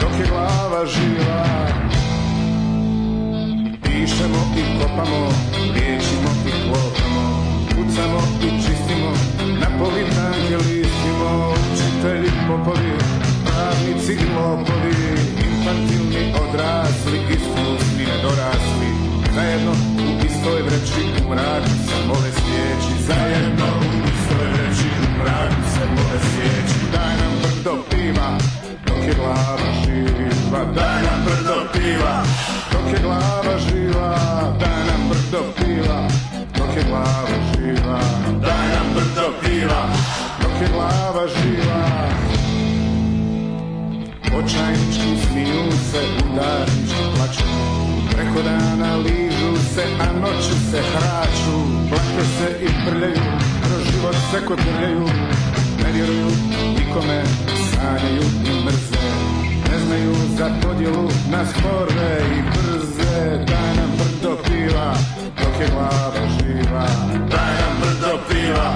dok je glava živa Pišemo i kopamo, liječimo i klopamo Kucamo i čistimo, na poli tanke listimo Učitelji popovi, pravnici i lopovi Infantilni odrasli, iskusni nedorasli Zajedno u istoj vreći u mraku se mole svijeći Zajedno u istoj vreći u mraku se mole svijeći Daj nam brdo piva, dok je glava živa, daj nam brdo piva, dok je glava živa, daj nam brdo piva, dok je glava živa, daj nam brdo piva, dok je glava živa. Očajnički smiju se, udarnički plaču, preko dana ližu se, a noću se hraču, plače se i prljaju, kroz život se kotreju. ne vjeruju nikome, sanjaju i mrze ne znaju za podjelu na spore i brze Daj nam brdo piva dok je glava živa Daj nam brdo piva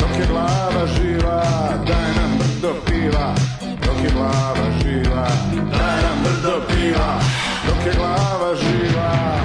dok je glava živa Daj nam brdo piva dok je glava živa Daj nam brdo piva dok je glava živa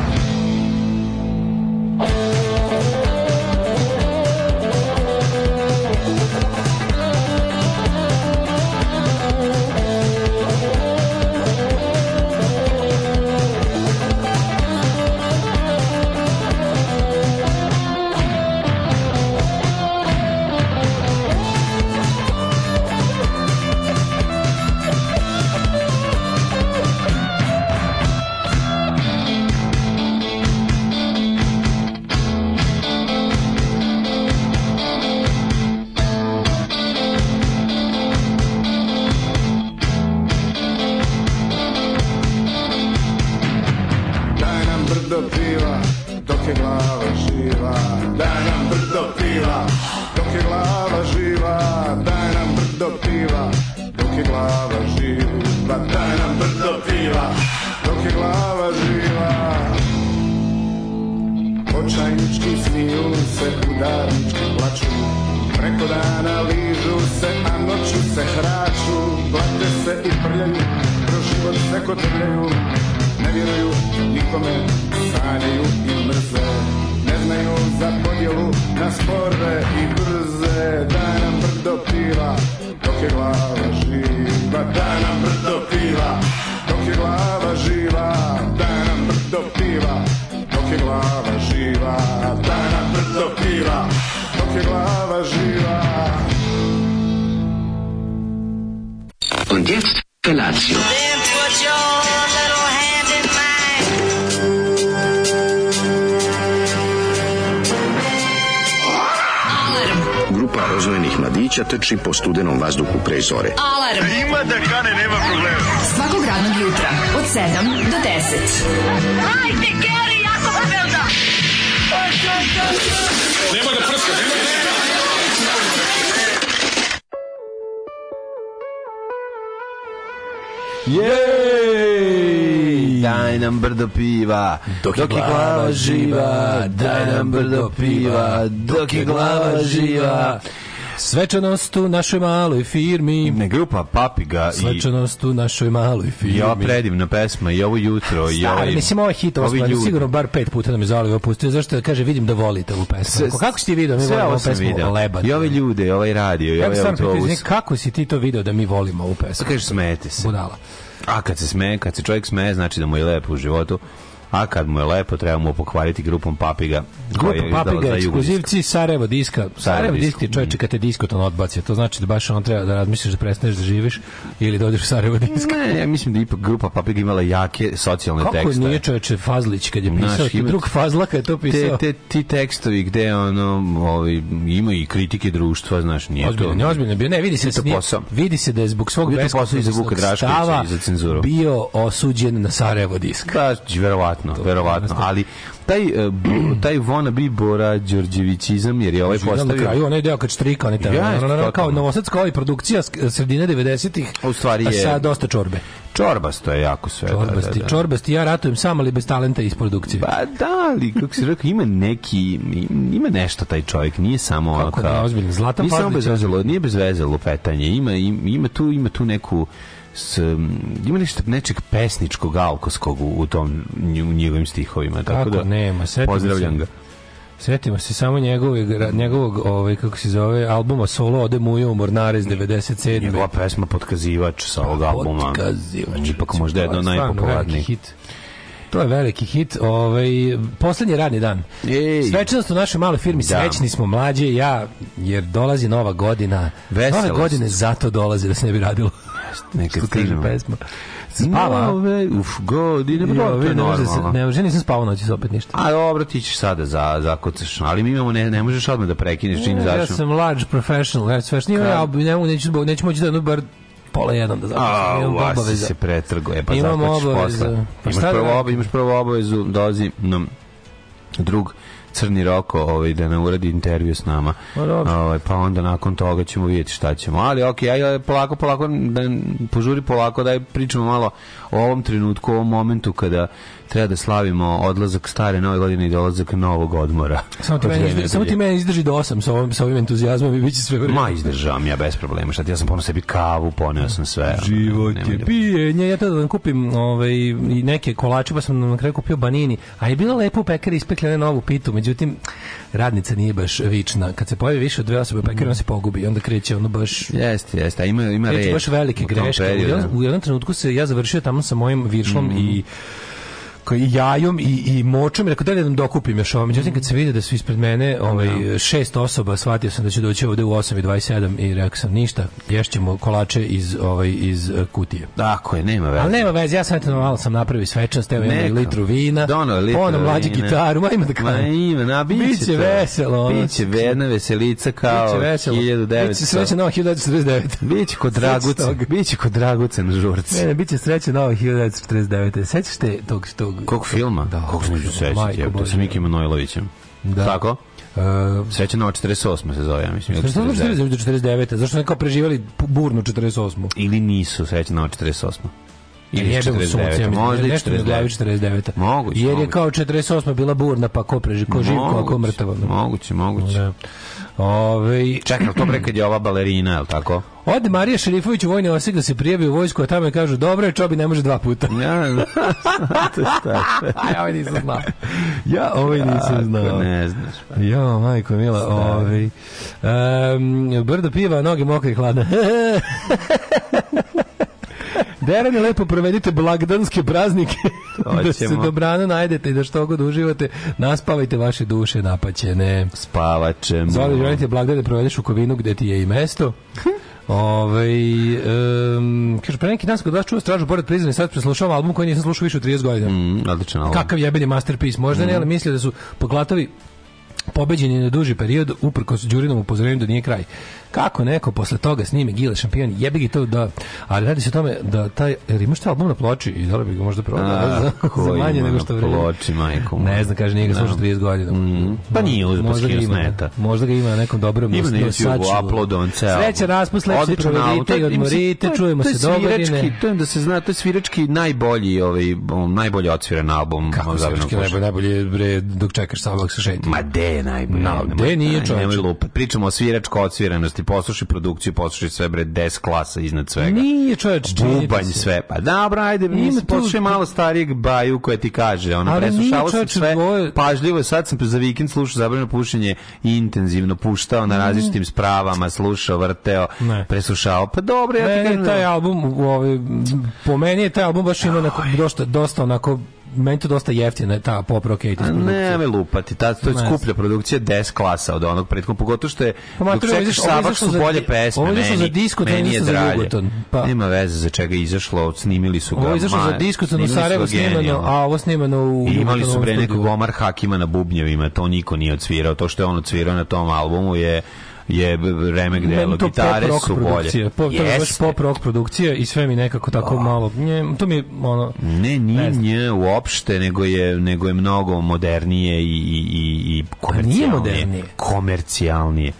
Tako trljaju, ne vjeruju nikome, sanjaju i mrze. Ne znaju za podjelu na spore i brze, da nam brdo piva, dok je glava živa. Da nam brdo piva, dok je glava živa. Da nam brdo piva, dok je glava živa. Da nam brdo piva, dok je glava živa. mladića trči po studenom vazduhu pre zore. Alarm! A ima da kane, nema problema. Svakog radnog jutra, od 7 do 10. Ajde, Geri, jako se velda! Nema da prska, nema da prska! Jej! Daj nam brdo piva, dok je glava živa, daj nam brdo piva, dok je glava živa. Svečanost u našoj maloj firmi. Ne, grupa Papiga i... Svečanost u našoj maloj firmi. Ja, predim na pesma i ovo jutro. I ovaj, Ja mislim, ovaj hit, ovo sigurno bar pet puta nam je Zalio opustio, zašto da kaže, vidim da volite ovu pesmu. S, kako si ti video Mi volimo ovo sam Leba. I ove ljude, ovaj radio, i ovaj ja autobus. Kako si ti to video da mi volimo ovu pesmu? Pa kaže, smete se. Budala. A kad se sme, kad se čovjek sme, znači da mu je lepo u životu a kad mu je lepo, treba mu pokvariti grupom Papiga. Grupa Papiga, ekskluzivci Sarajevo diska. Sarajevo, Sarajevo diski, čovječe, kad te diskoton odbaci, to znači da baš on treba da razmisliš da prestaneš da živiš ili da odeš u Sarajevo diska. Ne, ja mislim da ipak grupa Papiga imala jake socijalne Kako tekste. Kako nije čovječe Fazlić kad je pisao, Naš, ima, drug Fazla kad je to pisao. Te, te, ti tekstovi gde ono, ovi, ima i kritike društva, znaš, nije ozbiljno, to. Ne, ozbiljno, bio, ne, vidi se, snije, vidi se da je zbog svog beskosnog stava bio osuđen na Sarajevo disk. Da, verovatno verovatno, to, verovatno, ali taj eh, taj Vona Bibora Đorđevićizam jer je ovaj postavio na kraju onaj deo kad štrika onaj tamo, kao novosadska ovaj produkcija sredine 90-ih u stvari je sad dosta čorbe Čorbasto je jako sve. Da, čorbasti, da, da, da. čorbasti, ja ratujem sam, ali bez talenta iz produkcije. Pa da, ali kako si rekao, ima neki, ima nešto taj čovjek, nije samo kako kao... Kako da, ozbiljno, Zlatan Nije samo bez vezalo, nije bez vezalo petanje, ima, ima, tu, ima tu neku s, ima li nečeg pesničkog alkoskog u, u tom u njegovim stihovima tako Kako da nema pozdravljam ga Sjetimo se samo njegovog, njegovog ovaj, kako se zove, albuma Solo ode mu u Mornare iz 97. Njegova pesma Potkazivač sa ovog pa, albuma. Potkazivač. Ipak možda jedno najpopularniji. hit. To je veliki hit. Ovaj, poslednji radni dan. Ej. Svečanost u našoj maloj firmi. Da. Srećni smo mlađe ja, jer dolazi nova godina. Veselo nove godine zato dolazi da se ne bi radilo. Nekad stiže pesma. Spava? Nove, uf, godine, pa dobro, to ne može, da ne može, nisam spavao noćas opet ništa. A dobro, ti ćeš sada za, zakocaš, ali mi imamo, ne, ne možeš odmah da prekineš čim zašto. Ja sam large professional, ja sve što nije, ja neću, neću moći da jednu bar pola jedan da zapisam. Imam obaveza. se pretrgo. E, pa imam obavezu. Pa imaš, da prvo, imaš prvo obavezu, dolazi nam drug Crni Roko ovaj, da nam uradi intervju s nama. Pa ovaj, pa onda nakon toga ćemo vidjeti šta ćemo. Ali ok, aj, polako, polako, da, požuri polako, daj pričamo malo o ovom trenutku, o ovom momentu kada treba da slavimo odlazak stare nove godine i dolazak novog odmora. Samo ti, mene, izdrži, samo ti mene izdrži do 8 sa ovim, sa ovim entuzijazmom i bit će sve vreme. Ma izdržavam ja bez problema. Šta ti, ja sam ponao sebi kavu, poneo sam sve. Život je da- pijenje. Ja tada da kupim ovaj, i neke kolače, pa sam na kraju kupio banini. A je bilo lepo u pekari ispekli na novu pitu. Međutim, radnica nije baš vična. Kad se pojavi više od dve osobe u pekari, mm. se pogubi. Onda kreće ono baš... Jeste, jeste. A ima, ima reč. baš velike greške. U, u jednom trenutku se ja završio tamo sa mojim viršlom mm. i jajom i, i močom i rekao da li nam dokupim još ovo. Međutim, kad se vidi da su ispred mene ovaj, da. šest osoba, shvatio sam da će doći ovde u 8.27 i rekao sam ništa, ješćemo kolače iz, ovaj, iz e, kutije. Tako je, nema veze. Ali nema veze, ja sam eto malo sam napravio svečanost, evo imam litru vina, Dono, litru ono mlađi gitaru, ma ima da kao. Ma ima, na, biće, biće veselo. Ono. Biće verna veselica kao biće veselo. 1900. Biće sreće nova 1949. Biće kod Draguca, biće kod Draguca na žurci. Ne, ne, biće sreće nova 1949. Sećaš te tog, tog tog... Kog filma? Da, Kog smo da, da, se sa Mikim Manojlovićem. Da. Tako? Uh, Srećeno 48. se zove, ja mislim. Zašto 49. 49. Zašto ne kao preživali burnu 48. Ili nisu srećeno 48. E, ili je 49. Sunce, možda i 49. 49. Moguće. Jer je moguće. kao 48. bila burna, pa ko preži, ko živ, ko, ko mrtav. Moguće, moguće. Da. Ove... Čekaj, to bre kad je ova balerina, je li tako? Ode Marija Šerifović u vojni osek da se prijavi u vojsku, a tamo je kažu, dobro je, Čobi ne može dva puta. ja, ja ovaj nisam znao. Ja ovaj nisam znao. Ne znaš. Pa. Jo, majko mila, ovaj. Um, brdo piva, noge mokre i hladne. Derane, lepo provedite blagdanske praznike. da se dobrano najdete i da što god uživate. Naspavajte vaše duše napaćene. Spavaćemo. Zoli, želite blagdane da provedeš u kovinu gde ti je i mesto. Ove, ovaj, um, kaže, pre neki nas kod vas čuo stražu pored prizne, sad preslušavam album koji nisam slušao više od 30 godina. Mm, odličan album. Kakav jebeni masterpiece, možda mm. ne, ali mislio da su poglatavi pobeđeni na duži period uprkos Đurinom upozorenju da nije kraj. Kako neko posle toga snimi Gile šampion, jebi ga to da... Ali radi se o tome da taj... Jer imaš taj album na ploči i da li bi ga možda prodao za, da, da, da. za manje nego što vredi. ploči, majko. Ne znam, kaže, nije ga slušao 30 godina. Mm, pa nije uzeo možda ga ima, neta. Možda ga ima na nekom dobrom... Ima na YouTube, uploadom ceo. Sreća raspust, lepo se provodite i odmorite, čujemo se dogodine. To je da se zna, to je svirački najbolji, ovaj, najbolje odsviran album. Kako svirački najbolji, najbolji, bre, dok čekaš samog sa šetima. Ma de je najbolji? No, de nije čovječ. Pričamo o sviračko odsviranosti ti znači, posluši produkciju, posluši sve bre 10 klasa iznad svega. Nije čoveč, bubanj sve. Pa dobro, ajde, mislim poslušaj malo starijeg baju koja ti kaže, ona preslušala sam sve. Dvoje... Pažljivo, sad sam za vikend slušao zabranjeno pušenje i intenzivno puštao na mm. različitim spravama, slušao, vrteo, ne. preslušao. Pa dobro, ja ti kažem, da- taj album, ovaj po meni je taj album baš ima onako dosta dosta onako meni to dosta jeftina ta pop rock 80 produkcija. Ne, me lupati, ta to je skuplja produkcija des klasa od onog prethodnog, pogotovo što je pa, dok čekaš sabak su bolje pesme. Ovo izašlo za disko, to nije za Pa nema veze za čega izašlo, snimili su ga. Ovo izašlo za disko, to u Sarajevu snimano, a ovo snimano u I imali su bre nekog Omar Hakima na bubnjevima, to niko nije odsvirao, to što je on odsvirao na tom albumu je je remek delo, gitare pop su bolje. Pop, to je pop rock produkcija i sve mi nekako tako oh. malo, nje, to mi je ono... Ne, nije nje uopšte, nego je, nego je mnogo modernije i, i, i komercijalnije. A nije modernije. Komercijalnije.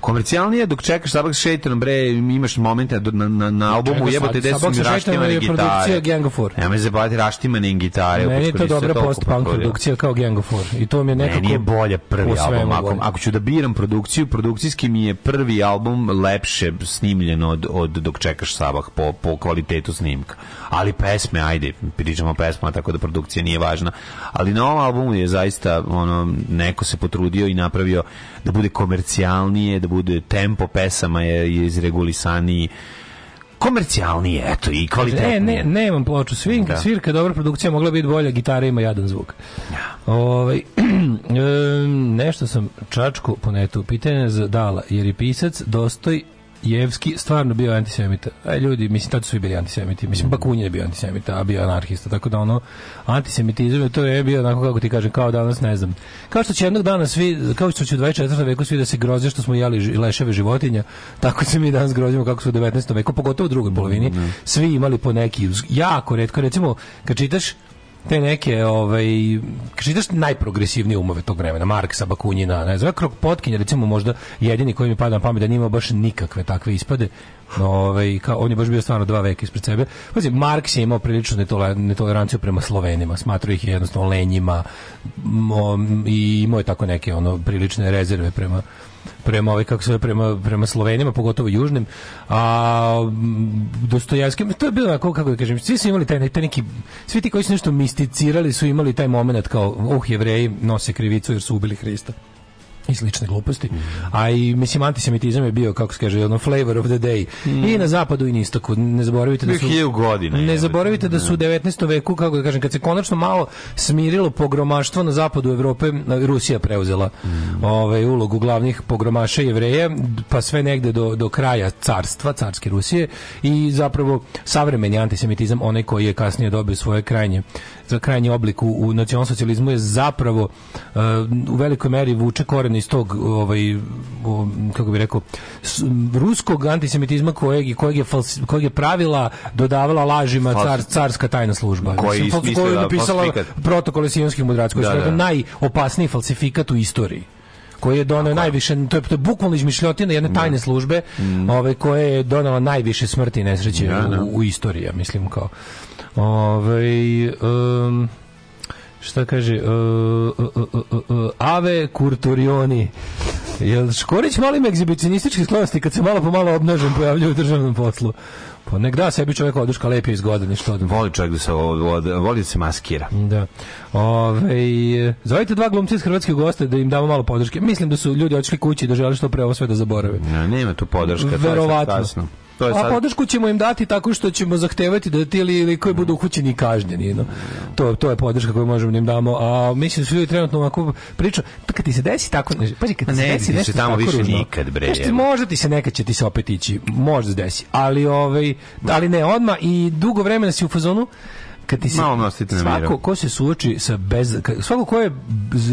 Komercijalnije dok čekaš Sabak sa Šeitanom, bre, imaš momente na, na, na albumu jebote gde su mi raštimane gitare. Produkcija Gang Nema se baviti raštimane gitare. Meni je to dobra post-punk produkcija kao Gang of Four I to mi je nekako... Meni je bolje prvi album. Ako, ako ću da biram produkciju, produkcijski mi je prvi album lepše snimljen od, od dok čekaš Sabah po, po kvalitetu snimka. Ali pesme, ajde, pričamo o pesmama, tako da produkcija nije važna. Ali na ovom albumu je zaista ono, neko se potrudio i napravio da bude komercijalnije, da bude tempo pesama je, je izregulisaniji komercijalnije, eto, i kvalitetnije. E, ne, ne, nemam ploču, Svin, da. svirka, dobra produkcija, mogla biti bolja, gitara ima jadan zvuk. Ja. Ove, ovaj, nešto sam čačku ponetu, pitanje za Dala, jer je pisac Dostoj Jevski stvarno bio antisemita. A e, ljudi, mislim, tad su svi bili antisemiti. Mislim, mhm. Bakunin je bio antisemita, a bio anarhista. Tako da ono, antisemitizam to je bio onako, kako ti kažem, kao danas, ne znam. Kao što će jednog dana svi, kao što će u 24. veku svi da se groze što smo jeli leševe životinja, tako se mi danas grozimo kako su u 19. veku, pogotovo u drugoj polovini. Mhm. Svi imali po neki, jako redko, recimo, kad čitaš te neke ovaj čitaš najprogresivnije umove tog vremena Marksa, Bakunjina, ne znam, Krok Potkinja recimo možda jedini koji mi pada na pamet da nije imao baš nikakve takve ispade Ove, ovaj, kao, on je baš bio stvarno dva veka ispred sebe. Pazi, Marks je imao priličnu netoleranciju prema Slovenima, smatrao ih je jednostavno lenjima um, i imao je tako neke ono prilične rezerve prema prema ovaj kako se prema prema Slovenima, pogotovo južnim. A Dostojevski, to je bilo kako kako da kažem, svi su imali taj, taj neki svi ti koji su nešto misticirali su imali taj momenat kao oh jevreji nose krivicu jer su ubili Hrista i slične gluposti. A i mislim antisemitizam je bio kako se kaže jedan flavor of the day mm. i na zapadu i na istoku. Ne zaboravite da su godina. Ne zaboravite da su u 19. Da. veku kako da kažem kad se konačno malo smirilo pogromaštvo na zapadu Evrope, Rusija preuzela mm. ovaj ulogu glavnih pogromaša Jevreja, pa sve negde do, do kraja carstva, carske Rusije i zapravo savremeni antisemitizam onaj koji je kasnije dobio svoje krajnje za krajnji oblik u, u nacionalsocijalizmu je zapravo uh, u velikoj meri vuče korene iz tog ovaj kako bih rekao ruskog antisemitizma kojeg i kojeg je fals, kojeg je pravila dodavala lažima car, carska tajna služba koji Mislim, fals, koju je da, napisala protokol sionskih mudraca koji da, je da. najopasniji falsifikat u istoriji koji je doneo najviše to je, to je bukvalno izmišljotina jedne da. tajne službe mm. ove ovaj, koje je donela najviše smrti i nesreće da, u, da. u istoriji ja mislim kao ovaj um, šta kaže uh, uh, uh, Ave Kurturioni Jel Škorić malim egzibicionistički sklonosti kad se malo po malo obnažen pojavljuje u državnom poslu? Pa nek da sebi čovjek oduška lepije iz godine što od. Da. Voli čovjek da se od, od, voli da se maskira. Da. Ove, zovite dva glumca iz hrvatskih goste da im damo malo podrške. Mislim da su ljudi otišli kući da žele što pre ovo sve da zaborave. Ne, nema tu podrška, Verovatno. to je To je sad... A podršku ćemo im dati tako što ćemo zahtevati da ti ili koji budu uhućeni i kažnjeni. No. To, to je podrška koju možemo da im damo. A mislim da su ljudi trenutno ovako priča. Pa kad ti se desi tako... Pazi, kad ti se desi nešto tamo više ružno, nikad, bre. Nešto, možda ti se nekad će ti se opet ići. Možda se desi. Ali, ovaj, ali ne, odma i dugo vremena si u fazonu kad ti se malo nastite svako ko se suoči sa bez svako ko je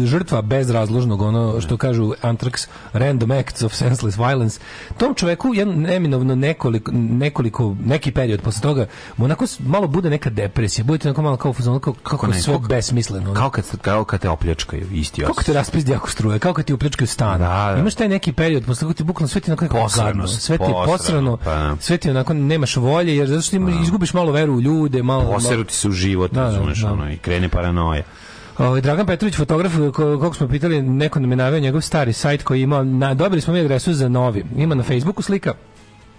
žrtva bezrazložnog ono što kažu Antrax random acts of senseless violence tom čoveku je neminovno nekoliko, nekoliko neki period posle toga onako malo bude neka depresija bude onako malo kao kako, kako ne, sve kako, besmisleno ono. kao kad kao kad te opljačkaju isti kako te raspizdi ako struje kako kad ti opljačkaju stan da, da. imaš taj neki period posle toga ti bukvalno sve ti onako posrano, sve ti posrano, posrano pa. Da. sve ti onako nemaš volje jer zato što imaš, da. izgubiš malo veru u ljude malo, malo ti u život, da, da razumeš, da, da. ono, i krene paranoja. Ovaj Dragan Petrović fotograf koliko smo pitali neko nam je naveo njegov stari sajt koji ima na, dobili smo mi adresu za novi. Ima na Facebooku slika.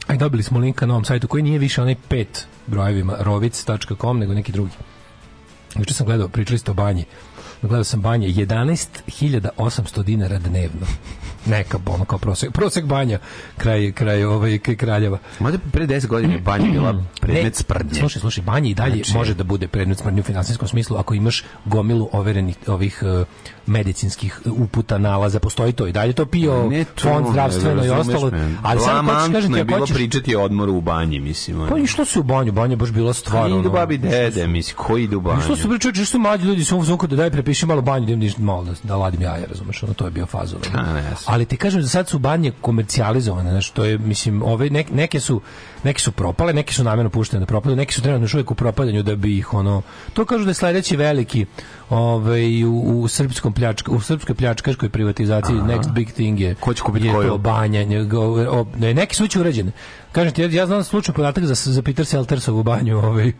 Aj dobili smo linka na novom sajtu koji nije više onaj pet brojevima rovic.com nego neki drugi. Juče sam gledao pričali ste o banji gledao sam banje, 11.800 dinara dnevno. Neka, ono kao prosek, prosek banja, kraj, kraj, ovaj, kraj Kraljeva. Mada pre 10 godina banja bila predmet ne, sprdnje. Slušaj, slušaj, banja i dalje znači... može da bude predmet sprdnje u finansijskom smislu ako imaš gomilu overenih ovih uh, medicinskih e, uputa, nalaza, postoji to i dalje to pio, to, fond zdravstveno i ostalo. Ali sad hoćeš kažem ti, bilo pričati o odmoru u banji, mislim. Pa ono. Pa išlo se u banju, banja baš bila stvarno Ni do babi dede, mislim, koji ide u banju. Pa što su pričali, što mlađi ljudi su zvuk da daj prepiši malo banju, da malo da, da ladim jaja, razumeš, ono to je bio fazova. Da, ali ti kažem da sad su banje komercijalizovane, znači to je mislim, ove neke, neke su neke su propale, neke su namerno puštene da propadaju, neke su trenutno još uvijek u propadanju da bi ih ono to kažu da je sledeći veliki ovaj, u, u, srpskom pljačka, u srpskoj pljačkaškoj privatizaciji Aha. next big thing je, Ko će kupiti je to ne, neki su već urađene. Kažem ti, ja, ja znam slučaj podatak za, za Peter Seltersov u banju ovaj,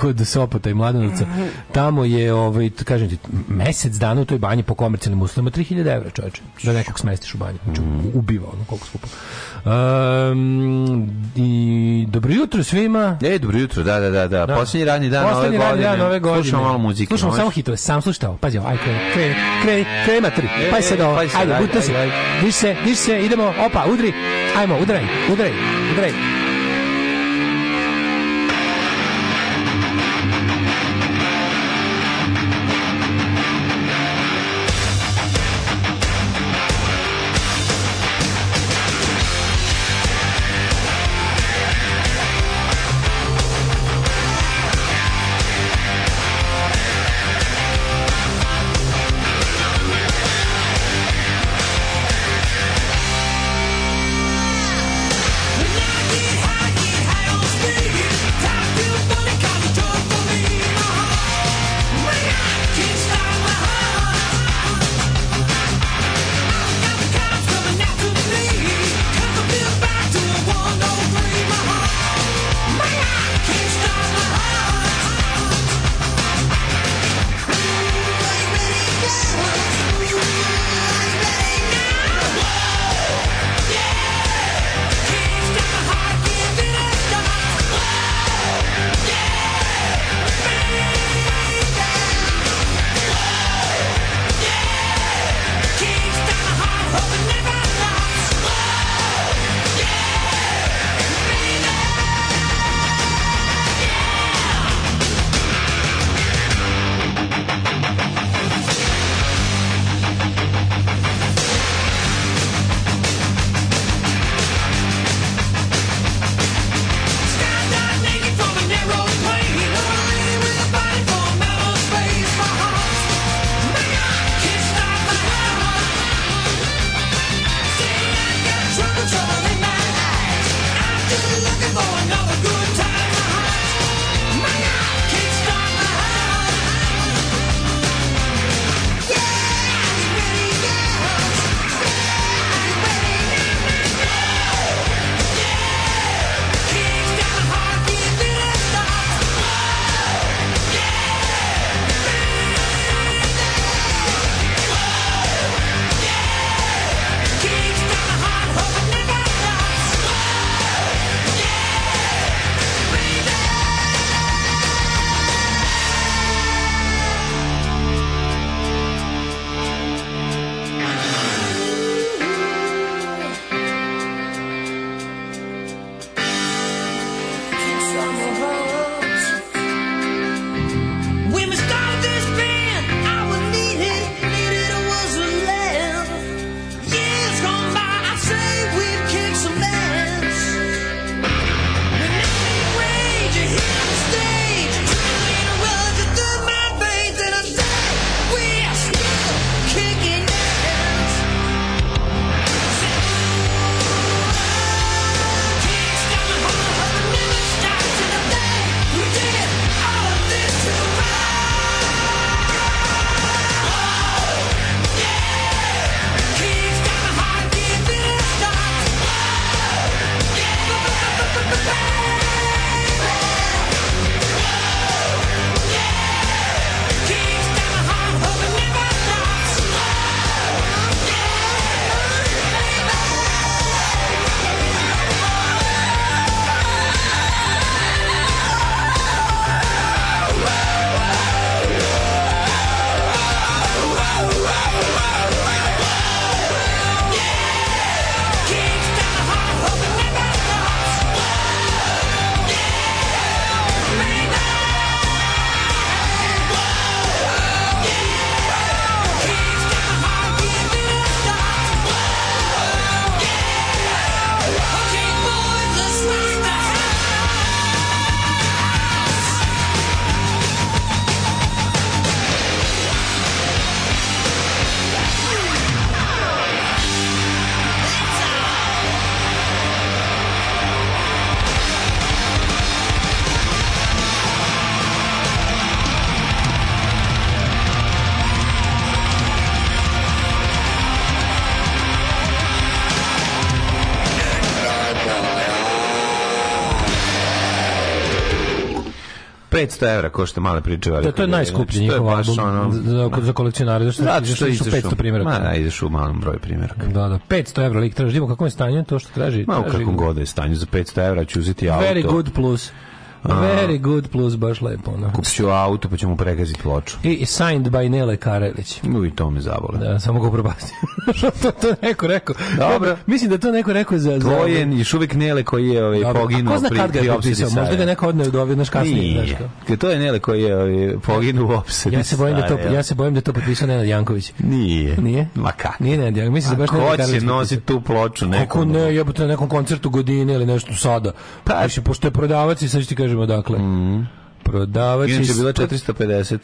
kod Sopota i Mladenovca. Tamo je, ovaj, kažem ti, mesec dana u toj banji po komercijalnim uslovima 3000 evra, čoveče, da nekog smestiš u banju. Znači, mhm. ubiva ono, koliko skupo. Um, i dobro jutro svima. E, dobro jutro, da, da, da. da. da. Poslednji radni dan ove godine. Dan ove godine. Slušamo malo muzike. Slušamo samo hitove, sam slušao. Pazi, aj, kreni, kreni, kreni, matri. E, pa se do, ajde, budite se. Diš se, diš se, idemo, opa, udri. Ajmo, udraj, udraj, udraj. today. 500 evra košta male priče. Da, to je da, da, da, najskuplji njihov album za, za kolekcionare. Zašto, zato što, što ideš 500 primjeraka. Ma, ideš u malom broju primjeraka. Da, da, 500 evra lik traži. Dimo kako je stanje to što traži. Ma, u kakvom god je stanje. Za 500 evra ću uzeti auto. Very good plus. Very good plus, baš lepo. Ono. Kupit auto pa ćemo pregaziti ploču. I, I signed by Nele Karelić. No i to me zavole. Da, samo ga probasti. to, to neko rekao. Dobro. Ja, mislim da to neko rekao za... Tvoje, za... još uvijek Nele koji je ovaj, Dobro. poginuo. A ko zna pri, kad ga je potpisao? Možda ga neko odneo do ovih naš kasnije. Nije. Znaš to je Nele koji je ovaj, poginuo u opsedi. Ja se bojim da to, ja se bojim da to potpisao Nenad Janković. Nije. Nije? Ma kako? Nije Nenad Janković. Mislim da baš Nenad Karelić. Ko će nosi tu ploču? Nekom... Kako ne, jebote na nekom koncertu godine ili nešto sada. Pa, Više, pošto je prodavac i sad ću ti kažem kažem odakle. Mm Prodavač Inače je bila 450.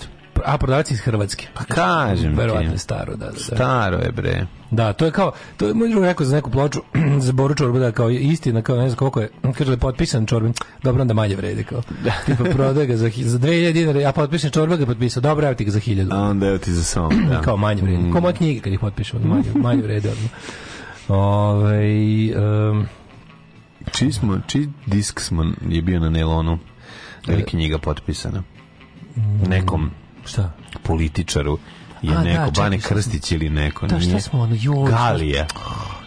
A prodavac iz Hrvatske. Pa kažem Verovatno je staro, da, da, da. Staro je, bre. Da, to je kao, to je moj drug rekao za neku ploču, za Boru Čorbu, da kao istina, kao ne znam koliko je, kaže da je potpisan Čorbin, dobro onda manje vredi, kao. Da. Tipa prodaje ga za, za 2000 dinara, a potpisan Čorba ga potpisao, dobro, evo ti ga za 1000. A onda evo ti za samo, da. kao manje vredi. Mm. Kao moje knjige kad ih potpišemo, manje, manje vredi odmah. Ove, ovaj, um, Čiji, smo, čiji disk smo je bio na Nelonu? Ili da e. knjiga potpisana? Nekom šta? političaru je A, da, neko, da, Bane Krstić ili neko. Da, šta smo ono, joj, Galija.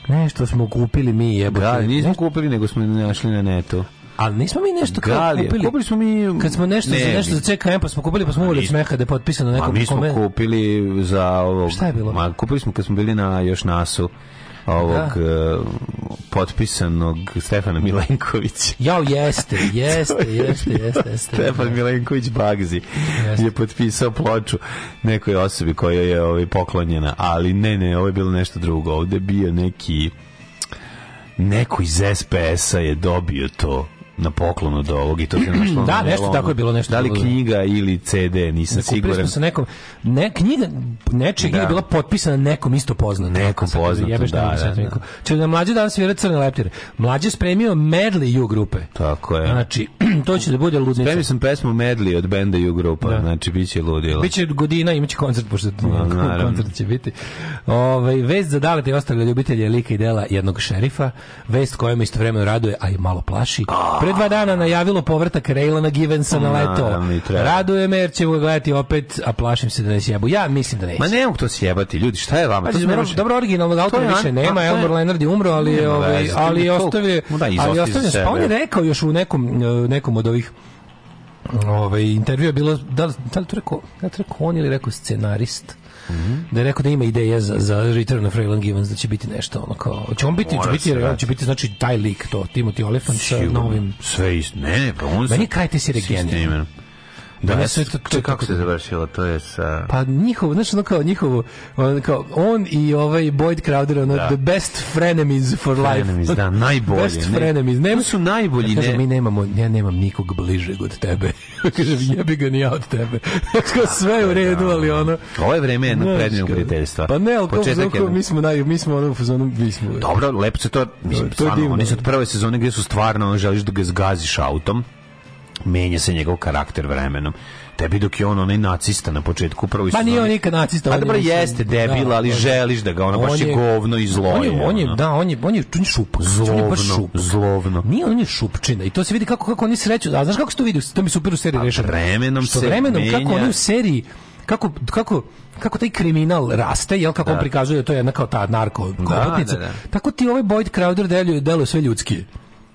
Nešto smo kupili mi, jebote. Galija, nismo nešto... kupili, nego smo našli na netu. Ali nismo mi nešto Galije. kupili. Kupili smo mi kad smo nešto ne, za nešto za CKM pa smo kupili pa smo pa uveli smeha da je potpisano pa nekom. pa mi smo kome... kupili za ovo. Šta je bilo? Ma kupili smo kad smo bili na još nasu ovog da. uh, potpisanog Stefana Milenković. Jao, jeste, jeste, jeste, jeste, jeste. Stefan Milenković Bagzi jeste. je potpisao ploču nekoj osobi koja je ovaj, poklonjena, ali ne, ne, ovo je bilo nešto drugo. Ovde bio neki neko iz SPS-a je dobio to na poklon od ovog i to se našlo da, na nešto tako je bilo nešto da li knjiga ili CD nisam Kupili siguran smo sa nekom ne knjiga nečeg da. je bila potpisana nekom isto poznanom. nekom poznatom jebeš da, da, da, da. Če da mlađi danas svira crne leptire mlađi spremio medley u grupe tako je znači to će da bude ludnica. Spremio sam pesmu Medli od benda i grupa, da. znači bit će ludilo. Biće godina, imaće koncert, pošto no, koncert će biti. Ove, ovaj, vest za dalete i ostale ljubitelje lika i dela jednog šerifa, vest kojom istovremeno raduje, a i malo plaši. Pre dva dana najavilo povratak Raylana Givensa na leto. Raduje me jer će ga gledati opet, a plašim se da ne sjebu. Ja mislim da neće. Ma ne mogu to sjebati, ljudi, šta je vama? Pazi, dobro, originalnog autora više nema, a, Elmore Leonard je umro, ali, ovaj, ali ostavio, ali ostavio, pa on je rekao još u nekom, e, nekom od ovih ovaj, intervjua bilo, da, da li to rekao, da li to rekao on ili rekao scenarist? Mm -hmm. da je rekao da ima ideja za, za Return of Raylan Givens, da će biti nešto ono kao, će on biti, Mora će biti, će biti znači taj lik to, Timothy Olyphant sa novim sve isto, ne, ne, pa on Meni kraj te si Da, pa ja sve to, to, kako se završilo, to je sa... Pa njihovo, znači ono kao njihovo, on, kao, on i ovaj Boyd Crowder, ono, da. the best frenemies for life. Frenemies, da, najbolje. Best ne, frenemies. Nema, su najbolji. Ja, kažem, ne. mi nemamo, ja nemam nikog bližeg od tebe. kažem, jebi ga ni ja od tebe. Tako sve je u da, redu, ali da. ono... Ovo je vreme jednog prednjeg prijateljstva. Pa ne, ali Početak kao, mi smo, naj, mi smo ono, u fazonu, mi smo... Dobro, lepo se to, mislim, to, to stvarno, oni su od prve sezone gde su stvarno, ono, želiš da ga zgaziš autom menja se njegov karakter vremenom tebi dok je on onaj nacista na početku upravo isto. Pa nije on nikad nacista. Pa dobro jeste da, debil, da, ali on, želiš da ga ona baš je govno i zlo. On je, on je, da, on je, on je, on šup, zlovno, on je baš šup. Zlovno. Nije on je šupčina i to se vidi kako kako oni sreću. A znaš kako se to vidi? To mi super u seriji pa, rešava. Vremenom Što se vremenom menja. kako oni u seriji kako, kako, kako taj kriminal raste, jel kako da. on prikazuje to je jedna kao ta narko da, da, da, Tako ti ovaj Boyd Crowder deluje, deluje sve ljudski.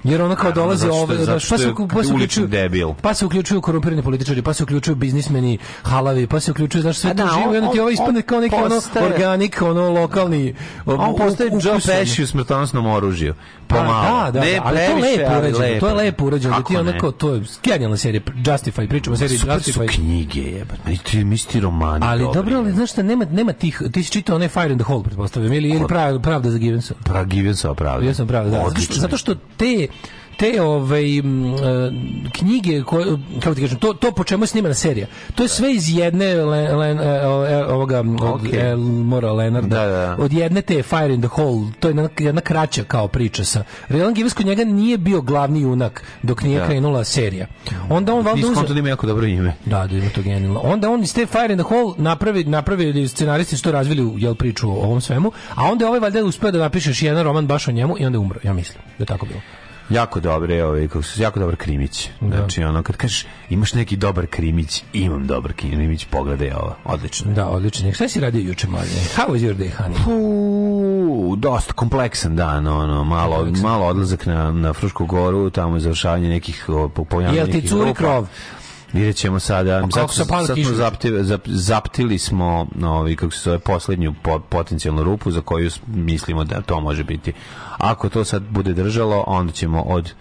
Jer ono kao dolazi no, da, znaš, pa se, pa se uključuju, debil. pa se uključuju korumpirani političari, pa se uključuju biznismeni halavi, pa se uključuju, znaš, sve to da, živo, onda ti ovo ispadne kao neki ono organik, ono lokalni, on postaje Joe Pesci u smrtonosnom oružju. Pa da, da, da, ne, ali to je lepo urađeno, to je lepo urađeno, da ti onako, to je genijalna serija, Justify, pričamo o seriji Justify. Super su knjige, jebate, mi ti, mi ti romani Ali dobro, ali znaš šta, nema, nema tih, ti si čitao onaj Fire in the Hole, pretpostavljam, ili, ili pravda za Givensa? Pra, Givensa pravda. Givensa pravda, da. Zato što te te ove ovaj e, knjige koje kako ti kažem to to po čemu je snimana serija to je sve iz jedne le, le, e, e, ovoga okay. od, mora Lenarda da, da. od jedne te Fire in the Hole to je jedna, kraća kao priča sa Raylan Givens kod njega nije bio glavni junak dok nije da. krenula serija onda on valjda uzeo da ima jako dobro ime da da ima to genijalno onda on iz te Fire in the Hole napravi napravili scenaristi što razvili jel priču o ovom svemu a onda ovaj valjda uspeo da napiše još jedan roman baš o njemu i onda umro ja mislim da je tako bilo Jako dobre, ovaj, kako su, jako dobar krimić. Da. Znači, ono, kad kažeš, imaš neki dobar krimić, imam dobar krimić, pogledaj ovo, odlično. Da, odlično. Šta si radio juče, mlađe? How was your day, honey? Puu, dosta kompleksan dan, ono, malo, kompleksan. malo odlazak na, na Frušku goru, tamo je završavanje nekih popunjavanja. Jel ti curi krov? Vidjet ćemo sada. sad, sa sad smo zaptili, zap, zaptili smo ovaj, kako se zove, poslednju po, potencijalnu rupu za koju mislimo da to može biti. Ako to sad bude držalo, onda ćemo od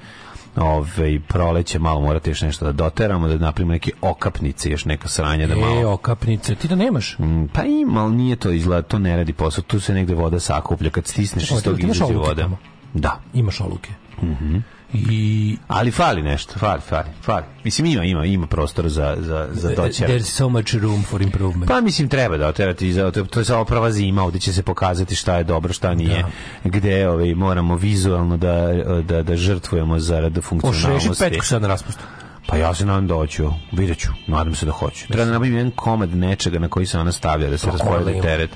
ove, ovaj, proleće malo morate još nešto da doteramo, da napravimo neke okapnice, još neka sranja da e, malo... E, okapnice, ti da nemaš? Mm, pa ima, ali nije to izgleda, to ne radi posao, tu se negde voda sakuplja, kad stisneš iz toga izađe voda. Da. Imaš oluke. Mhm. Mm I... Ali fali nešto, fali, fali, fali. Mislim, ima, ima, ima prostor za, za, za doćer. There's so much room for improvement. Pa mislim, treba da oterati, to je samo prava zima, ovdje će se pokazati šta je dobro, šta nije, da. gde ovaj, moramo vizualno da, da, da žrtvujemo zarad funkcionalnosti. Ošreši petku sad na raspustu. Pa ja se nadam da hoću, vidjet ću, nadam se da hoću. Treba da nabavim jedan komad nečega na koji se ona stavlja, da se pa rasporedi teret.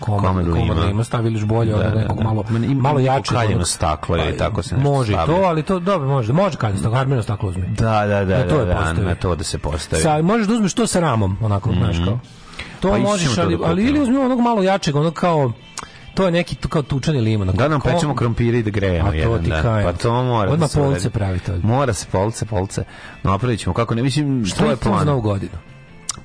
Komad, komad, komad lima. lima staviliš bolje da, od da, nekog da, da. malo, malo jače. Kaljeno staklo ili pa tako se nešto Može stavlja. to, ali to dobro može, može kaljeno staklo, armirno staklo uzmi. Da, da, da, na da, to, da, da, na to da se postavi. Sa, možeš da uzmeš to sa ramom, onako, mm -hmm. znaš mhm. kao. To pa možeš, ali, da ali ili uzmi onog malo jačeg, ono kao to je neki tu kao tučani limun. Da nam pečemo krompire i da grejemo pa jedan dan. Pa to mora. Odmah da polce pravi to. Mora se polce, polce. Napravit ćemo kako ne mislim što je plan. Što je za novu godinu?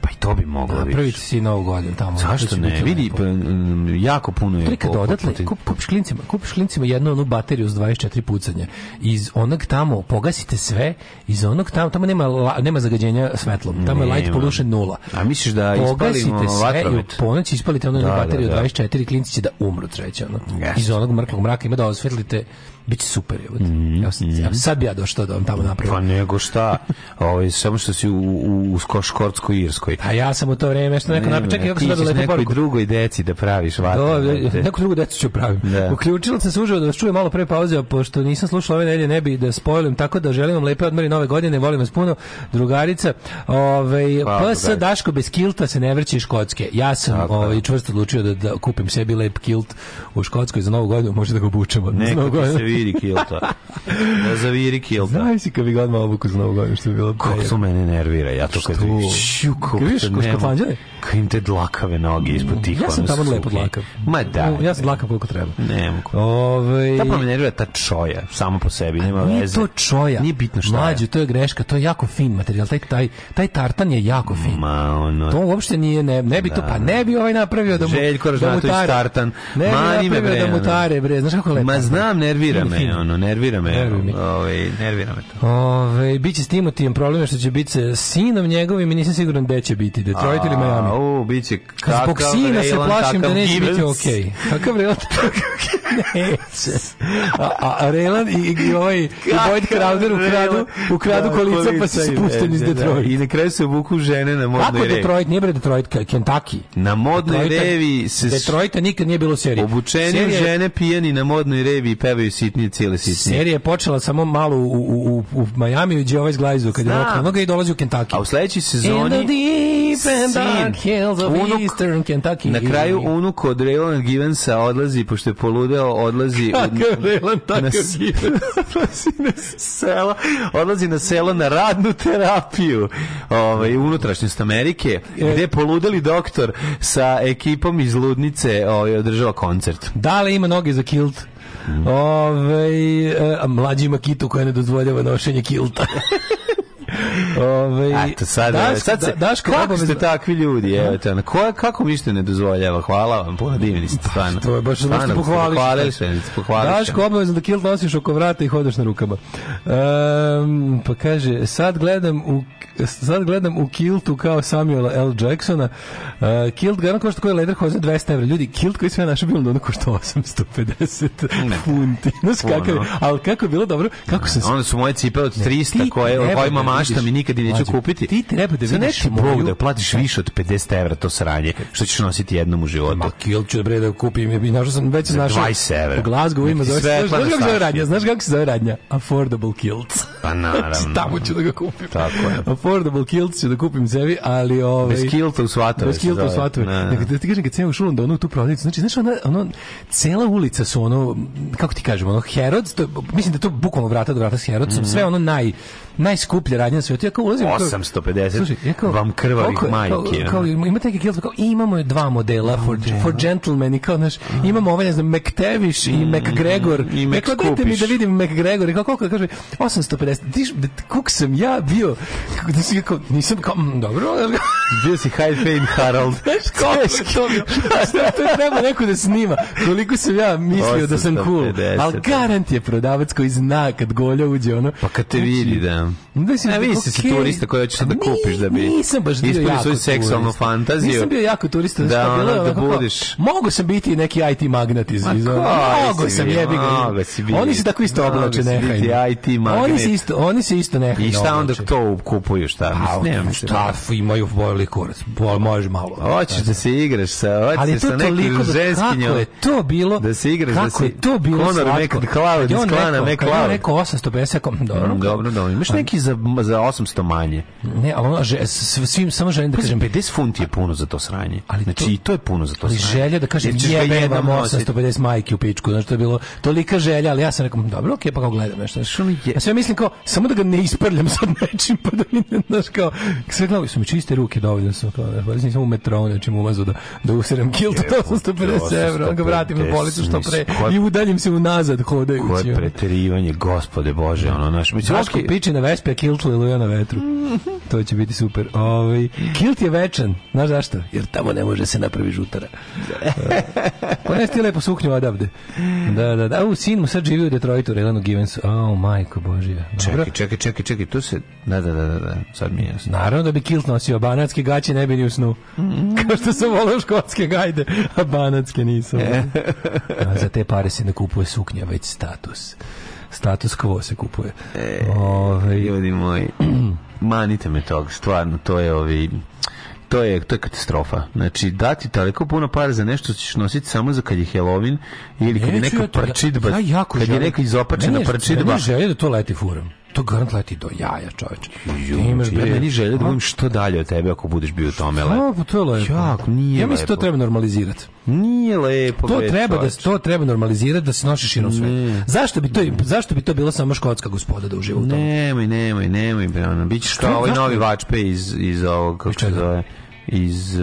Pa i to bi moglo biti. Napraviti si novu godinu tamo. Zašto znači, ne? Vidi, da pa, mm, jako puno je. Prika dodatno, kupiš klincima, kupiš klincima jednu onu bateriju s 24 pucanja. Iz onog tamo, pogasite sve, iz onog tamo, tamo nema, nema zagađenja svetlom, tamo je light pollution nula. A misliš da ispalimo vatromet? Ponoć ispalite onu da, bateriju da, da. 24, klinci će da umru treće. Ono. Yes. Iz onog mrklog mraka ima da osvetlite Biće super, je. Mm -hmm. Evo, mm sad bi ja došao da vam tamo napravim. Pa nego šta, ovaj, samo što si u, u, u Škotskoj Irskoj. A pa ja sam u to vreme, što neko napičak, kako se da lepo nekoj drugoj deci da praviš vatru. Do, da, da, neko drugu decu ću pravim. Da. Uključila sam se uživo da vas čuje malo pre pauze, pošto nisam slušao ove nedelje, ne bi da spojlim, tako da želim vam lepe odmori nove godine, volim vas puno. Drugarica, ovaj, pa PS Daško bez kilta se ne vrće iz Škotske. Ja sam tako, ovaj, čvrsto odlučio da, da kupim sebi lep kilt u Škotskoj za novu godinu, možda da ga obučemo. Neko ti se zaviri kilta. Da zaviri kilta. Znaš si kad bi godma obuku za novu što bi bilo prejero. Kako su mene nervira, ja to kad vidiš. Šu, kako vidiš, kako škatlanđane? Kako im te dlakave noge ispod tih. Ja sam tamo lepo dlakav. Ma da. Ja sam da. dlakav koliko treba. Ne mogu. Ove... Ta pa me nervira ta čoja, samo po sebi, nema veze. to čoja. Nije bitno šta Mlađe, to je greška, to je jako fin materijal. Taj, taj, taj tartan je jako fin. Ma, ono... To uopšte nije, ne, ne bi to, pa da. ne bi ovaj napravio da mu, Željko da mu tartan. Ne bi napravio da mu tare, bre. Znaš kako lepo. Ma znam, nervira nervira me, ono, nervira me. Ove, ovaj, nervira me to. Ove, biće s Timotijem problem što će biti sa sinom njegovim i nisam siguran gde će biti, Detroit ili Miami. O, bit će kakav Zbog sina se plašim da neće biti okej. Kakav Raylan, neće. A, a Raylan i, i ovaj i Boyd Crowder ukradu, ukradu da, kolica pa se spušteni iz da. Detroit. I na kraju se obuku žene na modnoj revi. Kako Detroit? Nije bre Detroit, Kentucky. Na modnoj revi se... Detroita nikad nije bilo serije. Obučeni žene pijani na modnoj revi i pevaju si sitnije cijele sitnije. Serija je počela samo malo u, u, u, u Majamiju gdje je ovaj zglajzu kad je rokno noga i dolazi u Kentucky. A u sledećoj sezoni In the deep and sin, hills of unuk, eastern Kentucky. Na kraju unuk od Raylan Givensa odlazi, pošto je poludeo, odlazi Kakav Raylan, takav Givens. sela, odlazi na selo na radnu terapiju ovaj, unutrašnjost Amerike, e, gde poludeli doktor sa ekipom iz Ludnice ovaj, održava koncert. Da li ima noge za kilt? Ove, e, a mlađi makitu koja ne dozvoljava nošenje kilta. Ove, Eto, sad, Daško, sad se, da, Daško, kako obavezno... ste takvi ljudi, evo te, na koja, kako mi ste ne dozvoljava, hvala vam, puno divni ste, pa, stvarno. To je baš stvarno, ste pohvalili. Pohvalili ste, pohvalili Daško, obavezno da kilt nosiš oko vrata i hodaš na rukama. Um, pa kaže, sad gledam u sad gledam u kiltu kao Samuela L. Jacksona. Uh, kilt garant košta koji leder hoza 200 evra. Ljudi, kilt koji sve naše bilo da ono košta 850 funti. Ne, kakav, ali kako je bilo dobro, kako se... Onda su moje cipe od 300 koje, kojima maš košta mi nikad i neću Mlađe, kupiti. Ti treba da vidiš moju... da platiš više od 50 evra to sranje, što ćeš nositi jednom u životu. Ma kil ću bre da kupim, i našao sam već našao. 20 evra. U Glasgow ima zove, znaš, znaš kako zove radnja, znaš kako se zove radnja? Affordable kilt. Pa naravno. Tamo ću da ga kupim. Tako je. Affordable kilt ću da kupim sebi, ali ovaj... Bez kilta u svatove. Bez kilta u svatove. Da, da. da ti kažem, kad sam ja ušao onda ono tu prodavnicu, znači, znaš, ona, ono, cela ulica su ono, kako ti kažemo, ono, Herod, to, mislim da to bukvalno vrata do vrata s Herodom, sve ono naj najskuplje radnje na svetu. Ja kao ulazim... 850 slušaj, ja kao, vam krvavih koliko, majke. Kao, kao, imate neki kills, kao, imamo dva modela for, for gentlemen i kao, znaš, mm. imamo ovaj, ne znam, McTavish i mm, McGregor. I Mac Rekao, dajte mi da vidim McGregor. I kao, koliko, kaže, 850. Diš, kuk sam ja bio, kako da si, kao, nisam, kao, mm, dobro. bio si High Harald. Znaš, koliko to to treba neko da snima. Koliko sam ja mislio da sam cool. Ali garant je prodavac koji zna kad golja uđe, ono. Pa kad te vidi, da. Da. Mislim, ne, vidi se okay. turista koji hoćeš da pa kupiš da bi nisam baš bio jako svoju seksualnu fantaziju. Nisam bio jako turista. Da, da, bilo, da budiš. Mogu sam biti neki IT magnat iz Mogu sam jebi ga. Oni se tako isto oblače nehajno. IT magnet. Oni se isto, oni se isto nehajno. I šta onda to kupuju šta? Mislim, šta imaju boli kurac. Bol može malo. Hoćeš da se igraš sa, hoćeš sa nekim ženskinjom. Kako je to bilo? Da se igraš da se Kako je to bilo? Conor McCloud iz klana McCloud. Rekao 850 mm, dobro. Dobro, dobro. Imaš neki za, za 800 manje. Ne, ali ono, svim, samo želim da pa kažem... 50 funti je puno za to sranje. Ali znači, to, i to je puno za to ali sranje. želja da kažem, je jebem vam 850 majki u pičku, znači to je bilo tolika želja, ali ja sam rekao, dobro, okej, okay, pa kao gledam nešto. Je... Ja sve mislim kao, samo da ga ne isprljam sad nečim, pa da mi ne, znaš, kao, sve gledam, su mi čiste ruke dovoljno, sam kao, da, pa nisam u metrou nečim umazu da, da userem kiltu, to 850 evra, ga vratim na policu što pre i udaljim se unazad hodajući. Koje preterivanje, gospode Bože, ono, naš, mi mislim, na vespe, a kilt liluje na vetru. To će biti super. Ovaj kilt je večan, znaš zašto? Jer tamo ne može se napravi žutara. Ponesti pa lepo suknju odavde. Da, da, da. U sin mu sad živi u Detroitu, Relanu Givensu. O, oh, majko božija. Dobro. Čekaj, čekaj, čekaj, čekaj, tu se... Da, da, da, da, da sad mi je jasno. Naravno da bi kilt nosio, banatske gaće ne bi ni u snu. Mm. Kao što sam volao škotske gajde, a banatske nisu. E. a za te pare se ne kupuje suknja, već status status quo se kupuje. E, Ove, ovaj, ljudi moji, manite me tog, stvarno, to je ovi to je to je katastrofa. Znači dati toliko puno para za nešto ćeš nositi samo za kad je Halloween ili kad je neka da- prčidba. Ja, ja kad želim, je neka izopačena prčidba. Ne želim da to leti furam to garant leti do jaja, čoveče. Imaš bre, znači, meni želje da budem što dalje od tebe ako budeš bio u tome lepo. Pa to je lepo. Jak, nije ja mislim da lepo. to treba normalizirati. Nije lepo. To bre, treba čoveč. da to treba normalizirati da se noši širom sveta. Zašto bi to ne. zašto bi to bilo samo škotska gospoda da uživa u tome? Nemoj, nemoj, nemoj bre, ono bićeš kao ovaj novi vačpe iz iz ovog kako se zove iz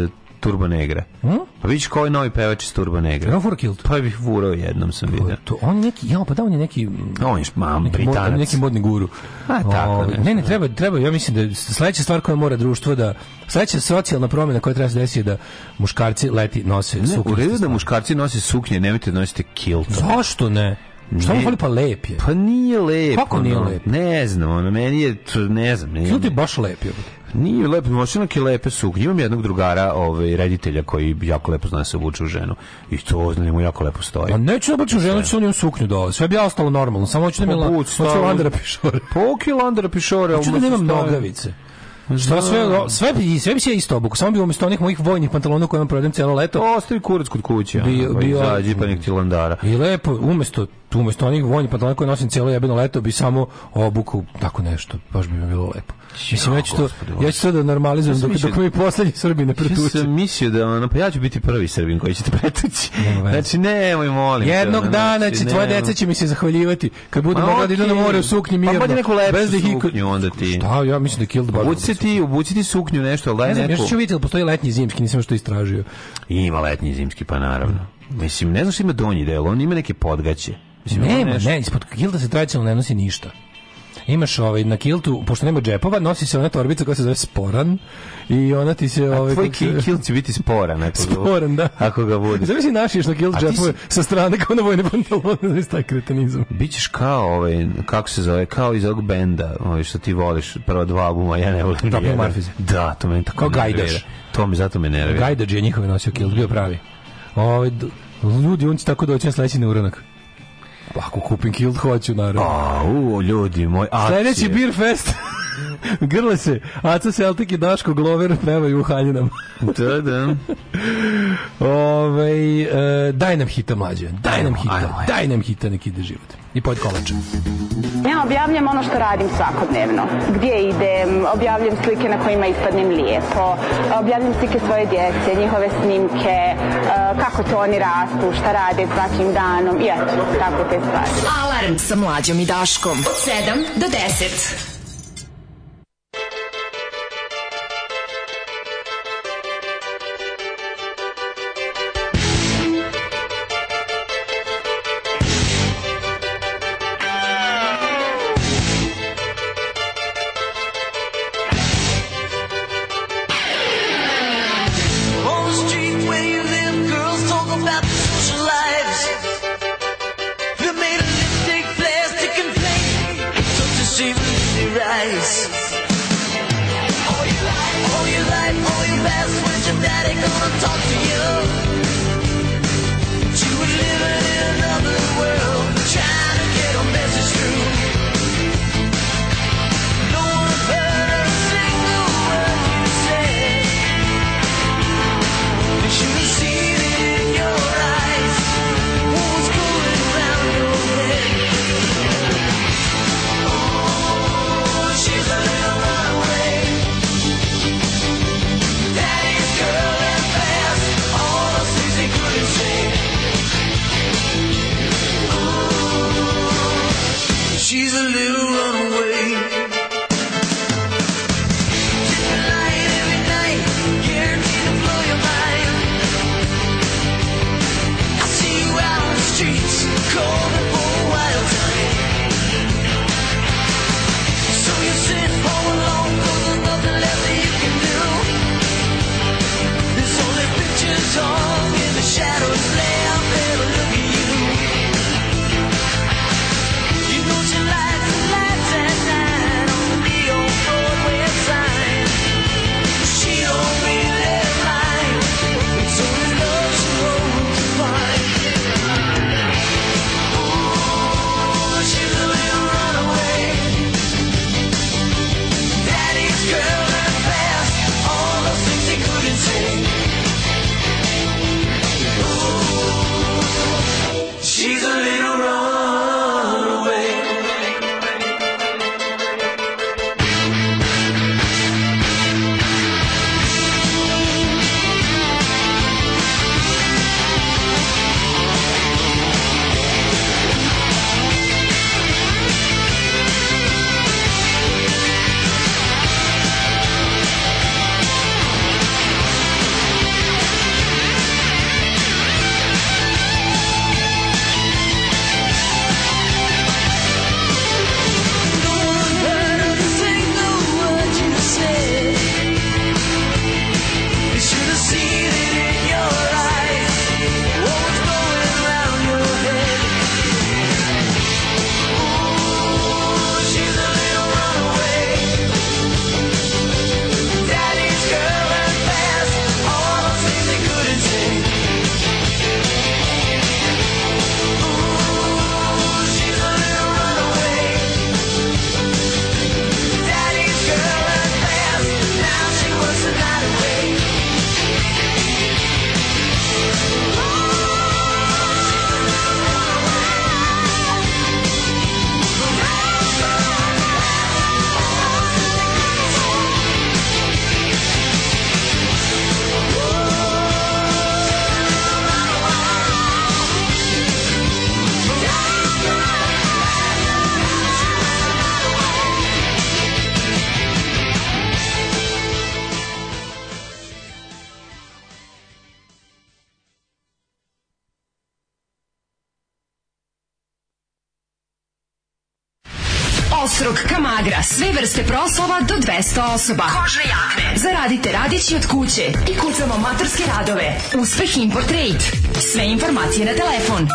Turbo Negra. Hmm? Pa vidiš ko je novi pevač iz Turbo Negra? Ralph Kilt. Pa bih vurao jednom sam vidio. To, on neki, ja, pa da on je neki... On je mam, neki britanac. Mod, neki modni guru. A, tako. Ovaj, o, ne, ne, da. treba, treba, ja mislim da sledeća stvar koja mora društvo da... Sledeća socijalna promjena koja treba se desiti da muškarci leti nose ne, suknje. U redu da muškarci nose suknje, nemojte da nosite kilt. Zašto ne? Šta mu fali pa lep je? Pa nije lep. Kako nije lep? Ne znam, ono, meni je, ne znam. Kilt je baš lep je. Nije lepo, mošinak je lepe su. Imam jednog drugara, ovaj, reditelja koji jako lepo zna da se obuče u ženu. I to zna mu jako lepo stoji. A neću da obuče u ženu, ću on da suknju dole. Sve bi ostalo normalno, samo hoću da mi pa la, hoću pišore. Poki pa landera pišore, hoću da, da nemam nogavice. Šta sve, sve, bi, sve bi se isto obuku, samo bi umjesto onih mojih vojnih pantalona koje imam prodajem cijelo leto. Ostavi kurac kod kuće, bi, pa bi, izađi pa nek ti landara. I lepo, umjesto tu umesto onih vojnih pantalona koje nosim cijelo jebeno leto bi samo obuku tako nešto, baš bi mi bilo lepo. Mislim, ja, ja ću to, ja ću to da normalizujem dok, dok mi poslednji Srbi ne pretuče. Ja sam mislio da, ono, pa ja ću biti prvi Srbin koji će te pretući. Znači, nemoj, molim. Jednog te, ono, dana znači, će, tvoje deca će mi se zahvaljivati kad budu pa mogla da idu na more u suknji pa mirno. Pa neku lepšu da suknju onda ti. Šta, ja mislim da killed bar. Obuciti, obuciti suknju nešto, ali daj neko. Ne znam, još ću vidjeti, da postoji letnji zimski, nisam što istražio. Ima letnji zimski, pa naravno. Mislim, ne znaš ima donji deo, on ima neke podgaće. Mislim, nema, nešto... ne, ispod kilta se tradicionalno ne nosi ništa imaš ovaj na kiltu, pošto nema džepova, nosi se ona torbica koja se zove sporan i ona ti se ovaj A tvoj se... kilt će biti sporan, eto. sporan, da. Ako ga vodi. Zamisli naši na kilt džepove si... sa strane kao na vojne pantalone, znači taj kretenizam. Bićeš kao ovaj kako se zove, kao iz ovog benda, ovaj što ti voliš, prva dva albuma, ja ne volim. Da, da to meni tako. Kao gajdaš. To mi zato me nervira. Gajdaš je njihov nosio kilt, bio pravi. Ovaj ljudi, on će tako doći na sledeći neuronak. Pa ako kupim kilt, hoću naravno. A, u, ljudi moj, akcije. Sledeći beer fest. Grle se, Aca Celtic i Daško Glover pevaju u haljinama. da, da. Ove, e, daj nam hita mlađe, daj nam hita, ajmo, ajmo. daj nam hita neki ide da život. I pojď kolač. Ja objavljam ono što radim svakodnevno. Gdje idem, objavljam slike na kojima ispadnem lijepo, objavljam slike svoje djece, njihove snimke, e, kako to oni rastu, šta rade svakim danom, i eto, tako te stvari. Alarm sa mlađom i Daškom 7 do 10. Ostrog, kamagra, sve vrste proslova do 200 osoba. Kože jakne. Zaradite radići od kuće i kucamo maturske radove. Uspeh Import Rate. Sve informacije na telefon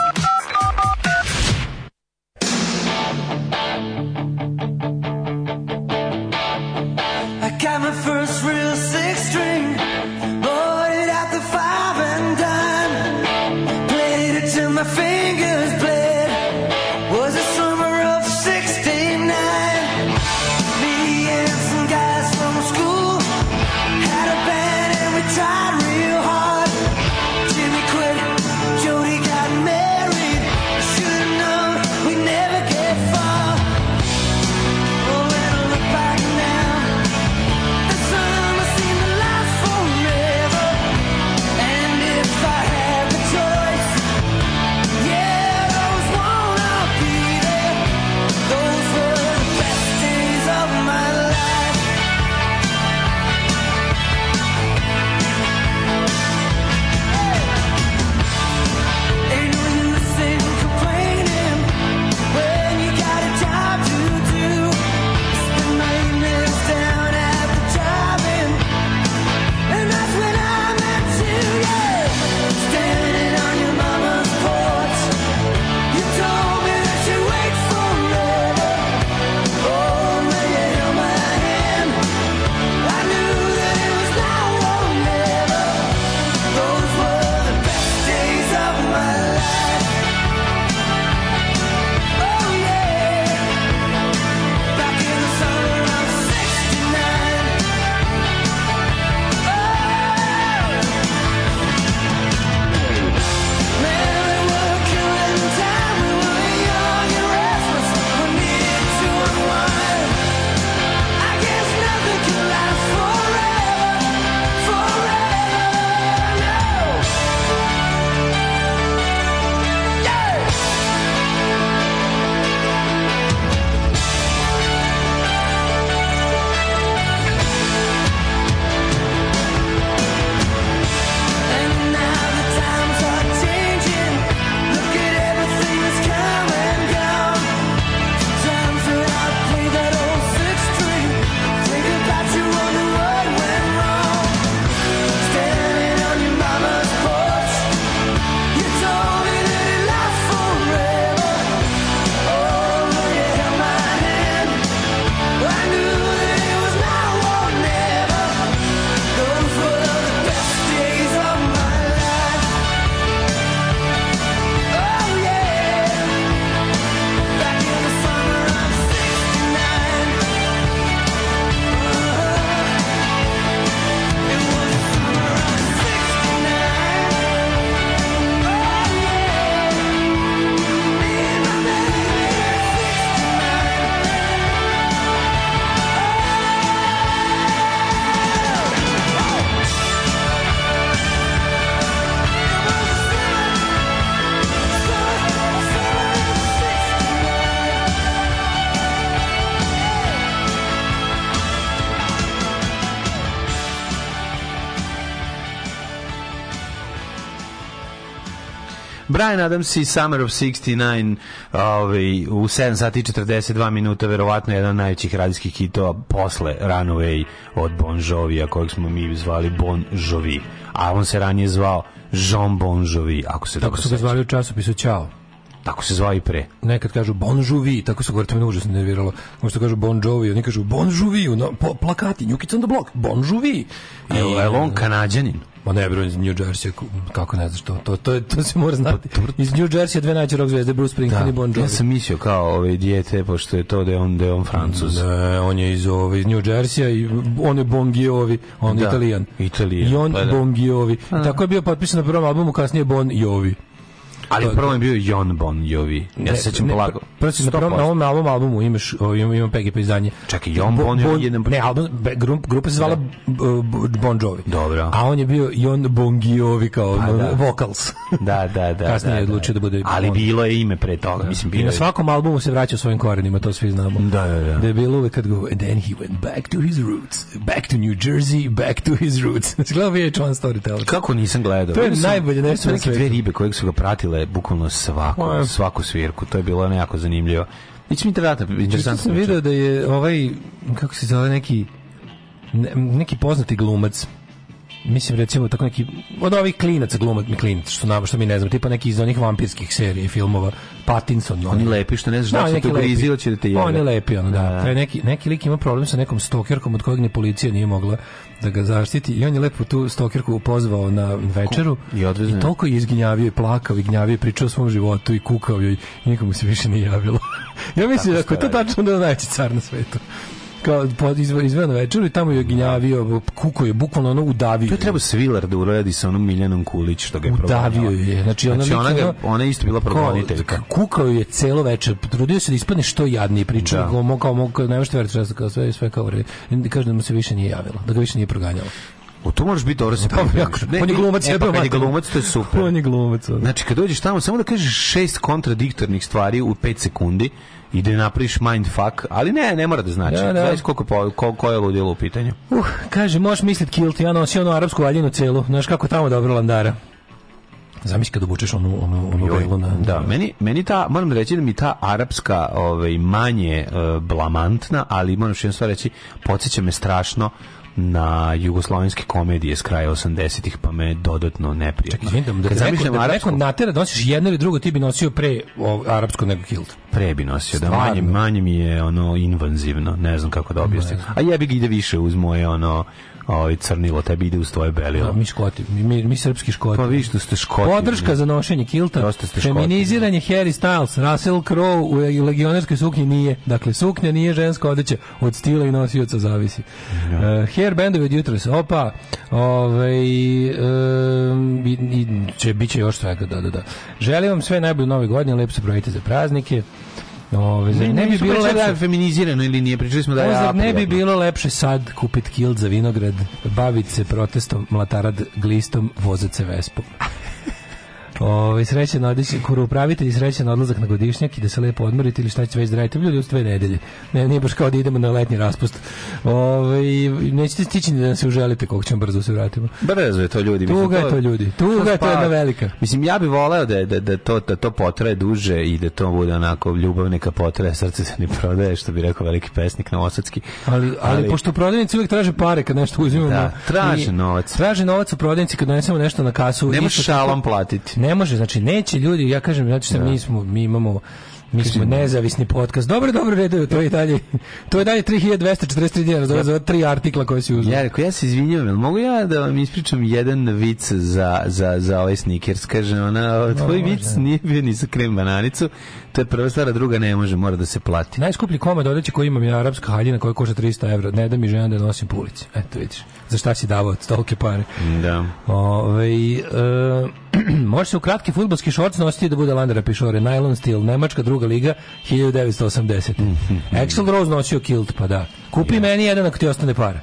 Brian Adams i Summer of 69 ovaj, u 7 sati 42 minuta, verovatno jedan od najvećih radijskih hitova posle Runaway od Bon Jovi, a kojeg smo mi zvali Bon Jovi. A on se ranije zvao Jean Bon Jovi, ako se tako, tako su ga zvali u časopisu Ćao. Tako se zvao i pre. Nekad kažu Bon Jovi, tako se govorite, me užasno nerviralo. Ono što kažu Bon Jovi, oni kažu Bon Jovi, na, po, plakati, Njukic on the Block, Bon Jovi. Evo, je on kanadjanin? Ma ne, bro, iz New Jersey, kako ne znaš to, to, to, to se mora pa znati. Iz New Jersey dve najče rock zvezde, Bruce Springsteen da, i Bon Jovi. Ja sam mislio kao ove dijete, pošto je to da je on, da je on francuz. Ne, on je iz, ove, iz New Jersey i on je Bon Giovi, on da, italijan. Italijan. I on pa, da. Bon Giovi. tako je bio potpisan na prvom albumu, kasnije Bon Jovi. Ali prvo je bio Jon Bon Jovi. Ja se sećam polako. Prvo se na prvom na ovom albumu, albumu imaš ima, ima PGP izdanje. Čekaj, Jon Bon Jovi je ne album grup, grupa se zvala da. Bon Jovi. Dobro. A on je bio Jon Bon Jovi kao pa da. vocals. Da, da, da. Kasnije da, je odlučio da bude Ali bilo je ime pre toga, mislim bilo. I na svakom albumu se vraća svojim korenima, to svi znamo. Da, da, da. Da je bilo uvek kad go and then he went back to his roots, back to New Jersey, back to his roots. Gledao je John Storyteller. Kako nisam gledao? To je najbolje nešto na svetu. Dve ribe kojeg su ga pratile je bukvalno svaku, Moje... Pa svaku svirku. To je bilo jako zanimljivo. Ići mi te da vrata, interesantno. sam vidio da je ovaj, kako se zove, neki, neki poznati glumac, mislim recimo tako neki od ovih klinaca glumat mi klinac što nam što mi ne znam tipa neki iz onih vampirskih serija filmova Pattinson oni lepi što ne znaš da, da su to grizi hoće da te jebe oni lepi ono da, da. Taj neki neki lik ima problem sa nekom stokerkom od kojeg ni policija nije mogla da ga zaštiti i on je lepo tu stokerku pozvao na večeru i, odvezno. i toliko je izginjavio i plakao i gnjavio i pričao o svom životu i kukao i nikomu se više nije javilo ja mislim da ako je to tačno da je najveći car na svetu kao izveo na večeru i tamo je ginjavio, kuko je bukvalno ono udavio. To je trebao Svilar da uradi sa onom Miljanom Kulić što ga je Udavio je. Znači, ona, znači, ona, ga, ona je isto bila progoniteljka. Kukao je celo večer, trudio se da ispadne što jadnije priča, da. kao mog, kao mog, nemaš veriti, sve, sve kao, kaže da mu se više nije javila da ga više nije proganjalo. O, tu moraš biti dobro pa, se pripremiš. on je glumac, e, pa je bio je glumac, to je super. On je glumac. Znači, kad dođeš tamo, samo da kažeš šest kontradiktornih stvari u 5 sekundi, i da napraviš fuck, ali ne, ne mora da znači. Da, da. Znači koliko, ko, ko, je ludilo u pitanju. Uh, kaže, možeš misliti ti, ja nosim onu arapsku valjinu celu. Znaš kako tamo dobro landara. Zamisli kad obučeš onu onu onu velu na da meni meni ta moram da reći da mi ta arapska ovaj manje uh, blamantna ali moram što reći podseća me strašno na jugoslovenske komedije s kraja 80-ih, pa me dodatno neprijatno. Izvinim, da, da, zamišljam da, arapsko... natera, da nosiš jedno ili drugo, ti bi nosio pre o, arapsko nego kilt. Pre bi nosio, da, Stvarno. da manje, manje mi je ono invanzivno, ne znam kako da objasnim. A jebi ga ide više uz moje ono ovaj crnilo tebi ide uz tvoje belilo. Da, mi škoti, mi, mi, mi srpski škoti. Pa vi što ste škoti. Podrška za nošenje kilta, ste feminiziranje škoti, Harry Styles, Russell Crowe u legionerskoj suknji nije. Dakle, suknja nije ženska odeće, od stila i nosioca zavisi. Ja. Uh, hair bendovi od jutros, opa, ovaj, um, i, će, bit će još svega, da, da, da. Želim vam sve najbolje u nove godine, lepo se brojite za praznike. Ove, ne, ne bi bilo lepše da feminizirano ili nije pričali smo da je ne bi bilo lepše sad kupiti kilt za vinograd, baviti se protestom, mlatarad glistom, vozati se vespom. Ovaj srećan odlični kuru upravitelj srećan odlazak na godišnjak i da se lepo odmorite ili šta ćete već radite ljudi u dve nedelje. Ne, nije baš kao da idemo na letnji raspust. Ovaj nećete stići da se uželite kog ćemo brzo se vratimo. Brzo je to ljudi. Tuga to... je to ljudi. Tuga to je to jedna velika. Mislim ja bih voleo da, da, da, to, da to potraje duže i da to bude onako ljubav neka potraje, srce se ne prodaje, što bi rekao veliki pesnik novosadski. Ali, ali, ali, pošto prodavnici uvijek traže pare kad nešto uzimamo. Da, traže novac. Traže novac u prodavnici kad donesemo nešto na kasu. Ne možeš šalom platiti. Ne ne može, znači neće ljudi, ja kažem, znači sam, da. mi, smo, mi imamo mi smo da. nezavisni podcast. Dobro, dobro, redu, to je dalje. To je dalje 3243 dinara za da. za tri artikla koje si uzeo. Ja, ja se izvinjavam, mogu ja da vam ispričam jedan vic za za za ovaj sneakers, kaže ona, tvoj vic nije bio ni sa krem bananicu, To je prva stara, druga ne može, mora da se plati. Najskuplji komad odeće koji imam je arapska haljina koja košta 300 evra. Ne da mi žena da nosim po ulici. Eto vidiš. Za šta si davao tolke pare? Da. Ove, e, eh, može se u kratke futbolski šorc nositi da bude Landera Pišore. Nylon stil, Nemačka druga liga, 1980. Mhm. Axel Rose nosio kilt, pa da. Kupi ja. Da. meni jedan ako ti ostane para.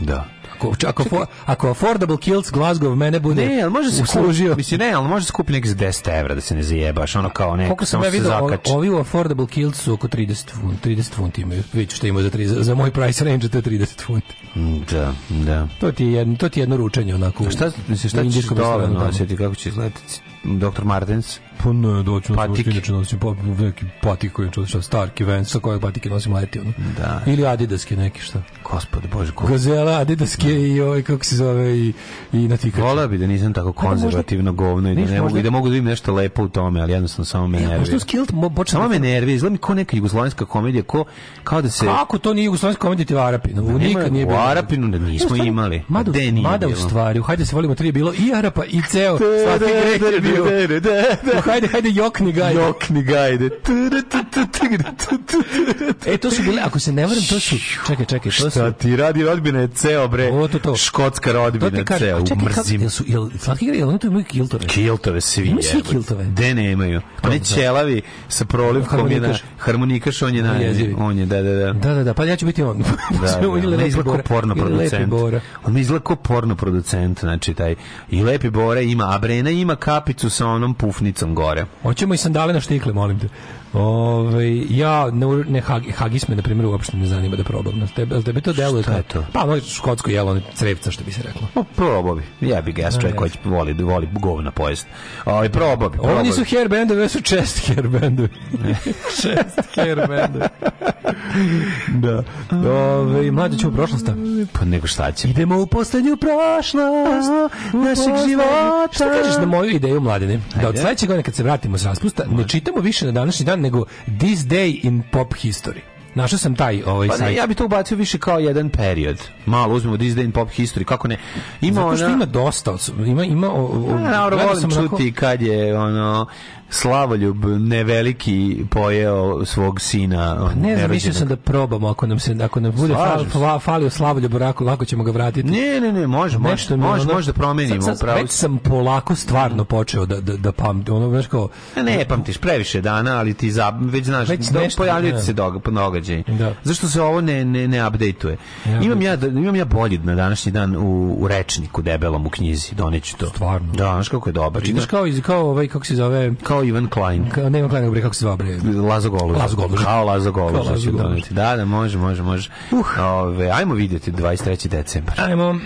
Da ako, ako, for, ako affordable kills Glasgow mene bude ne, ali može se uslužio. Mislim, ne, ali može skupiti nekih 10 evra da se ne zajebaš, ono kao neko, Koliko sam ja vidio, ovi u affordable kills su oko 30 funti, 30 funti imaju, vidite šta ima za, 30, za, moj price range, to je 30 funti. Mm, da, da. To ti je jedno, to ti je jedno ručanje onako. A šta, misliš, šta ćeš dole nositi, kako će izgledati? Dr. Martens? Pa ne, doću na svušti, inače nosim po, neki patik koji je znači, Stark venc, sa kojeg patike nosim leti. Ono. Da. Ili adidaske neke, šta? Gospode, Bože, ko... Gazela, adidaske da. i ovaj, kako se zove, i, i natikače. Vola bi da nisam tako konzervativno možda, govno i da, ne, možda... i da mogu da vidim nešto lepo u tome, ali jednostavno samo me e, nervira. Što skilt, počne? bočno, samo da- me nervira, izgleda mi ko neka jugoslovenska komedija, ko, kao da se... Kako to nije jugoslovenska komedija, ti u Arapinu? Da, nikad nije bilo. Da- da, u Arapinu da nismo imali. Mada, nije mada u stvari, u Hajde se volimo tri je bilo i Arapa i ceo, slatki greh je bio hajde, hajde, jokni gajde. Jokni gajde. E, to su bile, ako se ne varam, to su... Čekaj, čekaj, to su... Šta ti radi rodbine ceo, bre. O, to, to. Škotska rodbina je ceo, mrzim. Jel su, jel, slatki gre, jel oni to imaju kiltove? Kiltove, svi. Imaju svi kiltove. De ne imaju. Pa, oni da. ćelavi sa prolivkom je na... Harmonikaš, on je na... On je, da, da, da. Da, da, da, pa ja ću biti on. Da, da, da. On je izgleda kao porno producent. On mi izgleda kao porno producent, znači taj. I Lepi bore ima, a Brena ima kapicu sa onom pufnicom gore. Hoćemo i sandale na štikle, molim te. Ove, ja ne, ne hagi, hagis me na primjer uopšte ne zanima da probam. Da tebe, tebe to deluje Šta je to? Pa ono škotsko jelo, ono crevca što bi se reklo. Pa probao bi. Ja bih ga ja čovjek koji voli, voli govna pojest. Ovaj probao bi. Oni su hair bendovi, ovo su chest hair bendovi. chest hair bendovi. da. Ove, mlađe ćemo u prošlost. Pa nego šta će? Idemo u poslednju prošlost našeg života. Šta kažeš na moju ideju, mladine? Da od sledećeg godina kad se vratimo s raspusta, ne čitamo više na današnji dan, nego This Day in Pop History. Našao sam taj ovaj pa, ne, ja bih to ubacio više kao jedan period. Malo uzmemo This Day in Pop History, kako ne. Ima Zato što ona... ima dosta, ima ima o, o, ja, pa, naravno, volim sam čuti onako... kad je ono Slavoljub neveliki pojeo svog sina. Pa ne znam, mislio sam da probamo ako nam se ako nam bude fal, fal, falio Slavoljub lako, lako ćemo ga vratiti. Ne, ne, ne, može, može, može, ono, može da promenimo sad, sad, Već sam polako stvarno počeo da da da pamtim, ono baš kao ne, ne pamtiš previše dana, ali ti za, već znaš, već da pojavljuje da. se događaj. Da. Zašto se ovo ne ne ne updateuje? Ja, imam ja da- imam ja bolji na današnji dan u, u rečniku debelom u knjizi, doneću to. Stvarno. Da, znaš kako je dobar. Znači, znaš kao iz kao ovaj kako se zove kao kao Ivan Klein. Kao, ne Ivan Klein, bre, kako se zvao bre? Lazo Goluž. Lazo Goluž. Kao Lazo Goluž. Kao Da, da, može, može, može. Uh. Ove, ajmo vidjeti 23. decembar. Ajmo.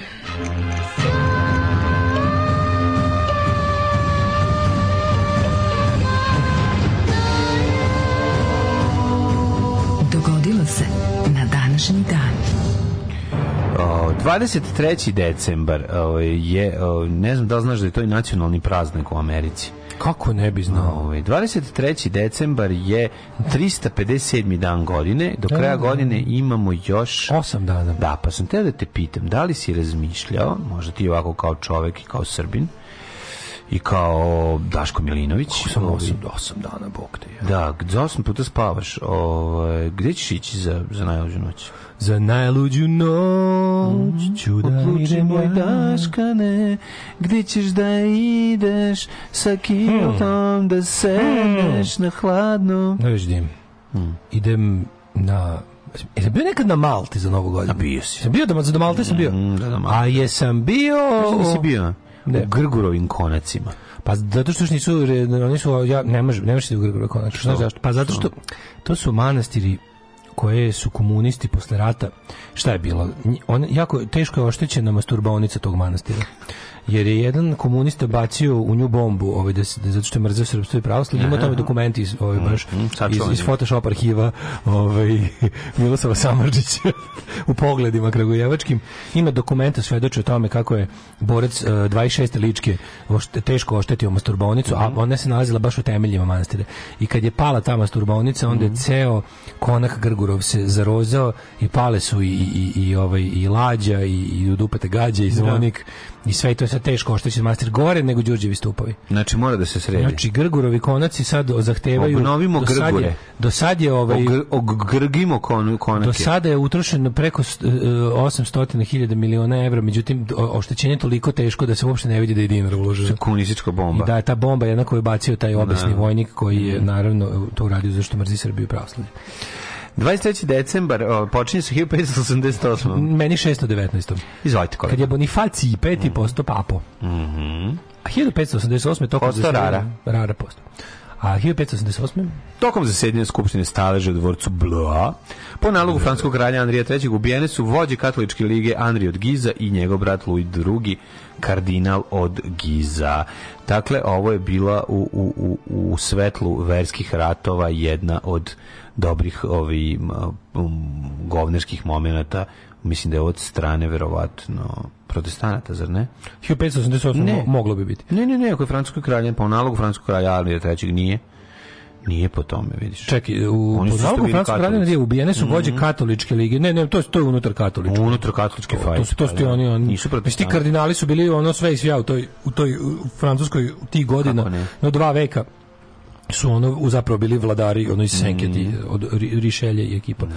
Dogodilo se na današnji dan. 23. decembar je, ne znam da li znaš da je to i nacionalni praznik u Americi. Kako ne bi znao? Ove, ovaj, 23. decembar je 357. dan godine. Do kraja da, da, da. godine imamo još... 8 dana. Da, pa sam te da te pitam, da li si razmišljao, možda ti ovako kao čovek i kao srbin, i kao Daško Milinović. Kako sam 8, 8 dana, bog te je. Da, za 8 puta spavaš. Ovaj, gde ćeš ići za, za najluđu noć? Za najluđu noć mm, ću da idem moj Daškane, gde ćeš da ideš sa kiltom mm. da sedneš mm. na hladno. Da viš dim. Mm. Idem na Jesam bio nekad na Malti za Novu godinu? A bio si. Sam bio da, za Malte sam bio. Mm, da, da, Malte. A jesam bio... Mislim da si bio ne. u Grgurovim konacima. Pa zato što nisu, oni su, ja, ne možeš ne može u Grgurovim konacima. Što? Zašto? Pa zato što to su manastiri koje su komunisti posle rata, šta je bilo? On, jako teško je oštećena masturbaonica tog manastira jer je jedan komunista bacio u nju bombu ovaj da se da zato što je mrzeo srpstvo i pravoslavlje ima tamo dokumenti iz ovaj baš mm, mm iz, iz Photoshop arhiva ovaj Milosava Samardžića u pogledima kragujevačkim ima dokumenta svedoči o tome kako je borac uh, eh, 26. ličke ošte, teško oštetio masturbonicu mm -hmm. a mhm. ona se nalazila baš u temeljima manastira i kad je pala ta masturbonica onda je mhm. ceo konak Grgurov se zarozao i pale su i i i, i ovaj i lađa i, i udupete gađa i da. zvonik da I sve to je sad teško oštećen master gore nego Đurđevi stupovi. Znači mora da se sredi. Znači Grgurovi konaci sad zahtevaju Obnovimo do Grgure. je, do sad je ovaj Ogr, ogrgimo kon, konake. Do sada je utrošeno preko 800.000 e, miliona evra, međutim oštećenje je toliko teško da se uopšte ne vidi da je dinar uložen. Kunistička bomba. I da je ta bomba jedna koju je bacio taj obesni da. vojnik koji je mhm. naravno to uradio zašto mrzi Srbiju pravoslavlje. 23. decembar o, počinje sa 1588. Meni 619. Izvolite kolega. Kad je Bonifaci peti mm. posto papo. Mm -hmm. A 1588. je posto rara. Rara posto. A 1588. Tokom zasedanja Skupštine staleže u dvorcu Blois, po nalogu franskog kralja Andrija III. ubijene su vođe katoličke lige Andrij od Giza i njegov brat Louis II. kardinal od Giza. Dakle, ovo je bila u, u, u, u svetlu verskih ratova jedna od dobrih ovi govnerskih momenata mislim da je od strane verovatno protestanata, zar ne? 1588 ne. moglo bi biti. Ne, ne, ne, ako je francuski kralj, pa u nalogu francuskog kralja Arlija III nije. Nije po tome, vidiš. Čekaj, u Portugalu Francuska kraljevina je ubijene su vođe mm -hmm. katoličke lige. Ne, ne, to je to je unutar katoličke. Unutar katoličke fajde. To su to su ti pa da. oni oni. Nisu protiv. Ti kardinali su bili ono sve i svija u toj u toj u francuskoj tih godina, no dva veka su ono zapravo bili vladari ono iz Senketi mm. od Rišelje i ekipa. Mm.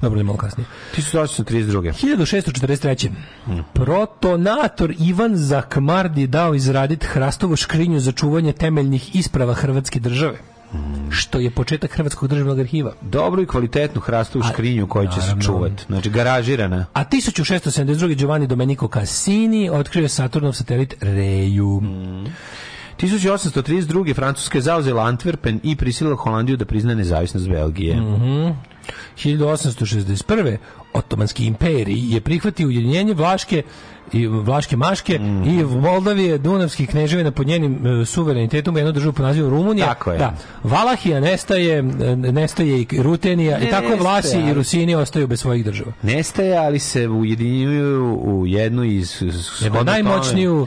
Dobro, ne malo kasnije. 1832. 1643. Mm. Protonator Ivan Zakmardi dao izraditi hrastovu škrinju za čuvanje temeljnih isprava Hrvatske države. Mm. što je početak Hrvatskog državnog arhiva. Dobru i kvalitetnu hrastu u škrinju koju će se čuvati. Znači, garažirana. A 1672. Giovanni Domenico Cassini otkrio Saturnov satelit Reju. Mm. 1832. Francuska je zauzela Antwerpen i prisilila Holandiju da prizna nezavisnost Belgije. Mm -hmm. 1861. Otomanski imperij je prihvatio ujedinjenje Vlaške i Vlaške Maške mm -hmm. i Moldavije, Dunavskih kneževina pod njenim e, suverenitetom jednu državu pod nazivom Rumunija. Tako je. Da. Valahija nestaje, e, nestaje i Rutenija ne, i tako nestaje, Vlasi ali... i Rusini ostaju bez svojih država. Nestaje, ali se ujedinjuju u jednu iz... Nebo najmoćniju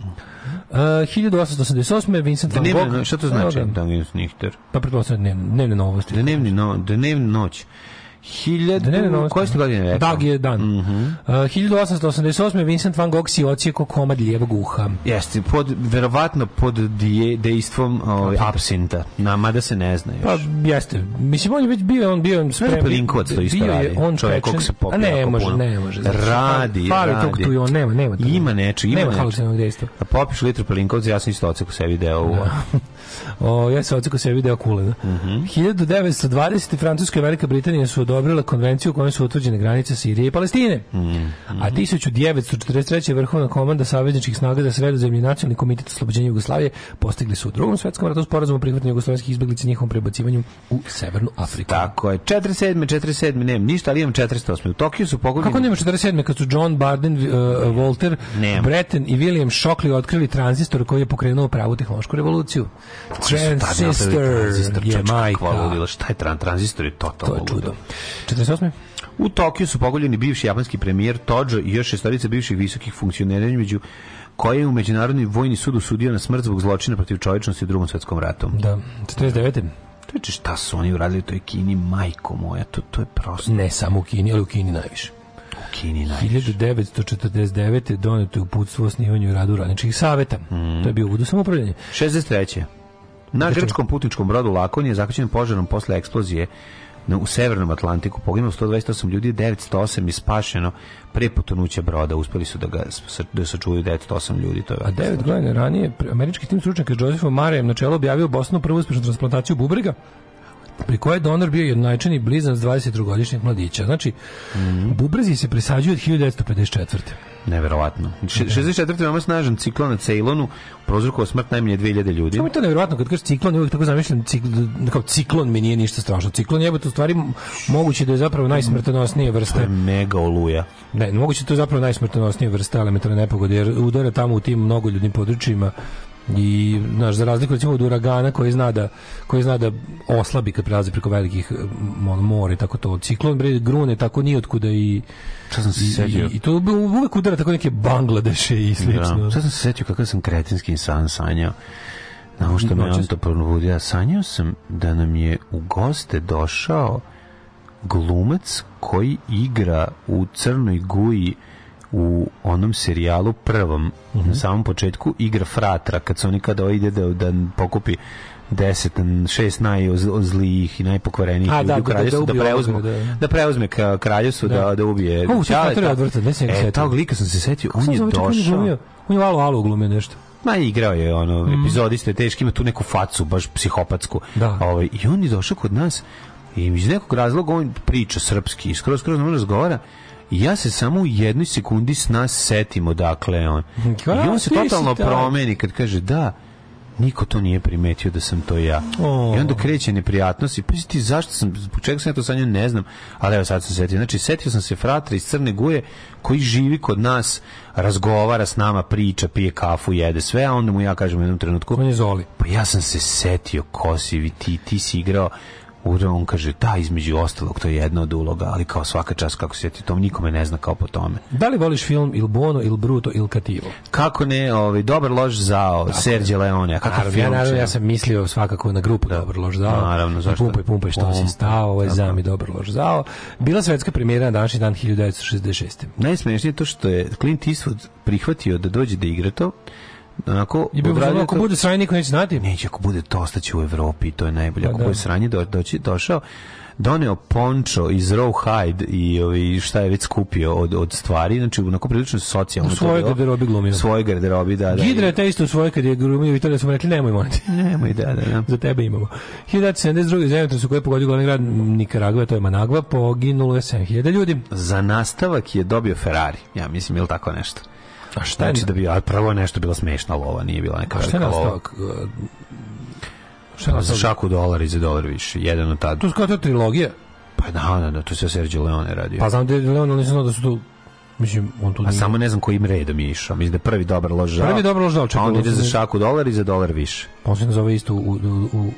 Uh, 1888. Vincent van Gogh. Dnevne, šta to znači? Da, da. da Nihter. Pa pretpostavljam da dnevne, dnevne novosti. Dnevni, no, dnevni noć. Hiljadu... Da koje ste godine rekao? Dag je dan. Mm -hmm. uh, 1888. Vincent van Gogh si ocije ko komad lijevog uha. Jeste, pod, verovatno pod dije, dejstvom ovaj, pa- absinta. Na, mada se ne zna još. Pa, jeste. Mislim, on je već bio, on bio... Sprem, ne, Pelinkovac to isto radi. On čovjek kog se popija. A ne, može, puno. ne može. Znači, radi, pali, radi. Fali tu i on, nema, nema. Tamo. Ima nečeg, ima nečeg. Nema halucinog dejstva. Popiš litru Pelinkovca, ja sam isto ocije ko sebi deo da. uva. O, ja se oceko sebi deo kulena. Mm -hmm. 1920. Francuska i Velika Britanija su odobrile konvenciju u kojoj su utvrđene granice Sirije i Palestine. Mm -hmm. A 1943. vrhovna komanda savezničkih snaga za sredozemlji nacionalni komitet oslobođenja Jugoslavije postigli su u drugom svetskom ratu sporazum o prihvatanju jugoslovenskih izbeglica i njihovom prebacivanju u Severnu Afriku. Tako je. 47. 47. nemam ništa, ali imam 408. U Tokiju su pogodili... Kako nema 47. kad su John Barden, uh, Walter, Breton i William Shockley otkrili tranzistor koji je pokrenuo pravu tehnološku revoluciju? Transistor je majka. Šta je tran, transistor? Je totalno to je čudo. 48. U Tokiju su pogoljeni bivši japanski premijer Tojo i još šestorica bivših visokih funkcionera među koji je u Međunarodni vojni sud osudio na smrt zbog zločina protiv čovječnosti u drugom svetskom ratu. Da, 49. Čeče, šta su oni uradili u toj Kini, majko moja, to, to je prosto. Ne samo u Kini, ali u Kini najviše. U Kini najviše. 1949. doneto je uputstvo o radu radničkih saveta. Mm. To je bio budu samopravljanje. 63. Na grčkom putničkom brodu Lakon je zakočen požarom posle eksplozije u Severnom Atlantiku poginulo 128 ljudi, 908 je spašeno pre potonuća broda. Uspeli su da ga da sačuvaju 908 ljudi. To je A 9 godina ranije američki tim stručnjaka Joseph Marijem na čelu objavio Bosnu prvu uspešnu transplantaciju bubrega pri kojoj je donor bio jednačeni blizan s 23 godišnjeg mladića. Znači, mm -hmm. bubrezi se presađuju od 1954. Neverovatno. 64. Da. veoma snažan ciklon na Ceylonu prozrukovao smrt najmanje 2000 ljudi. Kako je to neverovatno kad kažeš ciklon, uvek tako zamišljam ciklon, kao ciklon mi nije ništa strašno. Ciklon jebote u stvari moguće da je zapravo najsmrtonosnija vrsta. mega oluja. Ne, moguće da je to zapravo najsmrtonosnije vrste elementarne nepogode jer udara tamo u tim mnogo ljudnim područjima I naš za razliku recimo od uragana koji zna da koji zna da oslabi kad prelazi preko velikih more tako to ciklon bre grune tako ni otkuda i šta sam se setio. I, I, to uvek udara tako neke Bangladeše i da. slično. Da. sam se setio kako sam kretinski san sanjao. Na što me on to probudio. Sanjao sam da nam je u goste došao glumac koji igra u Crnoj Guji u onom serijalu prvom, mm -hmm. na samom početku, igra fratra, kad se oni kada ovaj ide da, da pokupi 10 šest najzlijih i najpokvarenijih ljudi da, u da, da, da kraljevstvu da, da, da, preuzme ovoga, da, da preuzme ka kraljevstvu da. da da ubije. Ovo se je e, se tog lika sam se setio, znači on je došao. On je malo malo glume nešto. Ma igrao je ono mm. epizodiste teški, ima tu neku facu baš psihopatsku. Da. Ovaj i on je došao kod nas i iz nekog razloga on priča srpski, skroz skroz ne razgovara ja se samo u jednoj sekundi s nas setimo dakle on. Ja, I on se totalno promeni kad kaže da, niko to nije primetio da sam to ja. Oh. I onda kreće neprijatnost i pa ti zašto sam, zbog čega sam ja to sanjao, ne znam, ali evo sad sam setio. Znači, setio sam se fratra iz Crne Guje koji živi kod nas, razgovara s nama, priča, pije kafu, jede sve, a onda mu ja kažem u jednom trenutku... On je zoli. Pa ja sam se setio, Kosivi, ti, ti si igrao Ura, on kaže, da, između ostalog, to je jedna od uloga, ali kao svaka čast kako se ti tom nikome ne zna kao po tome. Da li voliš film Il Bono, Il Bruto, Il Cativo? Kako ne, ovaj, dobar lož zao, dakle. Sergio Leone, kakav naravno, film? Ja, naravno, ja sam mislio svakako na grupu da. dobar lož zao. Naravno, zašto? Pumpaj, pumpaj, što Pumpa. si stao, ovaj zam i dobar lož zao. Bila svetska premijera na današnji dan 1966. Najsmešnije je to što je Clint Eastwood prihvatio da dođe da igra to, Onako, I bi odradio, ako to... bude sranje, niko neće znati. Neće, ako bude to, ostaće u Evropi, to je najbolje. Ako pa da. bude sranje, do, doći, došao, doneo pončo iz Rawhide i ovi šta je već skupio od od stvari, znači onako prilično socijalno. U svojoj garderobi glumio. U Svoje garderobi, da, da. Hidra je te isto u svojoj kad je glumio i to da smo rekli nemoj morati. Nemoj, da, da, da. Za tebe imamo. 1972. zemljotre su koje pogodio glavni grad Nikaragva, to je Managva, poginulo je 7000 ljudi. Za nastavak je dobio Ferrari, ja mislim, ili tako nešto. A šta znači da bi a prvo je nešto bilo smešno lova, nije bila neka šta je lova. Šta za šaku dolar za dolar više, jedan od To je kao trilogija. Pa da, da, da, to se Sergio Leone radio. Pa znam da je Leone, ali znao da su tu Mislim, on tu A nije... samo ne znam kojim redom je išao. Mislim da je prvi dobar lož žal. Prvi dobar lož žal. A on da ide za šaku dolar i za dolar više. Pa on se nazove isto u, u, u...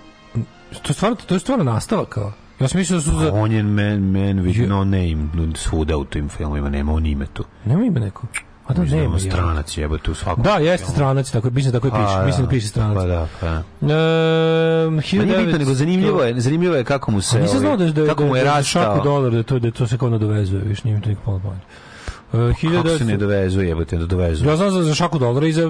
To, je stvarno, to je stvarno nastava kao. Ja sam mislio da su za... On je man, man with no name. Svuda u tim filmima nema on ime tu. Nema ime neko. A da ne, stranac je, tu svako. Da, jeste stranac, tako mislim da koji piše, pa, mislim da piše pa stranac. Pa da, pa. Ehm, nije bitno, nego zanimljivo je, zanimljivo je kako mu se, ovaj da, da kako mu je da da rastao dolar, da to da to se kao nadovezuje, viš, nije to nikakva pomoć hiljada... E, Kako se ne dovezuje, jebote, da dovezuje? Ja znam za, za šaku dolara i za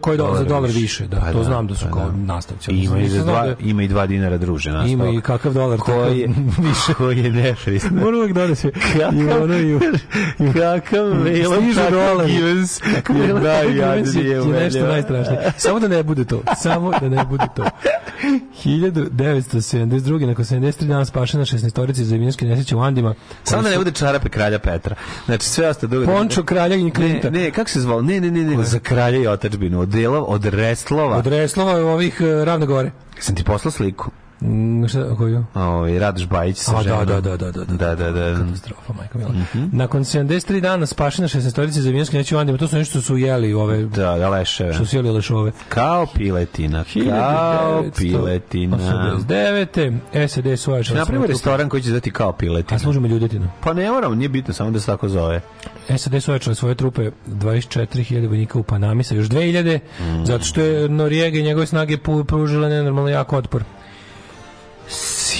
koji dolar, za dolar više, da, pa to da, znam da su pa kao da. nastavci. Ima, i dva, da... ima i dva dinara druže nastavak. Ima i kakav dolar koji je, više. koji je nefrisno. Moram uvek da se... Kakav, ima ono i... kakav velo, kakav dolar. givens. Da, ja je nešto najstrašnije. Samo da ne bude to. Samo da ne bude to. 1972. nakon 73 dana spašena 16 za zemljinske nesreće u Andima. Samo da ne bude čarape kralja Petra. Znači sve ostaje drugo Mončo kralja i Klinta. Ne, ne, kako se zvao? Ne, ne, ne, ne. Za kralja i otačbinu. Od delova, od reslova. Od reslova ovih uh, ravne gore. Sam ti poslao sliku. Mm, šta, koju? Ovi, ovaj, Radoš Bajić sa A, da, da, ženom. Da, da, da, da, da, da, da, da. Katastrofa, majka mila. Mm -hmm. Nakon 73 dana spašena 16-torica za Vijenske neće vandima, to su nešto su jeli ove... Da, da, leševe. Što su jeli lešove. Kao piletina, kao piletina. 89. SED svoja šalstva. Napravimo restoran koji će zvati kao piletina. A služimo ljudetinu. Pa ne moram, nije bitno, samo da se tako zove. SAD su ojačali svoje trupe 24.000 vojnika u Panami sa još 2000, mm. zato što je Norijega i njegove snage pružila nenormalno jak otpor.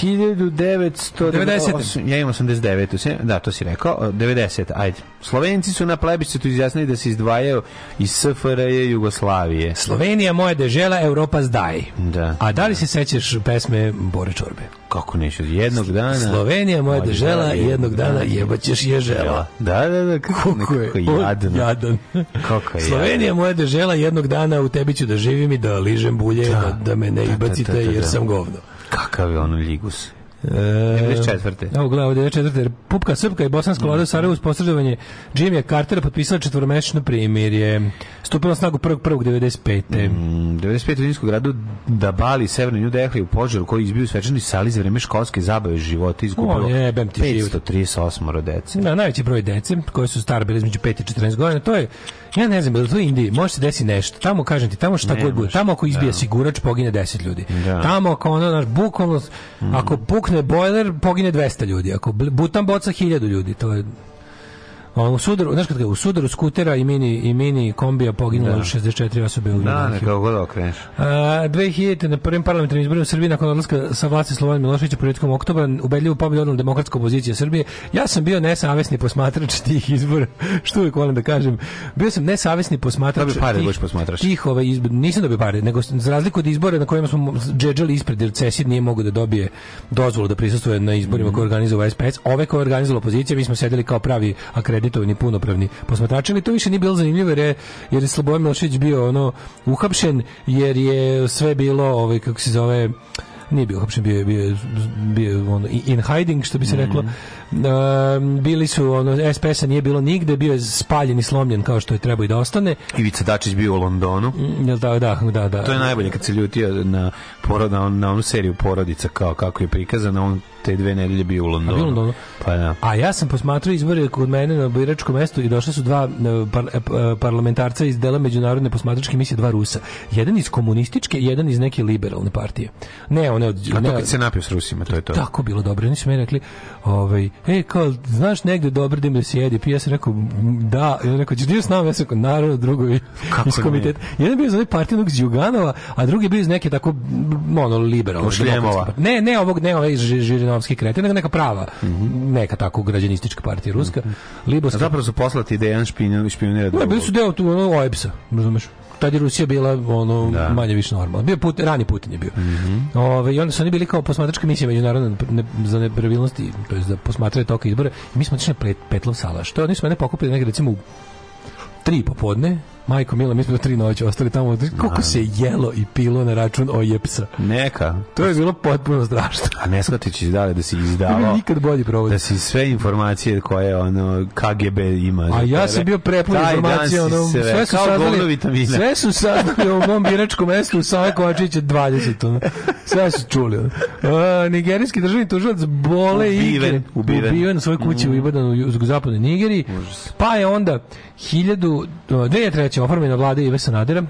1990. Ja imam 89. Da, to si rekao. 90. Ajde. Slovenci su na plebiscitu izjasnili da se izdvajaju iz SFRJ e Jugoslavije. Slovenija moja dežela, Europa zdaj. Da. A da li se sećaš pesme Bore Čorbe? Kako neću, jednog dana... Slovenija moja dežela, jednog dana jebaćeš ježela. Da, da, da, kako, kako je jadno. jadan. Kako je Slovenija jadan. moja dežela, jednog dana u tebi ću da živim i da ližem bulje, da, da, da me ne da, da, izbacite jer sam govno. Kakav je ono ligus? E, 94. Evo je 94. Pupka Srpka i Bosanska mm. vlada Sarajevo uz posredovanje Jimmy Cartera potpisala četvormesečno primirje. Stupila snagu 1.1.95. Mm, 95. u Indijskom gradu Dabali, Severni New Delhi u požaru koji izbio svečani sali za vreme školske zabave života izgubilo 538 dece. Na, najveći broj dece koji su stari bili između 5 i 14 godina. To je Ja ne znam, je li to Indiji? Može se desiti nešto. Tamo, kažem ti, tamo šta ne, god bude. Tamo ako izbije da. sigurač, pogine 10 ljudi. Da. Tamo ako ono, naš, bukvalno, mm. ako pukne bojler, pogine 200 ljudi. Ako butan boca, 1000 ljudi. To je U sudaru, znaš kad ga, u sudaru skutera i mini, i mini kombija poginulo da. 64 osobe u Da, ne, kako god okreneš. 2000. na prvim parlamentarnim izborima u Srbiji nakon odlaska sa vlasti Slovan Miloševića početkom oktobra ubedljivu pobedu odnala demokratska opozicija Srbije. Ja sam bio nesavesni posmatrač tih izbora, što uvijek volim da kažem. Bio sam nesavesni posmatrač. Da pare, tih, posmatraš. Tih ove ovaj, izbora, nisam dobio pare, nego za razliku od izbora na kojima smo džedžali ispred, jer CESID nije mogao da dobije dozvolu da prisustvuje na izborima mm koje organizovao SPS, ove koje organizovala opozicija, mi smo sedeli kao pravi akreditani akreditovani punopravni posmatrači, ali to više nije bilo zanimljivo jer je, jer je Slobodan Milošić bio ono uhapšen jer je sve bilo ovaj kako se zove nije bio uhapšen, bio je bio, bio ono, in hiding, što bi se reklo. Um, bili su, ono, SPS-a nije bilo nigde, bio je spaljen i slomljen kao što je trebao i da ostane. Ivica Dačić bio u Londonu. Mm, da, da, da. da. To je najbolje kad se ljutio na, porod, na, onu seriju Porodica, kao kako je prikazana, on te dve nedelje bio u Londonu. A bio u Londonu? Pa ja. A ja sam posmatrao izbore kod mene na biračkom mestu i došli su dva e, par, e, e, parlamentarca iz dela međunarodne posmatračke misije, dva Rusa. Jedan iz komunističke, jedan iz neke liberalne partije. Ne, one od... A to ne, kad se napio s Rusima, to je to. Tako bilo dobro. Oni su meni rekli, ovaj, e, kao, znaš negde dobro da im da sjedi? Pa ja sam rekao, da. I on rekao, ćeš ti s nama? Ja sam rekao, naravno, drugo iz komiteta. Ne? Jedan bio iz onaj partijenog Đuganova, a drugi bio iz neke tako, ono, liberalne. Ne, ne, ovog, ne, ovaj iz Žirina Malinovski kreten, neka prava, neka tako građanistička partija ruska. Mm Zapravo su poslati Dejan Špinjan, Špinjera. Ne, bili su deo tu ono, OEPS-a, razumeš? tad je Rusija bila ono da. manje više normalna. Bio put, rani Putin je bio. Mm -hmm. Ove, I onda su oni bili kao posmatračka misija međunarodna ne, za nepravilnosti, to je da posmatraju toka izbora. I mi smo otišli na Petlov sala. Što oni su mene pokupili negdje recimo u tri popodne, Majko Mila, mi smo do tri noći ostali tamo. Koliko se jelo i pilo na račun ojepsa. Neka. To je bilo potpuno strašno. A ne shvatit ćeš da da si izdavao. nikad bolji provod. Da si sve informacije koje ono KGB ima. A ja sam bio prepun informacija. Ono, sve, sve, su saznali, sve su saznali u mom biračkom mestu Sava Kovačića 20. Ono. Sve su čuli. Ono. A, nigerijski državni tužilac Bole Ikre. Ubiven. Ubiven. na svojoj kući mm. u Ibadanu u zapadnoj Nigeriji. Užas. Pa je onda 1000, 2003 2003. oformljena vlada Ive Sanadera,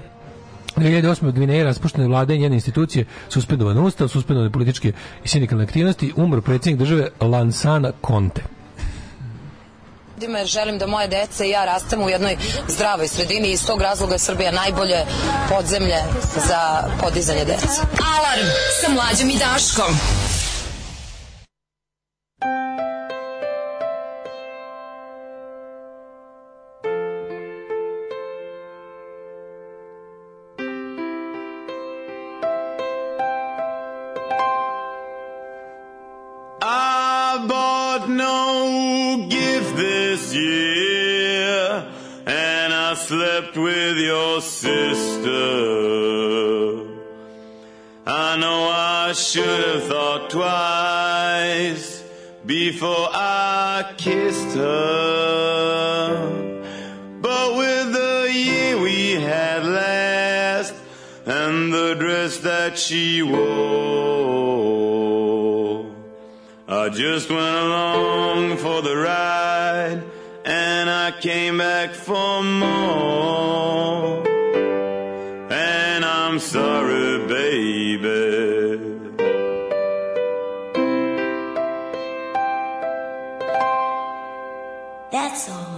2008. Gvineja raspuštene vlade i njene institucije, suspendovan ustav, suspendovane političke i sindikalne aktivnosti, umr predsjednik države Lansana Conte jer želim da moje dece i ja rastemo u jednoj zdravoj sredini i iz tog razloga je Srbija najbolje podzemlje za podizanje dece. Alarm sa mlađom i Daškom. slept with your sister. I know I should have thought twice before I kissed her. But with the year we had last and the dress that she wore, I just went along for the ride came back for more. And I'm sorry, baby. That's all.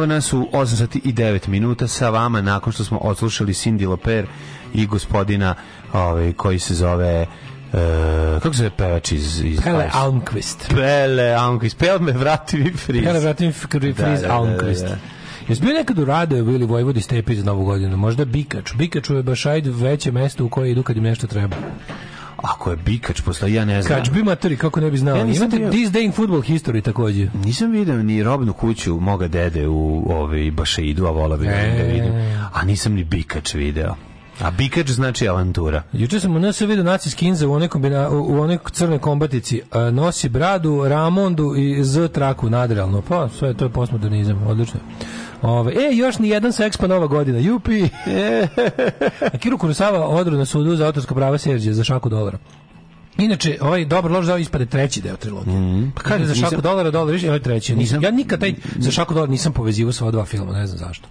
Evo nas u 8 sati i 9 minuta sa vama nakon što smo odslušali Cindy Loper i gospodina ovaj, koji se zove E, kako se zove pevač iz... iz Pele Almqvist. Pele Almqvist. Pele me vrati mi friz. Pele vrati mi da, friz da, da, Almqvist. Da, da, da. Jesi bio nekad u Radojevu ili Vojvodi Stepi za Novu godinu? Možda Bikač. Bikač u Ebašajd veće mesto u koje idu kad im nešto treba. Kako je Bikač postoji, ja ne znam. Kačbi matori, kako ne bi znao. Ja Imate bio... This Day in Football History takođe. Nisam video ni robnu kuću moga dede u ovaj Bašeidu, a vola bi da da e... da vidim. A nisam ni Bikač video. A bikač znači avantura. Juče sam u nas vidio naci skinza u onoj, kombina, u onoj crnoj kombatici. E, nosi bradu, Ramondu i Z traku nadrealno. Pa sve to je postmodernizam, odlično. Ove, e, još ni jedan sa pa Expo Nova godina. Jupi! Akiru Kurosava odru na sudu za autorsko prava Serđe za šaku dolara. Inače, ovaj dobro loš zao ovaj ispade treći deo trilogije. Mm -hmm. Pa kaže za šaku nisam, dolara, dolara, više, ovaj treći. Nisam, ja nikad taj za šaku dolara nisam povezivao sa ova dva filma, ne znam zašto.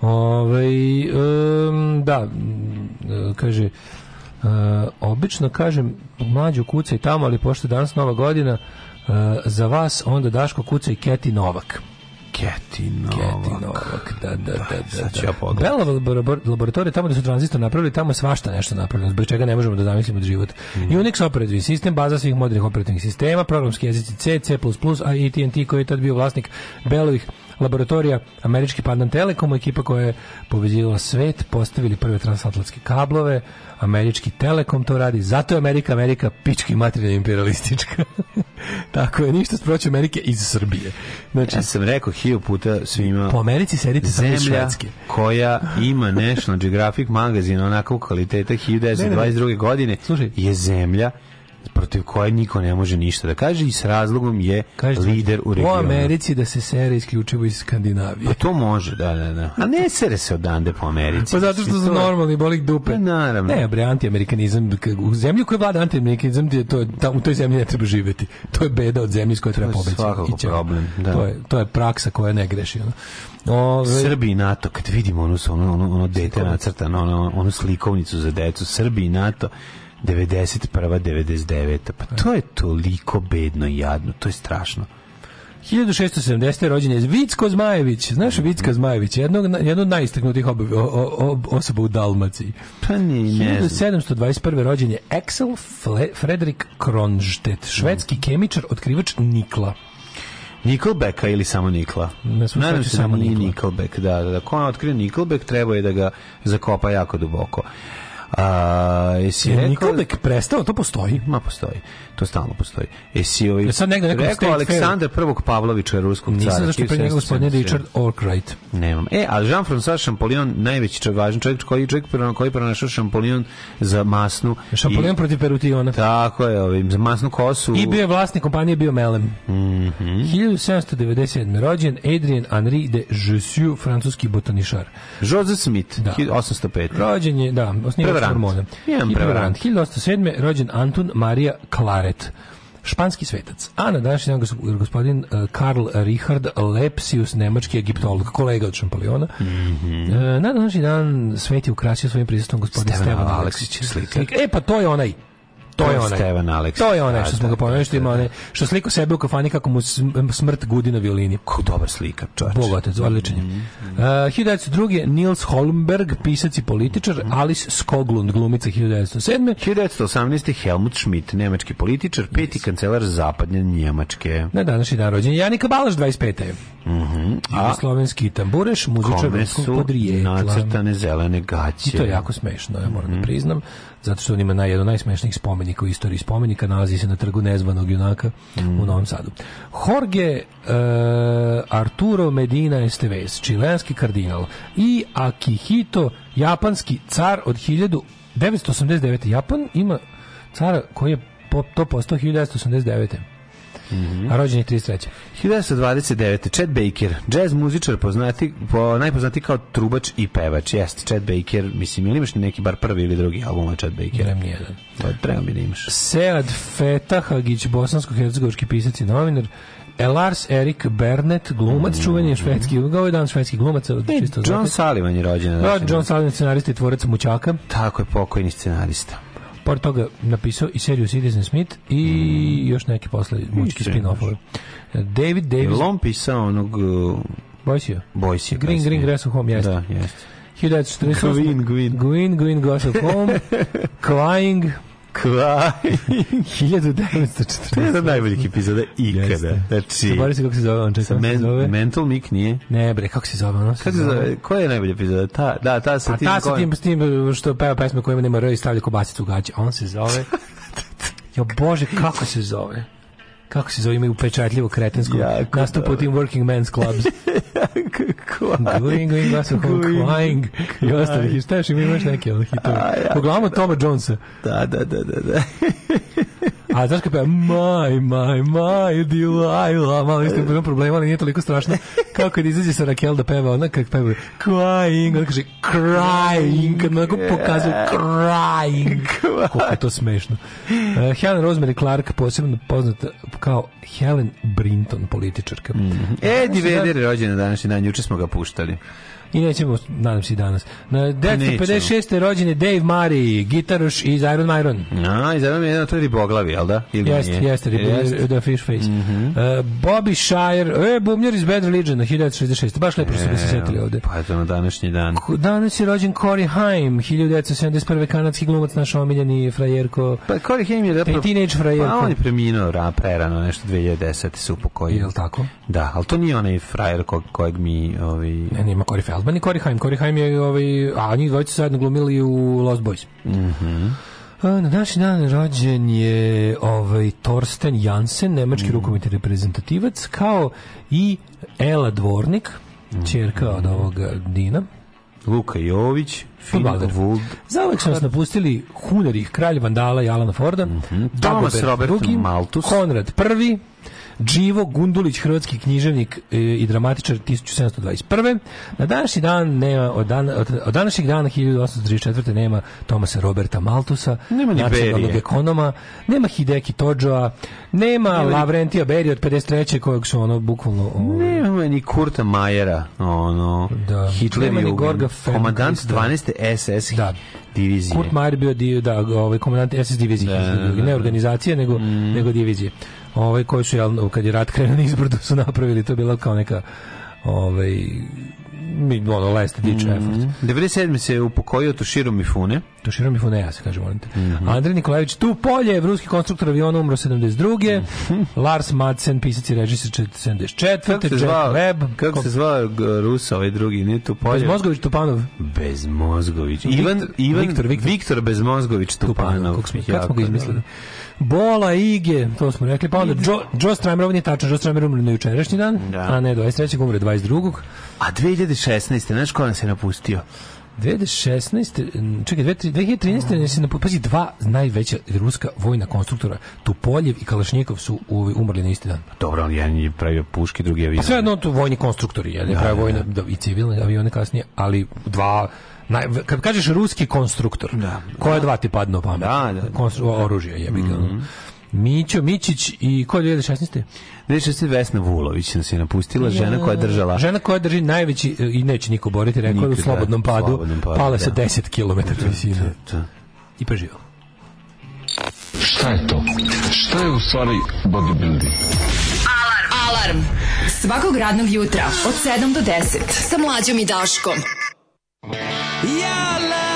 Ove, um, da, e, kaže, uh, obično kažem mlađu kuca i tamo, ali pošto je danas nova godina, uh, za vas onda Daško kuca i Keti Novak. Keti Novak. Keti da, da, da. da, da. Ja Bela laboratorija, tamo da su tranzistor napravili, tamo svašta nešto napravljeno, zbog čega ne možemo da zamislimo život. Mm. Unix operativni sistem, baza svih modernih operativnih sistema, programski jezici C, C++, a AT&T koji je tad bio vlasnik Belovih laboratorija američki Pandan Telekom, ekipa koja je povezivala svet, postavili prve transatlantske kablove, američki Telekom to radi, zato je Amerika, Amerika pički materijalno imperialistička. Tako je, ništa sproći Amerike iz Srbije. Znači, ja sam rekao hiju puta svima, po Americi sedite zemlja švedske. koja ima National Geographic magazin onako kvaliteta 1922. godine Slušaj. je zemlja protiv koje niko ne može ništa da kaže i s razlogom je Kažete, znači, lider u regionu. U Americi da se sere isključivo iz Skandinavije. Pa to može, da, da, da. A ne sere se odande po Americi. Pa zato što znači, su to... normalni bolik dupe. Ne, pa naravno. Ne, bre, antiamerikanizam, u zemlji koja vlada antiamerikanizam, to, ta, u toj zemlji ne treba živeti. To je beda od zemlje s koje treba pobeći. To je problem, da. To je, to je praksa koja ne greši. Ono. Ove... Srbi i NATO, kad vidimo ono, ono, ono, ono dete nacrtano, ono, ono slikovnicu za decu, Srbi i NATO, 91. 99. Pa to je toliko bedno i jadno, to je strašno. 1670. rođen je Vicko Zmajević. Znaš mhm. Vicka Zmajević, jednog, jedno od najistaknutih osoba u Dalmaciji. Pa nije 1721. rođen je Axel Fle Fredrik Kronstedt, mhm. švedski mm. kemičar, otkrivač Nikla. Nickelbacka ili samo Nikla? Ne sam Nadam znači se da samo da nije Nickelback, da, da, da. Ko je otkrio Nickelback, treba je da ga zakopa jako duboko. A, jesi je rekao... Nikolbek da- prestao, to postoji? Ma, postoji. To stalno postoji. E si ovaj... Ja e, sad negde neko rekao Aleksandar prvog Pavlovića ruskog Nisam cara. Nisam zašto pre njega gospodin Richard Albright. Nemam. E, a Jean-François Champollion najveći čovjek, važan čovjek koji čovjek koji pronašao Champollion za masnu. Champollion i, protiv Perutiona. Tako je, ovim za masnu kosu. I bio je vlasnik kompanije bio Melem. Mm -hmm. 1797. rođen Adrien Henri de Jussieu, francuski botaničar. Joseph Smith, da. 1805. Rođen je, da, osnivač hormona. Prevarant. 1807. rođen Anton Maria Klare poet španski svetac. A na današnji dan gospodin e, Karl Richard Lepsius, nemački egiptolog, kolega od Šampaliona. Mm -hmm. Na današnji dan svet je ukrasio svojim prisustvom gospodin Stevan, Stevan Aleksić. Aleksić. E pa to je onaj to je onaj Stevan Aleksić. To je onaj što da, smo ga da, da, pomenuli što ima one što sliku sebe u kafani kako mu smrt gudi na violini. Kako dobra slika, čoveče. Bogotac, mhm, odličan. Mm, mm. Uh, 1902 Nils Holmberg, pisac i političar, mm. Alice Skoglund, glumica 1907. 1918 Helmut Schmidt, nemački političar, peti yes. kancelar zapadne Njemačke. Na današnji dan rođen Janika Balaš 25. Mhm. Mm A slovenski tambureš, muzičar ruskog podrijetla. Nacrtane zelene gaće. I to je jako smešno, ja moram mm. da mhm. priznam zato što on ima naj, jedan najsmešnijih spomenika u istoriji spomenika, nalazi se na trgu nezvanog junaka mm. u Novom Sadu. Jorge uh, Arturo Medina Esteves, čilenski kardinal i Akihito, japanski car od 1989. Japan ima cara koji je po, to postao 1989. Mm -hmm. A rođen je 33. 1929. Chet Baker, jazz muzičar poznati, po, najpoznati kao trubač i pevač. Jeste, Chet Baker, mislim, ili imaš neki bar prvi ili drugi album od Chet Bakera? Nemam nijedan. To treba mi da imaš. Sead Fetahagić, bosansko-hercegovički pisac i novinar. E, Lars Erik Bernet, glumac, mm. čuveni švedski, ovo je dan švedski glumac. E, da, John Sullivan je rođen. John Sullivan, scenarista i tvorac mučaka. Tako je, pokojni scenarista pored toga napisao i seriju Citizen Smith i mm. još neke posle mučki spin-offove. David Davis... Je on pisao onog... Uh, Boysio? Boysio. Green, Green Grass of Home, jeste. Da, jeste. 1948. Green, Green. Gwyn, Gwyn Goss of Home. Crying. Kvaj. 1940. To je jedan od najboljih epizoda ikada. Jeste. Znači, Zaboravim se kako se zove on, čekaj, kako se zove? Mental Mick nije. Ne bre, kako se zove ono? Kako se zove? Koja je najbolja epizoda? Ta, da, ta sa pa tim... A ta sa tim, s tim uh, što peva pesme kojima nema R i stavlja kobasicu u gaće. On se zove... Jo Bože, kako se zove? kako se zove, imaju upečatljivo kretensko jako nastup u tim Working Men's Clubs. going, going, glasom, going, I ostali, šta još imaš neke hitove? Uglavnom Toma Jonesa. Da, da, da, da. da. A znaš kako je maj, maj, maj, dilajla, malo isto je problema, ali nije toliko strašno. Kao kad izađe sa Raquel da peva, ona kako peva, crying, ona kaže crying, kad onako pokazuje crying. Kako je to smešno. Uh, Helen Rosemary Clark, posebno poznata kao Helen Brinton, političarka. Mm -hmm. Edi Vedere rođena današnji dan, juče smo ga puštali i nećemo, nadam se i danas. Na 1956. rođen Dave Murray, gitaroš iz Iron Myron. A, iz Iron Myron, to je riboglavi, jel da? jeste, jeste, jeste. Yes. The Fish Face. Mm -hmm. uh, Bobby Shire, e, bumljar iz Bad Religion, 1966. Baš lepo su bi se e, sjetili ovde. Pa je na današnji dan. Danas je rođen Corey Haim, 1971. kanadski glumac, naš omiljeni frajerko. Pa Corey Haim je zapravo... Teenage frajerko. Pa on je preminuo ra, prerano, nešto 2010. se upokojio. Je Jel tako? Da, ali to nije onaj frajer kojeg mi... Ovi... Ne, nema Corey Alban i Corey Haim. Corey Haim je, ovaj, a njih dvojica su zajedno glumili u Lost Boys. Mhm. Mm na današnji dan rođen je ovaj Torsten Jansen, nemački mm. rukometni reprezentativac, kao i Ela Dvornik, mhm. ćerka od ovoga Dina. Luka Jović, Fudbaler. Zauvek su nas napustili Hunarih, Kralj Vandala i Alana Forda. Mm -hmm. Thomas Robert drugi, Maltus. Konrad prvi. Živo Gundulić, hrvatski književnik e, i dramatičar 1721. Na današnji dan nema, od, dan, od, od današnjeg dana 1834. nema Tomasa Roberta Maltusa, nema ni nacionalnog Berije. ekonoma, nema Hideki Tođoa, nema, nema Lavrentija Berija od 53. kojeg su ono bukvalno... Ono... Ovaj, nema ni Kurta Majera, ono... Da. Hitler nema ni Gorga Komadant 12. SS da. divizije. Kurt Majer bio dio, da, ovaj, komandant SS divizije, da, da ne da, da. organizacije, nego, mm. nego divizije ovaj koji su jel, kad je rat krenuo na izbrdu da su napravili to je bilo kao neka ovaj mi ono last ditch mm -hmm. effort. 97. se upokojio Toshiro Mifune. Toshiro Mifune, ja se kažem, molim te. Mm -hmm. Andrej Nikolajević, tu polje, ruski konstruktor aviona, umro 72. Mm -hmm. Lars Madsen, pisac i režisir 74. Kako se zvao, Web, kako kog... se zvao Rusa, ovaj drugi, nije tu polje? Bezmozgović Tupanov. Bezmozgović. Ivan, Ivan, Viktor, Viktor. Viktor Bezmozgović Tupanov. Tupanov kako smo, kako smo ga izmislili? Da. Bola Ige, to smo rekli, pa onda Joe, Joe Stramer, ovo nije tačno, Joe Stramer umre na jučerašnji dan, da. a ne 23. umre 22. A 2016. znaš ko nam se napustio? 2016. Čekaj, 2013. se napu... pazi dva najveća ruska vojna konstruktora Tupoljev i Kalašnjikov su umrli na isti dan. Dobro, on jedan je pravio puške, drugi avione. Pa sve jedno tu vojni konstruktori, jedan je da, pravio da, da. vojne da, i civilne avione kasnije, ali dva Naj, kad kažeš ruski konstruktor, da, koje dva ti padnu pamet? Da, da, da. Konstru, oružje je bilo. Mm -hmm. Mićo Mićić i ko je 2016. 2016. Vesna Vulović nas je napustila, žena koja je držala. Žena koja drži najveći e, i neće niko boriti, rekao je da, u slobodnom padu, slobodnom padu pala da. sa 10 km visine. Da, I preživjela. Šta je to? Šta je u stvari bodybuilding? Alarm! Alarm! Svakog radnog jutra od 7 do 10 sa mlađom i Daškom. Yeah,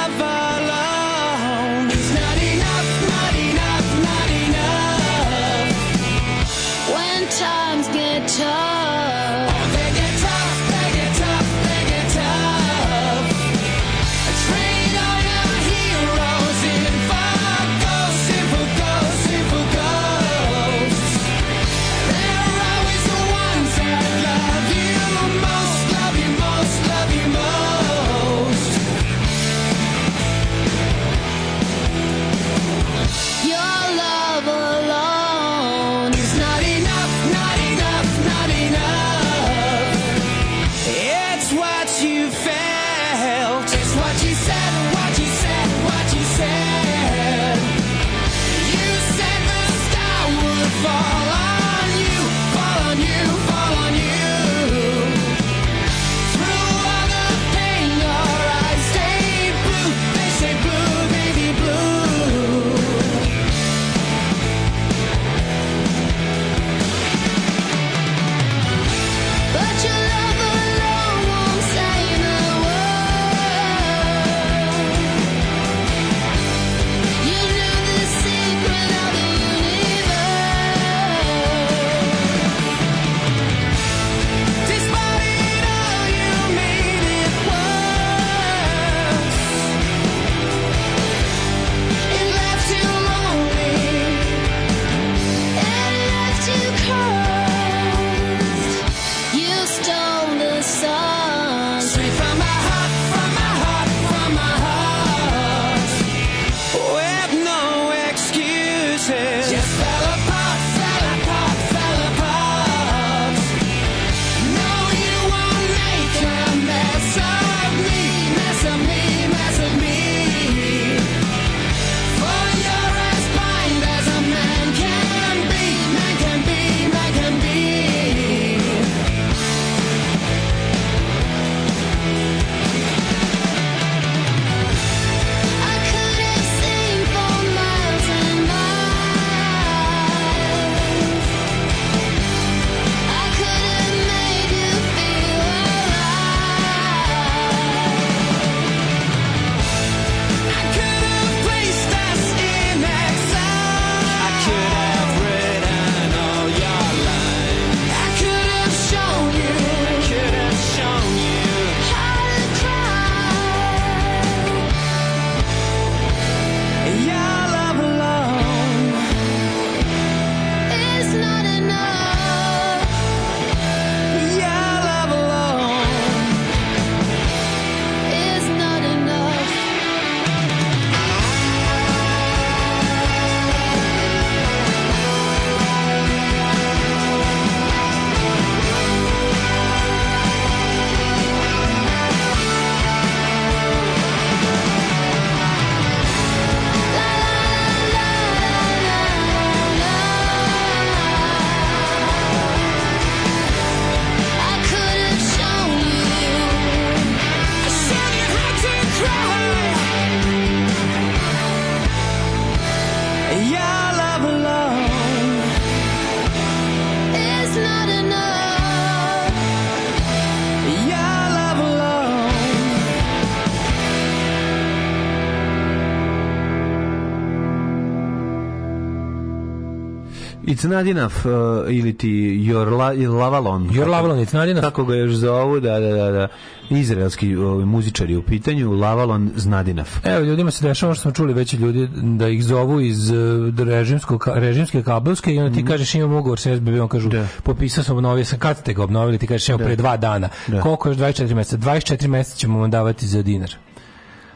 It's not enough uh, ili ti Your la, Lavalon. Your Lavalon, It's not enough. Kako ga još zovu, da, da, da, da. Izraelski uh, muzičari u pitanju, Lavalon Znadinaf. Evo, ljudima se dešava što smo čuli već ljudi da ih zovu iz uh, režimsko, ka, režimske kabelske i onda ti mm. kažeš imam ugovor sa SBB, on kažu da. popisao sam obnovio sam, kad ste ga obnovili, ti kažeš imam da. pre dva dana. Da. Koliko još 24 meseca? 24 meseca ćemo vam davati za dinar.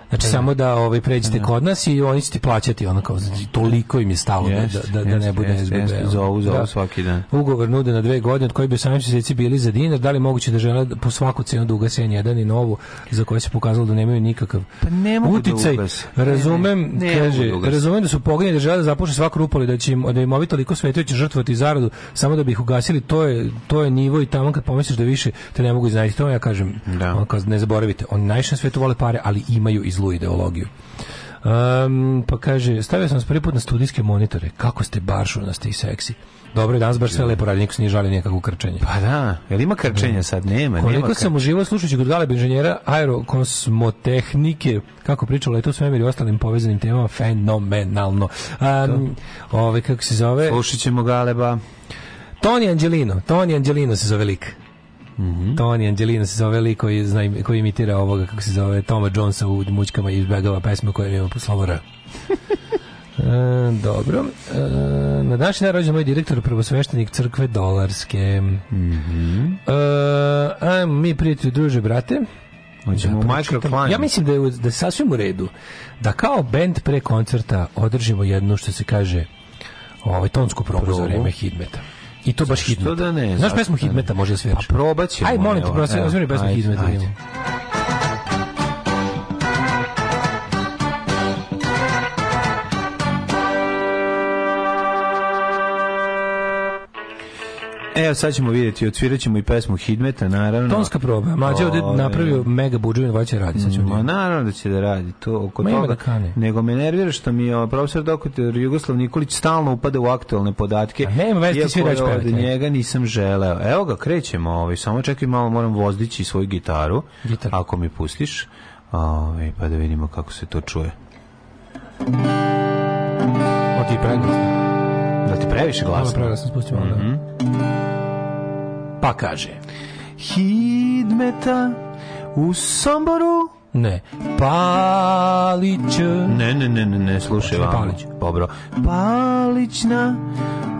Znači samo da ovaj pređete kod nas i oni će ti plaćati ono kao znači, toliko im je stalo da- jest, da, da, da jest, da ne bude jest, SBB. Jest, zovu, zovu da. svaki dan. Ugovor nude na dve godine od koji bi 18 mjeseci bili za dinar, da li moguće da žele po svaku cenu da ugase jedan i novu za koje se pokazalo da nemaju nikakav pa ne mogu da uticaj. Da razumem, ne, ne, kaže, ne mogu da razumem da su poginjeni da žele da zapuše svaku rupu ali da će im da im ovi toliko će žrtvovati zaradu samo da bi ih ugasili, to je to je nivo i tamo kad pomisliš da više te ne mogu iznajti. To ja kažem, da. On, kao, ne zaboravite, oni najviše na svetu vole pare, ali imaju iz zlu ideologiju. Um, pa kaže, stavio sam vas prvi put na studijske monitore. Kako ste baršunasti i seksi. Dobro, danas baš sve lepo radi, niko se nije žali nekako krčenje. Pa da, jel ima krčenja da. sad? Nema, Koliko nema sam uživo slušajući kod Galeba inženjera aerokosmotehnike, kako priča o tu svemir i ostalim povezanim temama, fenomenalno. Um, ove, ovaj, kako se zove? Slušit ćemo Galeba. Toni Angelino, Toni Angelino se zove lik. Mm -hmm. Tony Angelina se zove lik koji, zna, koji imitira ovoga, kako se zove, Toma Jonesa u mučkama i izbegava pesma koja ima po slovo R. E, dobro. E, na današnji dan moj direktor prvosveštenik crkve Dolarske. Mm -hmm. e, mi prijatelju druže, brate. Hoćemo da, Ja mislim da je, da je sasvim u redu da kao bend pre koncerta održimo jednu što se kaže ovaj tonsku probu, probu. za vreme hidmeta. I to baš hitmeta. Što da ne? Znaš pesmu hitmeta, može da sve. A pa probat ćemo. Aj, molim te, prosaj, uzmeri pesmu hitmeta. Ajde. Evo sad ćemo videti, odsvirat ćemo i pesmu Hidmeta, naravno. Tonska proba, Mađe je ovaj, napravio mega budžet, ovaj će da radi, sad ćemo Ma naravno da će da radi, to oko Ma toga. Da Nego me nervira što mi je profesor doktor Jugoslav Nikolić stalno upada u aktualne podatke. A nema veze, svi reći Od njega nisam želeo. Evo ga, krećemo, ovaj, samo čekaj malo, moram vozdići svoju gitaru, Gitar. ako mi pustiš, ovaj, pa da vidimo kako se to čuje. O ti preglasno. Da ti previše glasno? Da, preglasno spustimo, mm -hmm. da. Pa kaže, hidmeta u Somboru ne. Palić. Ne, ne, ne, ne, ne, slušaj vam. Palić. Dobro. Palić na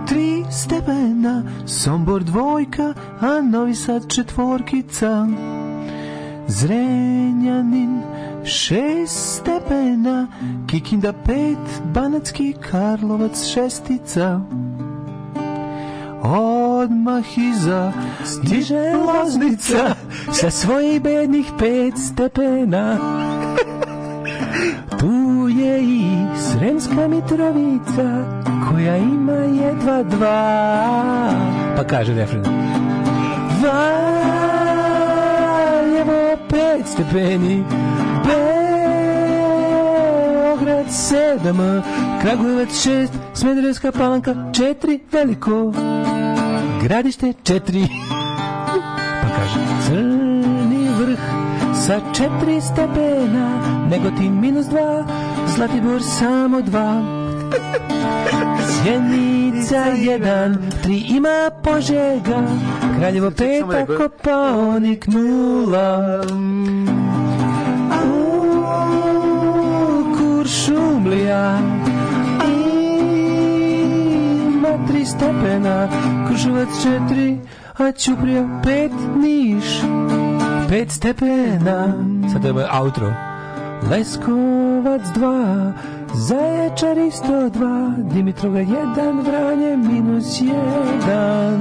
tri stepena, Sombor dvojka, a Novi Sad četvorkica. Zrenjanin šest stepena, Kikinda pet, Banacki Karlovac šestica odmah iza stiže loznica sa svojih bednih pet stepena. Tu je i Sremska Mitrovica koja ima jedva dva. Pa kaže refren. Valjevo pet stepeni, bez Kragujevac 7, Kragujevac 6, Smederevska palanka 4, Veliko, Gradište 4. pa kaže, crni vrh sa 4 stepena, Negotin minus 2, Zlatibor samo 2. Sjenica jedan, tri ima požega, Kraljevo pet, peta, Kopaonik nula. Kuršumlija Ima tri stepena Kruševac četiri A Ćuprija pet Niš Pet stepena Sad je outro Leskovac dva Zaječar isto dva Dimitrova jedan Vranje minus jedan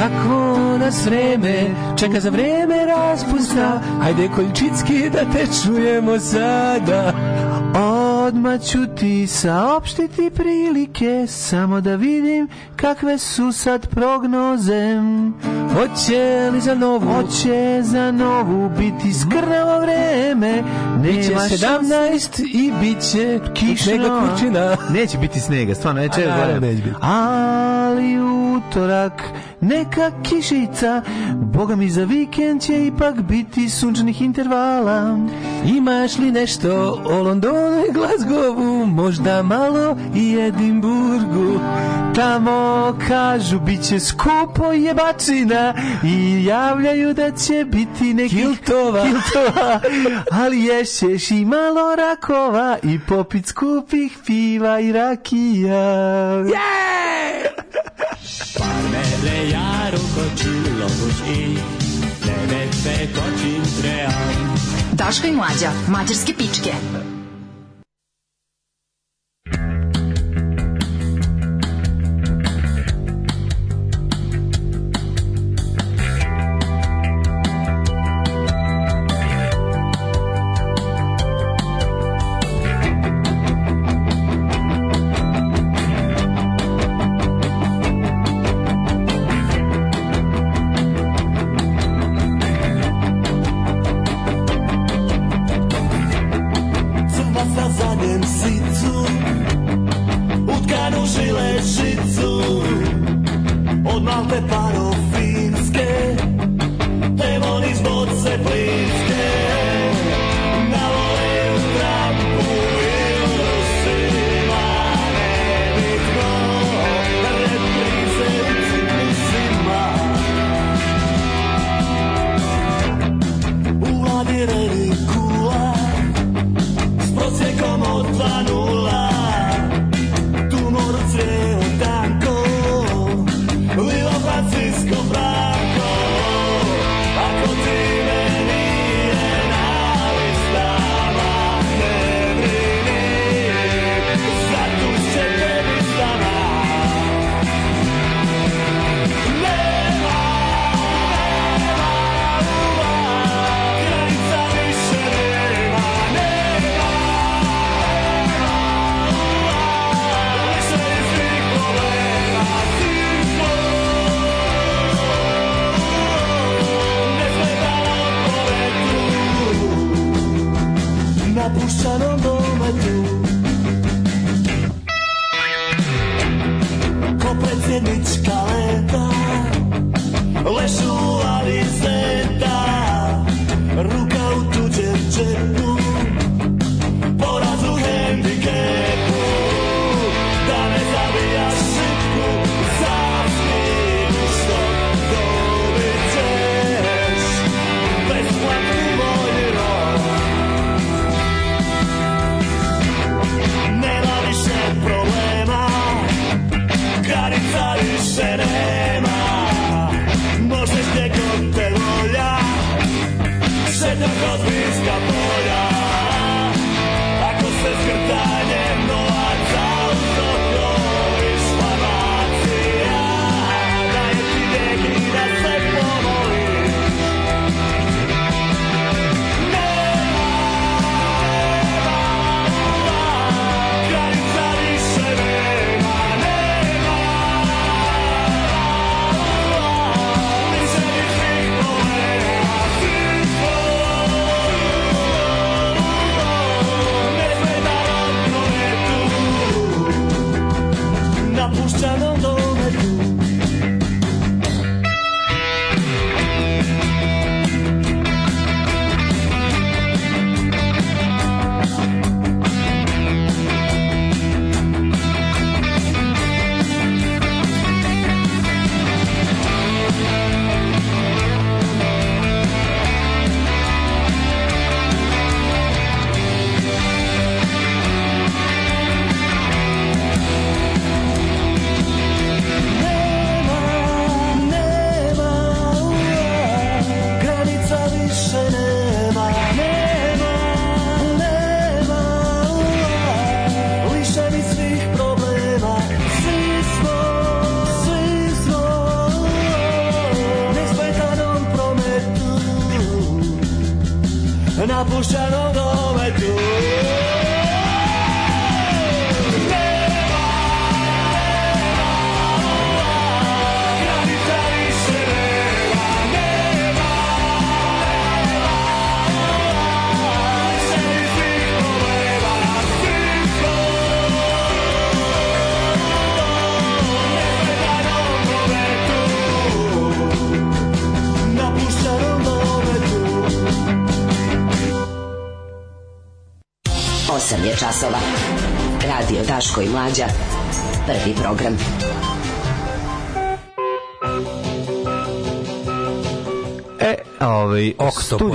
Kako nas vreme čeka za vreme raspusta ajde Kolčicki da te čujemo sada O Odmah ću ti saopštiti prilike, samo da vidim kakve su sad prognoze. Hoće li za novu? Hoće za novu biti mhm. skrnavo vreme. Neće Biće 17 i biće kišno. Snega kurčina. Neće biti snega, stvarno, neće. A, neće biti. Ali utorak neka kišica, boga mi za vikend će ipak biti sunčanih intervala. Imaš li nešto o Londonu i Glazgovu, možda malo i Edimburgu. Tamo kažu bit će skupo jebačina i javljaju da će biti nekih kiltova, kiltova. ali ješćeš i malo rakova i popit skupih piva i rakija. Yeah! Parmele ja rukočilo buš i nevete kočin trean. Daška i mlađa, mađarske pičke.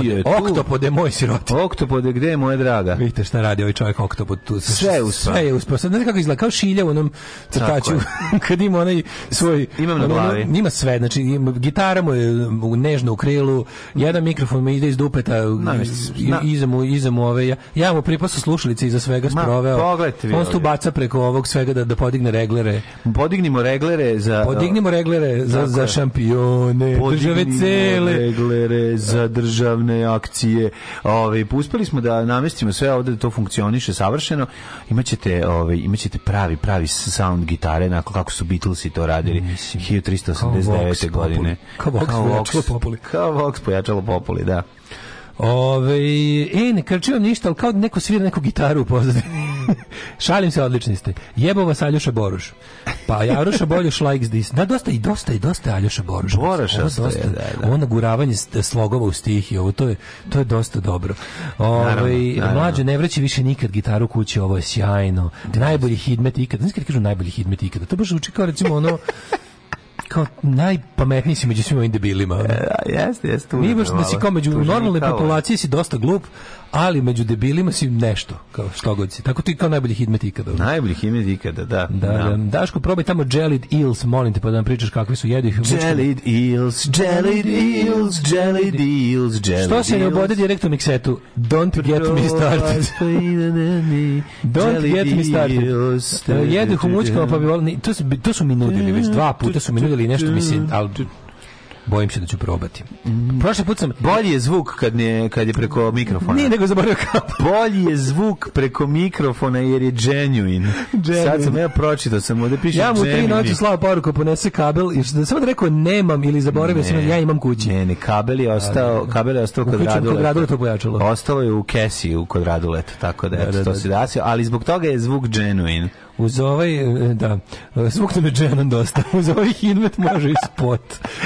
je tu. Oktopode, moj siroti. Oktopode, gde je moja draga? Vidite šta radi ovaj čovjek oktopod tu. Sve je uspao. Sve je uspao. Sad ne kako izgleda, kao šilja u onom crtaču. kad ima onaj svoj... Imam na glavi. Ono, ima sve, znači ima, gitara mu je nežno u krilu, jedan mikrofon mu ide iz dupeta, na, iza mu, iza mu ove... Ja, ja mu pripasao slušalice iza svega Ma, sproveo. Pogledajte vi. On tu baca preko ovog svega da, da podigne reglere. Podignimo reglere za... Podignimo reglere za, dakle, za šampione. Podignimo države cele. reglere za državne akcije. Ovaj pa uspeli smo da namestimo sve ovde da to funkcioniše savršeno. Imaćete ovaj imaćete pravi pravi sound gitare onako kako su Beatlesi to radili Mislim. 1389. godine. Kao Vox, kao Vox populi. Kao Vox pojačalo populi, da. Ove, e, ne krčio ništa, ali kao neko svira neku gitaru u pozadini. Šalim se, odlični ste. Jebo vas Aljoša Boruš. Pa Aljoša Boruš likes this. Da, dosta i dosta i dosta Aljoša Boruš. Boruš dosta, je, da, da. Ono guravanje slogova u stih i ovo, to je, to je dosta dobro. Ove, ovaj, Mlađe, ne vraći više nikad gitaru kući, ovo je sjajno. Da. Najbolji hidmet ikad. Znači kad kažu najbolji hidmet ikad, to baš uči kao recimo ono kao najpametniji si među svim ovim debilima. E, jeste, jeste, jeste. Nije baš da si kao među normalnoj populaciji si dosta glup, ali među debilima si nešto, kao što god si. Tako ti kao najbolji hitmet ikada. Najbolji hitmet ikada, da. da, da. da. Daško, probaj tamo Jellied Eels, molim te, pa da nam pričaš kakvi su jedi. Jellied Eels, Jellied Eels, Jellied Eels, Jellied Što se ne obode direkt u miksetu? Don't get me started. Don't get me started. Jedi humučkama, pa bi volio... To su mi nudili već, dva puta su mi nudili ili nešto, mm. mislim, ali Bojim se da ću probati. Mm. Prošli put sam bolji je zvuk kad ne kad je preko mikrofona. Nije nego zaboravio kap. Bolji je zvuk preko mikrofona jer je genuine. genuine. Sad sam ja pročitao sam ovde piše Ja mu tri noći slava poruku ponese kabel i da sam da rekao nemam ili zaboravio ne. sam ja imam kući. Ne, ne, kabel je ostao, kabel je ostao kod Raduleta. Kod Raduleta pojačalo. Ostalo je u kesi u kod Raduleta, tako da, da, da, to da. se desilo, ali zbog toga je zvuk genuine. Uz ovaj, e, da, zvuk nam je dženan dosta. Uz ovaj hidmet može i spot.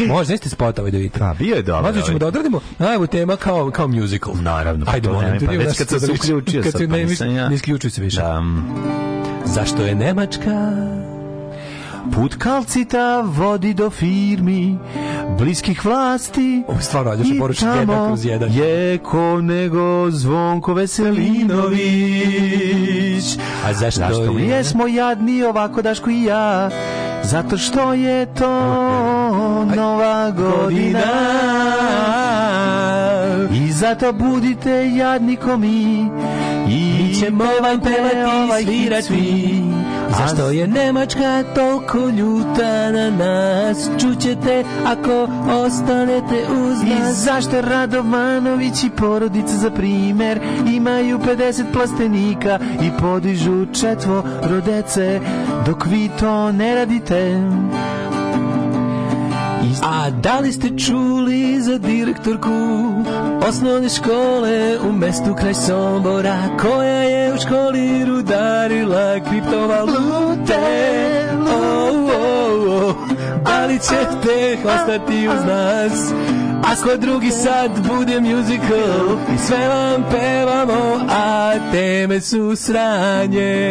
Može, jeste spot ovaj da vidite. A, bio je dobro. Možda ćemo ovaj. da odradimo, a evo tema kao, kao musical. Naravno. Pa Ajde, molim te. Pa, već kad sam se da uključio, sad pa nisam ja. Ne isključuj se više. Da. Zašto je Nemačka Put kalcita vodi do firmi bliskih vlasti. Ovo stvarno, se poruči jedan kroz jedan. je ko nego Zvonko Veselinović. A zašto, zašto je? jesmo jadni ovako Daško i ja? Zato što je to okay. nova godina. I zato budite jadni ko mi Mi ćemo vam ovaj pevati ovaj svirati Zašto je Nemačka toliko ljuta na nas Čućete ako ostanete uz nas I zašto Radovanović i porodica za primer Imaju 50 plastenika i podižu četvo rodece Dok vi to ne radite A da li ste čuli za direktorku osnovne škole u mestu kraj Sombora koja je u školi rudarila kriptovalute? Oh, oh, oh. Ali ćete ostati uz nas ako drugi sad bude musical I sve vam pevamo, a teme su sranje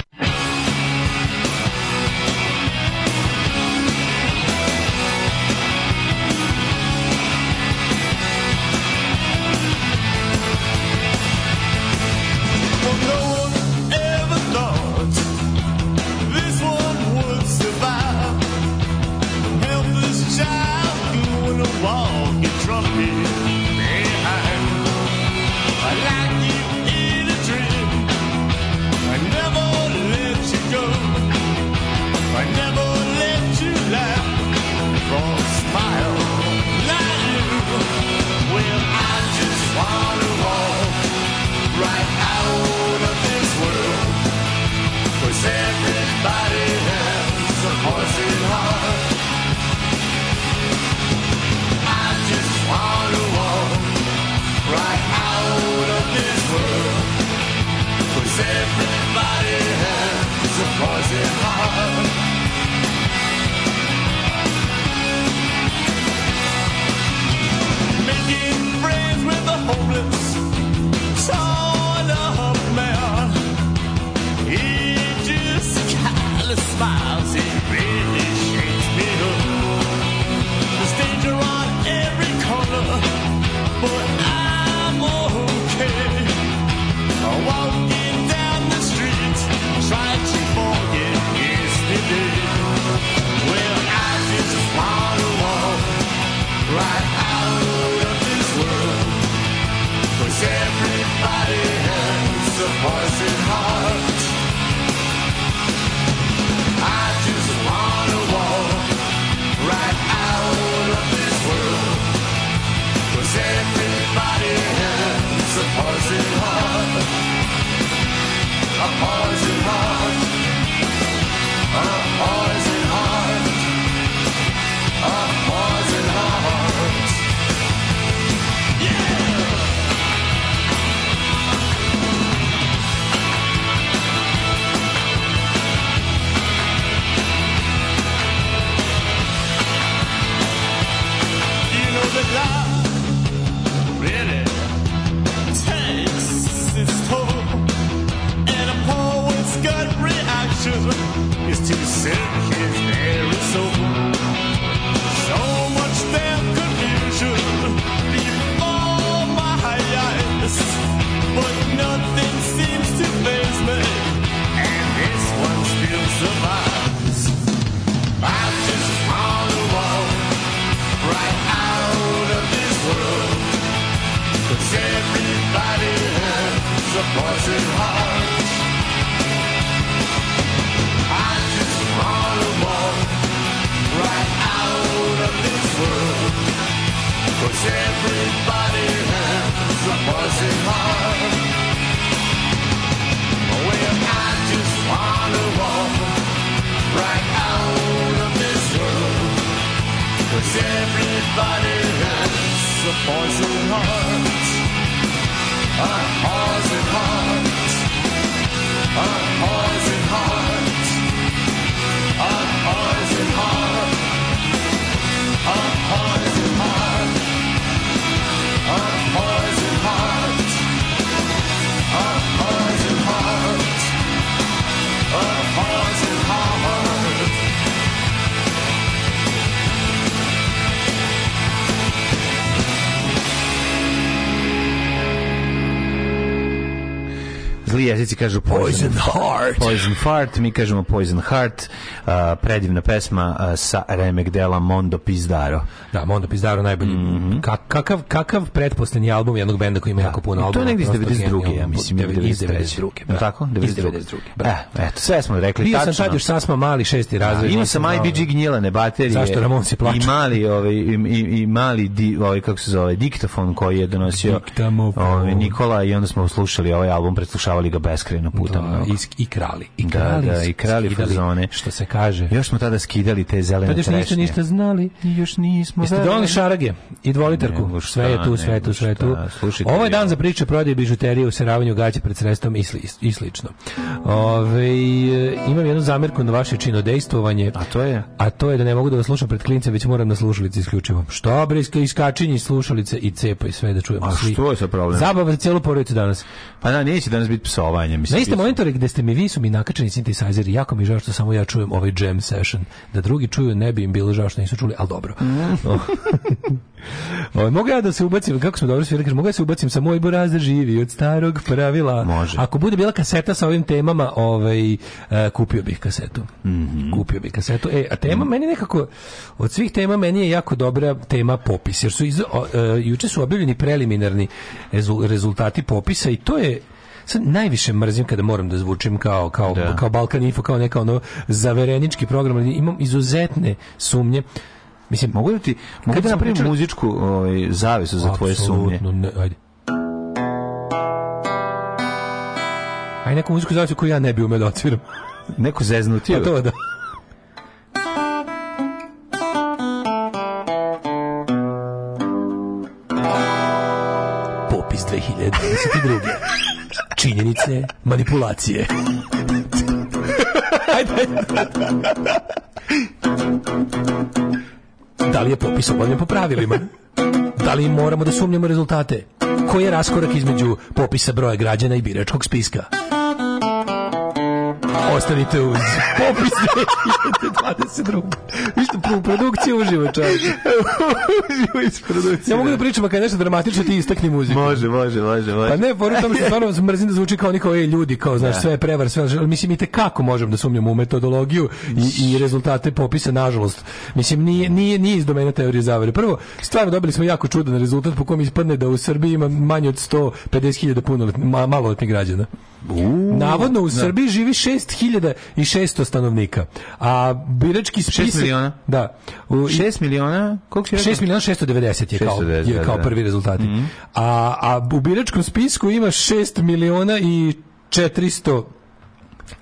Englezi kažu poison, poison Heart. Poison Heart, mi kažemo Poison Heart, uh, predivna pesma uh, sa remek dela Mondo Pizdaro. Da, Mondo Pizdaro najbolji mm -hmm kakav, kakav pretposlednji album jednog benda koji ima da. jako puno albuma. To je negdje 92. ja mislim. 92. Da. da. Tako? 92. Da. E, eto, sve smo rekli. Bio sam tad još sasma mali šesti razred. Imao sam IBG gnjilane baterije. Zašto Ramon se plače? I mali, ovaj, i, i, i mali di, ovaj, kako se zove, diktafon koji je donosio ovaj, Nikola i onda smo slušali ovaj album, preslušavali ga beskrajno puta. Da, i, i krali. I krali, da, da, i krali fazone. Što se kaže. Još smo tada skidali te zelene trešnje. Tad još ništa, ništa znali, još nismo. Jeste donali šarage? i dvoliterku. Sve je tu, sve je tu, sve je tu. Ovo je dan za priče prodaje bižuterije, useravanju gaće pred sredstvom i, sli, i slično. Ove, imam jednu zamjerku na vaše činodejstvovanje. A to je? A to je da ne mogu da vas slušam pred klincem, već moram na slušalice isključivo. Što bre, iskačinji slušalice i cepa i sve da čujem. A svi. što je sa problem? Zabava za celu porodicu danas. Pa da, neće danas biti psovanje. Mislim, na iste monitore gde ste mi vi su mi nakačeni synthesizer jako mi žao što samo ja čujem ovaj jam session. Da drugi čuju ne bi im bilo žao što nisu čuli, ali dobro. Mm. Ovaj mogu ja da se ubacim, kako smo dobro svirali, mogu ja da se ubacim sa moj buraz da živi od starog pravila. Može. Ako bude bila kaseta sa ovim temama, ovaj, e, kupio bih kasetu. Mm -hmm. Kupio bih kasetu. E, a tema mm. meni nekako, od svih tema meni je jako dobra tema popis, jer su iz, uh, juče su objavljeni preliminarni rezultati popisa i to je sad najviše mrzim kada moram da zvučim kao kao da. kao Balkan Info kao neka ono zaverenički program imam izuzetne sumnje Mislim, mogu da ti... Mogu Kada da napravim priča... muzičku ovaj, zavisu za tvoje sumnje? Ne, ajde. Ajde neku muzičku zavesu koju ja ne bi umeo da otviram. Neko zeznutio. Pa to da. Popis 2022. Činjenice, manipulacije. ajde, ajde. Da li je popis obavljen po pravilima? Da li moramo da sumnjamo rezultate? Koji je raskorak između popisa broja građana i biračkog spiska? Ostanite uz popis 2022. Isto produkcija uživa čovječe. uživa iz produkcije. Ja mogu da, da. pričam, a kad je nešto dramatično, ti istakni muziku. Može, može, može. može. Pa ne, poru tome što stvarno mrzim da zvuči kao niko, ej, ljudi, kao, znaš, da. sve je prevar, sve, ali mislim, i tekako možem da sumnjam u metodologiju i, i rezultate popisa, nažalost. Mislim, nije, nije, nije iz domena teorije zavere. Prvo, stvarno dobili smo jako čudan rezultat po kom ispadne da u Srbiji ima manje od 150.000 punoletnih, maloletnih građana. Uuu, Navodno u da. Srbiji živi 6600 stanovnika. A birački spisak 6 miliona. Da. U, 6 miliona, koliko je? 6 miliona 690 je kao je kao da. prvi rezultati. Mm -hmm. A a u biračkom spisku ima 6 miliona i 400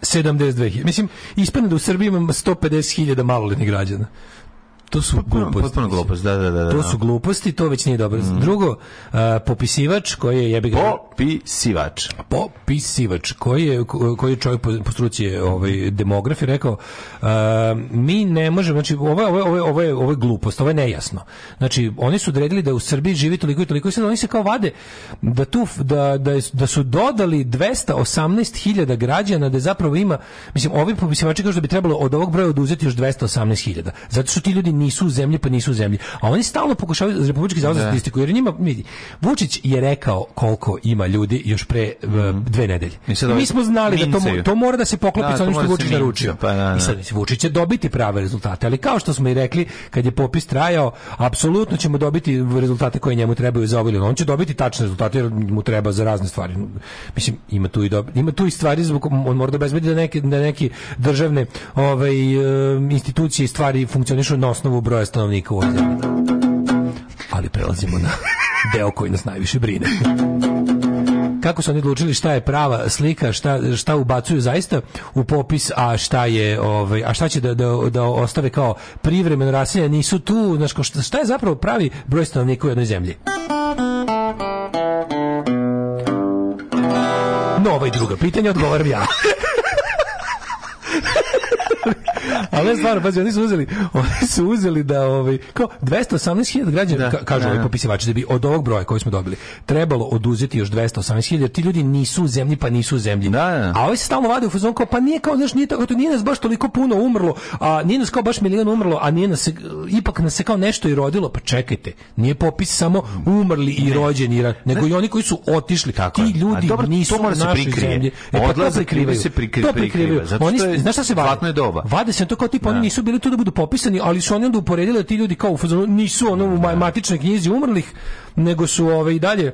72.000. Mislim, ispadne da u Srbiji imamo 150.000 maloletnih građana to su potpuno, gluposti. Potpuno gluposti, da, da, da, da, To da. su gluposti, to već nije dobro. Mm. Drugo, uh, popisivač koji je jebi ga popisivač. Popisivač koji je koji je čovjek po, po struci ovaj demografi rekao uh, mi ne možemo, znači ovo ovo ovo ovo je ovo je glupost, ovo je nejasno. Znači oni su odredili da u Srbiji živi toliko i toliko, sad oni se kao vade da tu da, da, da su dodali 218.000 građana da zapravo ima, mislim, ovi popisivači kažu da bi trebalo od ovog broja oduzeti još 218.000. Zato što ti ljudi nisu u zemlji, pa nisu u zemlji. A oni stalno pokušavaju Republički zavod za da. statistiku, jer njima, vidi, Vučić je rekao koliko ima ljudi još pre mm. dve nedelje. Mi, Mi smo znali mincaju. da to, to mora da se poklopi da, sa onim što da Vučić naručio. Pa, da, da. I sad, Vučić će dobiti prave rezultate, ali kao što smo i rekli, kad je popis trajao, apsolutno ćemo dobiti rezultate koje njemu trebaju za ovo ovaj, on će dobiti tačne rezultate jer mu treba za razne stvari. Mislim, ima tu i, do, ima tu i stvari zbog on mora da obezbedi da neke, da neki državne ovaj, e, institucije stvari funkcionišu na osnovu osnovu broja stanovnika u zemlji. Ali prelazimo na deo koji nas najviše brine. Kako su oni odlučili šta je prava slika, šta, šta ubacuju zaista u popis, a šta je, ovaj, a šta će da, da, da ostave kao privremeno raselje, nisu tu, znaš, šta, šta je zapravo pravi broj stanovnika u jednoj zemlji? Nova i druga pitanja odgovaram ja. A ne stvarno, pazi, oni su uzeli, oni su uzeli da ovaj kao 218.000 građana da, kažu da, ovi popisivači da bi od ovog broja koji smo dobili trebalo oduzeti još 218.000 jer ti ljudi nisu u zemlji pa nisu u zemlji. Da, da. A ovi se stalno vade u fazon kao pa nije kao znaš nije tako to nije nas baš toliko puno umrlo, a nije nas kao baš milion umrlo, a nije nas ipak nas se kao nešto i rodilo, pa čekajte. Nije popis samo umrli i ne. rođeni, nego ne. i oni koji su otišli. Tako ti ljudi dobro, nisu to mora se prikrije. zemlji. E, pa Odlaze, to prikrivaju. Se prikri, to prikrivaju. Zato što je, znaš šta se vade? Zlatno je doba sukoba. Vade se to kao tipa, da. oni nisu bili tu da budu popisani, ali su oni onda uporedili da ti ljudi kao nisu ono u da. matičnoj knjizi umrlih, nego su ove ovaj, i dalje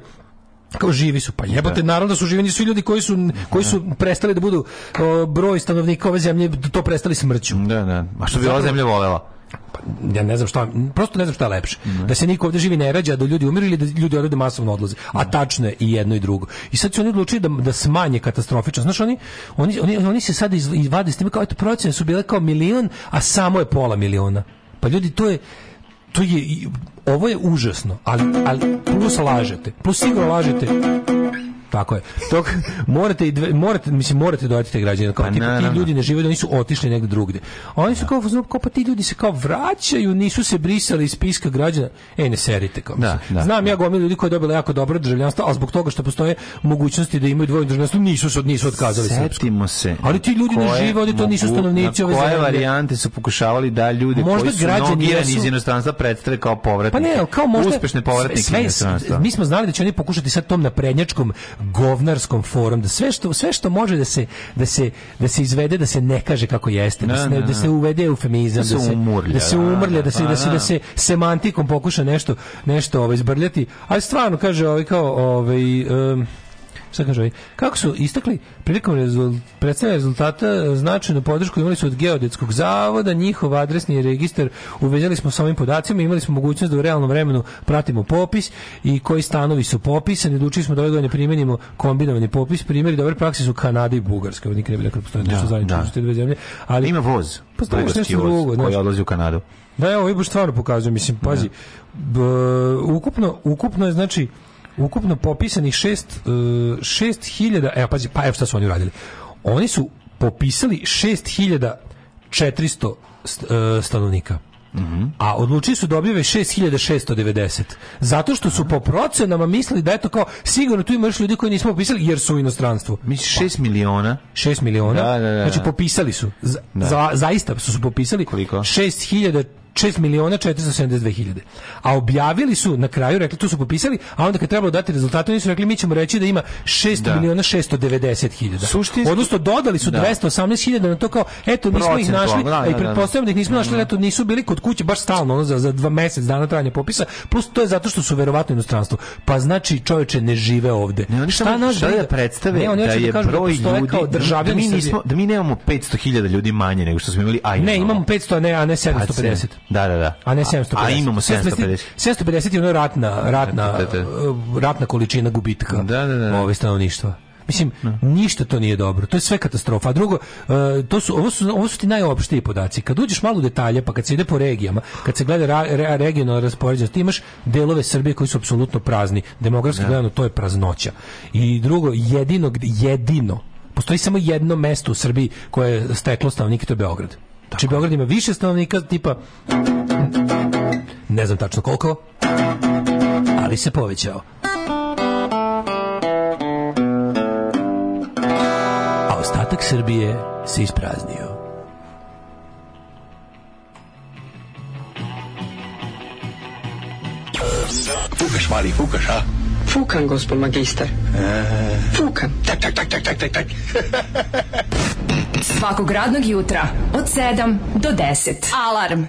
kao živi su pa jebote da. naravno da su živi su ljudi koji su koji su da. prestali da budu o, broj stanovnika ove zemlje to prestali smrću da da a što bi ova zemlja volela pa, ja ne znam šta, prosto ne znam šta je lepše. Mm. Da se niko ovde živi ne rađa, da ljudi umiru ili da ljudi odrede masovno odlaze. A tačno je i jedno i drugo. I sad su oni odlučili da, da smanje katastrofično. Znaš, oni, oni, oni, oni se sad izvade s time kao, eto, procene su bile kao milion, a samo je pola miliona. Pa ljudi, to je, to je, ovo je užasno, ali, ali plus lažete, plus sigurno lažete. Tako je. Tok morate i dve, morate mislim morate doći te građani kao pa, tipa, ti ljudi ne žive, oni su otišli negde drugde. Oni su da. kao, kao pa ti ljudi se kao vraćaju, nisu se brisali iz spiska građana. Ej, ne serite kao. Da, da, Znam da. ja gomilu ljudi koji dobili jako dobro državljanstvo, a zbog toga što postoje mogućnosti da imaju dvojno državljanstvo, nisu se nisu otkazali Setimo se. Ali ti ljudi koje, ne žive, oni to nisu stanovnici ove zemlje. Koje varijante su pokušavali da ljudi možda koji su nogirani iz inostranstva predstave kao povratnike. Pa ne, kao možda uspešne povratnike iz inostranstva. Mi smo znali da će oni pokušati sad tom naprednjačkom govnarskom forum da sve što sve što može da se da se da se izvede da se ne kaže kako jeste, da se ne, da se uvede eufemizam, da se umrlja, da se umrlja, da se da, da, da se pa da, da se semantikom pokuša nešto nešto ovaj izbrljati, ali stvarno kaže ovaj kao ovaj um, šta kažu, kako su istakli prilikom rezult, predstavljanja rezultata e, značajnu podršku imali su od Geodetskog zavoda, njihov adresni registar uvezali smo sa ovim podacima, imali smo mogućnost da u realnom vremenu pratimo popis i koji stanovi su popisani, odlučili smo da ove godine primenimo kombinovani popis, primjeri dobre prakse su Kanada i Bugarska, nikad ne bi rekao da postoje nešto da, zajedničko što da. te dve zemlje, ali ima voz, postoji pa nešto drugo, koji odlazi u Kanadu. Da, evo, ovo stvarno pokazuje, mislim, pazi, b, ukupno, ukupno je, znači, ukupno popisanih 6 6000, e, evo pazi, pa evo šta su oni uradili. Oni su popisali 6400 e, stanovnika. Mm A odlučili su da objave 6690. Zato što su po procenama mislili da eto kao sigurno tu ima još ljudi koji nismo popisali jer su u inostranstvu. Misliš 6 miliona? 6 miliona. Da, da, da, znači, da. znači popisali su. Da. Za, zaista su, su popisali. Koliko? 6000 6 miliona 472 hiljade. A objavili su na kraju, rekli, tu su popisali, a onda kad trebalo dati rezultate, oni su rekli, mi ćemo reći da ima 6 da. miliona 690 hiljada. Suštinski... Odnosno, dodali su da. 218 hiljada na to kao, eto, nismo Procent, ih našli, da, da, a i da, da. pretpostavljam da ih nismo da, našli, eto, nisu bili kod kuće baš stalno, ono, za, za dva mesec dana trajanja popisa, plus to je zato što su verovatno inostranstvo. Pa znači, čoveče, ne žive ovde. Ne, oni šta nas da predstave ne, oni da je da kažu broj da ljudi, kao da mi, nismo, da mi nemamo 500 hiljada ljudi manje nego što smo imali, a Ne, imamo 500, a ne, a ne 750. Pa, Da, da, da. A ne 750. A, imamo 750. 750 je ono ratna, ratna, uh, ratna količina gubitka da, da, da. da. ove stanovništva. Mislim, da. ništa to nije dobro. To je sve katastrofa. A drugo, uh, to su, ovo, su, ovo su ti najopštiji podaci. Kad uđeš malo u detalje, pa kad se ide po regijama, kad se gleda ra, re, regionalna raspoređenost, ti imaš delove Srbije koji su apsolutno prazni. Demografski ja. Da. gledano, to je praznoća. I drugo, jedino, jedino, postoji samo jedno mesto u Srbiji koje je steklo stanovnike, to je Beograd. Znači, Beograd ima više stanovnika, tipa, ne znam tačno koliko, ali se povećao. A ostatak Srbije se ispraznio. Fukaš, mali, fukaš, a? Fukan, gospod magister. E. Fukan. Tak, tak, tak, tak, tak, tak, tak. Svakog radnog jutra od 7 do 10. Alarm. Alarm.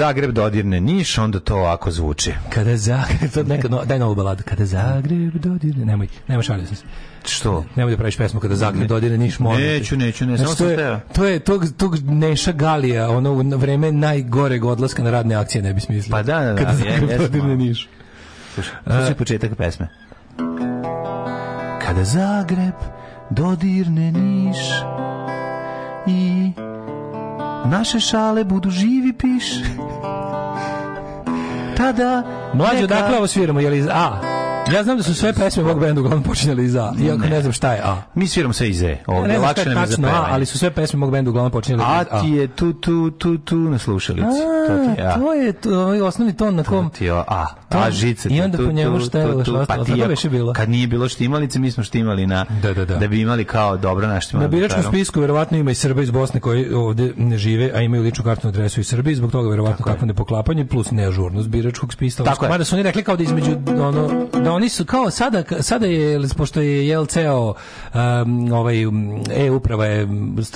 Zagreb dodirne Niš, onda to ovako zvuči. Kada Zagreb, to neka, no, daj novu baladu. Kada Zagreb dodirne, nemoj, nemoj šalio se. Što? Nemoj da praviš pesmu kada Zagreb dodirne Niš, molim. Neću, neću, ne, znači, to, je, to je tog, tog Neša Galija, ono u vreme najgoreg odlaska na radne akcije, ne bi smislio. Pa da, da, da. Kada Zagreb je, dodirne Niš. Slušaj, slušaj e. početak pesme. Kada Zagreb dodirne Niš i Naše šale budu živi piš. Tada... Mlađe, dakle ovo sviramo, je li A? Ja znam da su sve pesme mog benda uglavnom počinjale iz A. Iako ne. ne znam šta je A. Mi sviramo sve iz E. Ovde ne, ne lakše nam je za pevanje. ali su sve pesme mog benda uglavnom počinjale iz A. A ti je tu tu tu tu na slušalici. A, to ti je A. To je to, ovaj osnovni ton na kom. To ti je A. A žice. I onda po njemu šta je šta pa bilo. Kad nije bilo štimalice, mi smo štimali na da, da, da. da bi imali kao dobro na štimali. Na biračkom spisku verovatno ima i Srba iz Bosne koji ovde ne žive, a imaju ličnu kartu na adresu iz Srbije, zbog toga verovatno kako ne poklapanje plus neažurnost biračkog spisa. Tako je. Mada su oni rekli kao da između ono da oni su kao sada, sada je, pošto je JLC-o um, ovaj, e-uprava je,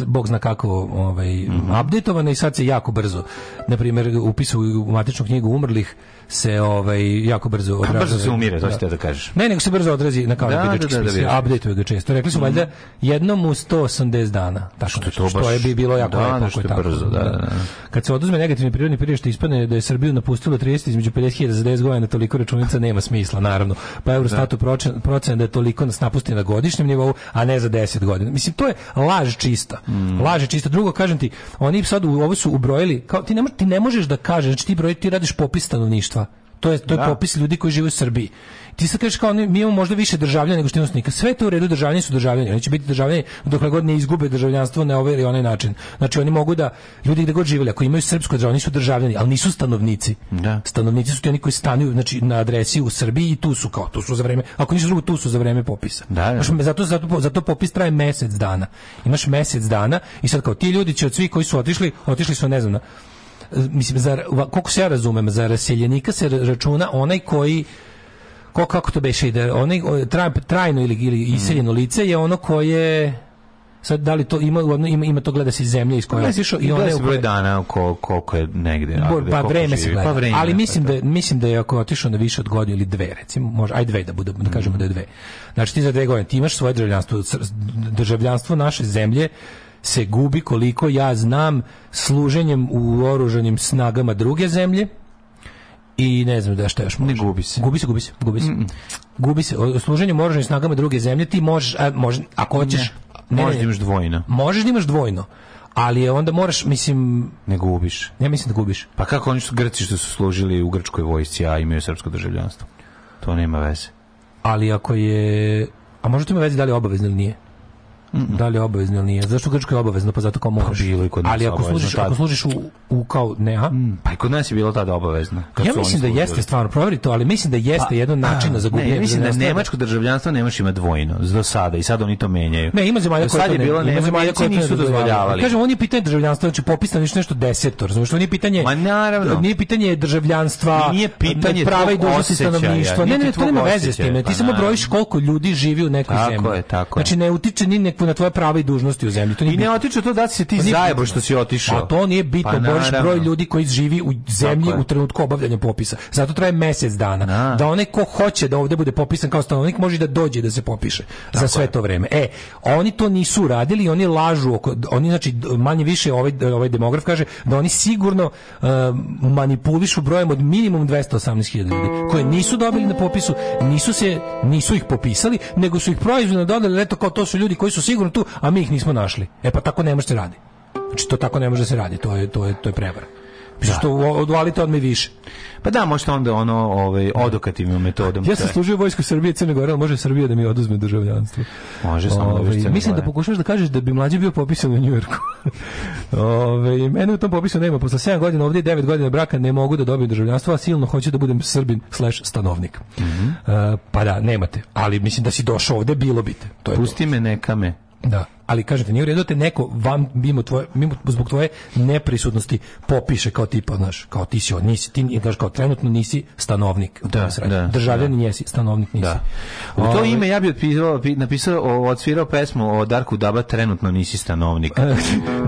bog zna kako, ovaj, mm -hmm. updatovana i sad se jako brzo, na primjer, upisuju u matičnu knjigu umrlih, se ovaj jako brzo odrazi. Brzo se umire, to ste da kažeš. Ne, nego se brzo odrazi na kao da, da, da, da, da updateuju ga često. Rekli su mm. valjda jednom u 180 dana. Tako što, to baš, što je bi bilo jako da, lepo što tako. brzo, da, da. Kad se oduzme negativni prirodni period što ispadne da je Srbiju napustilo 30 između 50.000 za 10 godina, toliko računica nema smisla, naravno pa Eurostatu da. procena da je toliko nas napusti na godišnjem nivou, a ne za 10 godina. Mislim, to je laž čista. Mm. Laž je čista. Drugo, kažem ti, oni sad u, ovo su ubrojili, kao, ti, ne, ti ne možeš da kažeš, znači ti broj, ti radiš popis stanovništva. To je, to je da. popis ljudi koji žive u Srbiji ti sad kažeš kao ne, mi imamo možda više državljana nego što imamo Sve to u redu, državljani su državljani. Oni će biti državljani dokle god ne izgube državljanstvo na ovaj ili onaj način. Znači oni mogu da ljudi gde god živeli, ako imaju srpsko državljanstvo, oni su državljani, ali nisu stanovnici. Da. Stanovnici su ti oni koji stanuju znači na adresi u Srbiji i tu su kao tu su za vreme, ako nisu drugo tu su za vreme popisa. Da, da. Znači, zato, zato, zato popis traje mjesec dana. Imaš mjesec dana i sad kao ti ljudi će od svih koji su otišli, otišli su ne znam na mislim za koliko se ja razumem za raseljenika se računa onaj koji ko kako to beše da onaj tra, trajno ili ili mhm. iseljeno mm. lice je ono koje sad da li to ima ima, ima to gleda se iz zemlje iz koje gleda, i one broj dana koliko koliko je negde ali pa vreme se gleda pa vreme, ali mislim da mislim da je ako otišao na više od godinu ili dve recimo može aj dve da bude da kažemo mm. da je dve znači ti za dve godine ti imaš svoje državljanstvo državljanstvo naše zemlje se gubi koliko ja znam služenjem u oružanim snagama druge zemlje i ne znam da šta još može. Ne gubi se. Gubi se, gubi se, gubi se. Mm -mm. Gubi se. O služenju moražnim snagama druge zemlje ti možeš, a, može, ako hoćeš... Ne. možeš da imaš dvojno. Možeš da imaš dvojno ali je onda moraš, mislim... Ne gubiš. Ja mislim da gubiš. Pa kako oni su Grci što su služili u grčkoj vojsci, a imaju srpsko državljanstvo? To nema veze. Ali ako je... A možda to ima veze da li je obavezno ili nije? Mm. Da li je obavezno ili nije? Zašto kažeš da je obavezno? Pa zato kao moraš. Pa bilo i kod nas Ali ako služiš, tad... ako služiš u, u kao neha... Mm. Pa i kod nas je bilo tada obavezno. Ja mislim da jeste stvarno, proveri to, ali mislim da jeste pa, jedno načina da za gubljenje. Ne, mislim da nemačko državljanstvo nemaš ima dvojno, do sada, i sad oni to menjaju. Ne, ima zemalja koje to ne, bilo, nema, zemalja koje nisu dozvoljavali. Kažem, oni pitaju državljanstvo državljanstva, znači popisano je nešto deseto, razumiješ, što je pitanje... Ma naravno. Nije pitanje državljanstva, nije pitanje prava i dužnosti stanovništva. Ne, ne, to nema veze s tim Ti pa samo brojiš koliko ljudi živi u nekoj zemlji. Tako je, tako znači, je. Znači, ne utiče ni neko na tvoje prava i dužnosti u zemlji. To I ne otiče to da se ti pa zajebo što si otišao. A pa to nije bitno, pa, bojiš broj ljudi koji živi u zemlji u trenutku obavljanja popisa. Zato traje mjesec dana. Na. Da onaj ko hoće da ovdje bude popisan kao stanovnik može da dođe da se popiše Tako za sve je. to vrijeme. E, oni to nisu radili, oni lažu oko, oni znači manje više ovaj ovaj demograf kaže da oni sigurno uh, manipulišu brojem od minimum 218.000 ljudi koje nisu dobili na popisu, nisu se nisu ih popisali, nego su ih proizvoljno dodali, eto kao to su ljudi koji su sigurno tu, a mi ih nismo našli. E pa tako ne može se da raditi. Znači to tako ne može da se raditi, to je to je to je prevara. Da. Što odvalite odme više. Pa da, možete onda ono ovaj odokativnom metodom. Ja sam služio vojsku Srbije Crne Gore, ali može Srbija da mi oduzme državljanstvo. Može samo da ovaj, Mislim da pokušaš da kažeš da bi mlađi bio popisan u Njujorku. Ove, ovaj, mene u tom popisu nema. Posle 7 godina ovdje 9 godina braka ne mogu da dobijem državljanstvo, a silno hoću da budem Srbin slash stanovnik. Mm -hmm. uh, pa da, nemate. Ali mislim da si došao ovdje, bilo bi te. To je Pusti to. me, neka me. Da. Ali kažete, nije u redu da te neko vam, mimo tvoje, mimo, zbog tvoje neprisutnosti popiše kao tipa, znaš, kao ti si od nisi, ti znaš, kao trenutno nisi stanovnik. Da, da. Državljan da. jesi, stanovnik nisi. Da. U to ovaj- ime ja bi otpisao, napisao, odsvirao pesmu o Darku Daba, trenutno nisi stanovnik.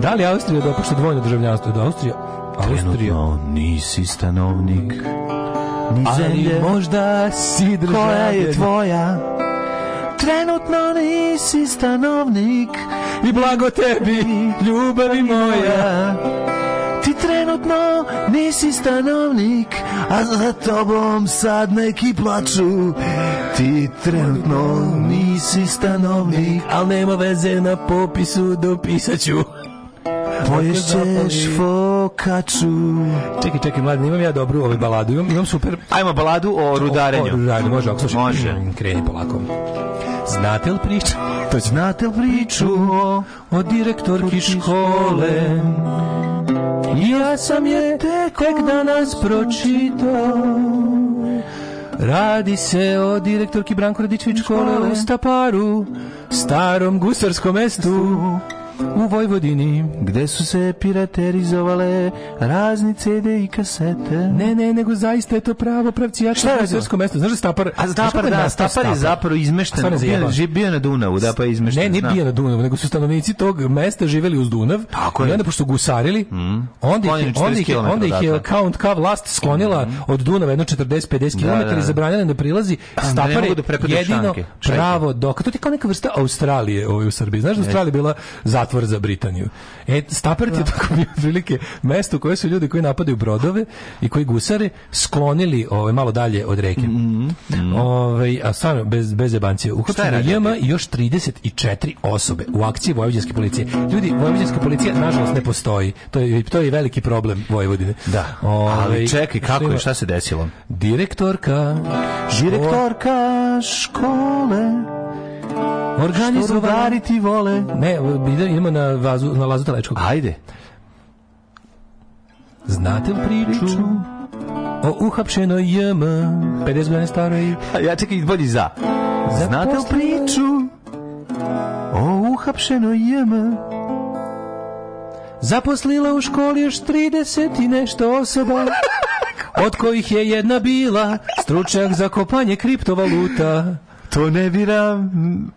da li Austrija dopušta dvojno državljanstvo? Da, Austrija, Austrija. nisi stanovnik. Ni zemlje, ali možda si državljan. Koja je tvoja? Trenutno nisi stanovnik I blago tebi, ljubavi moja Ti trenutno nisi stanovnik A za tobom sad neki plaču Ti trenutno nisi stanovnik Al nema veze na popisu dopisat Poješćeš fokaču. Čekaj, čekaj, mlad, imam ja dobru ovu ovaj, baladu. Imam, imam super... Ajmo baladu o rudarenju. O, o rudarenju, može, ako slušaj. Može. Mm, kreni polako. Znate li priču? To znate li priču o, o direktorki škole? Ja sam je tek danas pročitao. Radi se o direktorki Branko Radičević škole u Staparu, starom gusarskom mestu u Vojvodini, gde su se piraterizovale razni CD i kasete. Ne, ne, nego zaista je to pravo pravcijačno srpsko mesto. Znaš da Stapar? A Stapar, da, Stapar, Stapar je zapravo izmešten. Bio, bio na Dunavu, da pa je izmešten. Ne, ne bio na Dunavu, nego su stanovnici tog mesta živeli uz Dunav. Tako je. I onda pošto gusarili, mm. onda ih, onda ih, onda ih je Count K vlast sklonila mm. od Dunava jedno 40-50 da, km da, da. i zabranjena da prilazi. Pa Stapar je da jedino pravo dok. To ti kao neka vrsta Australije ovaj, u Srbiji. Znaš da Australija bila za zatvor za Britaniju. E, Stapert da. je tako bio prilike mesto koje su ljudi koji napadaju brodove i koji gusare sklonili ovaj, malo dalje od reke. Mm -hmm. ovaj, a stvarno, bez, bez jebancije. Uhopšeno je jema još 34 osobe u akciji vojvođanske policije. Ljudi, vojvođanska policija nažalost ne postoji. To je, to je veliki problem Vojvodine. Da, ovaj, ali čekaj, kako je, šta se desilo? Direktorka, direktorka škole Organizovani ti vole. Ne, idemo na vazu na Lazu Telečkog. Ajde. Znate li priču? priču. O uhapšenoj JM 50 godina staroj Ja čekaj, bolji za Znate li priču O uhapšenoj JM Zaposlila u školi još 30 i nešto osoba Od kojih je jedna bila Stručnjak za kopanje kriptovaluta To ne dira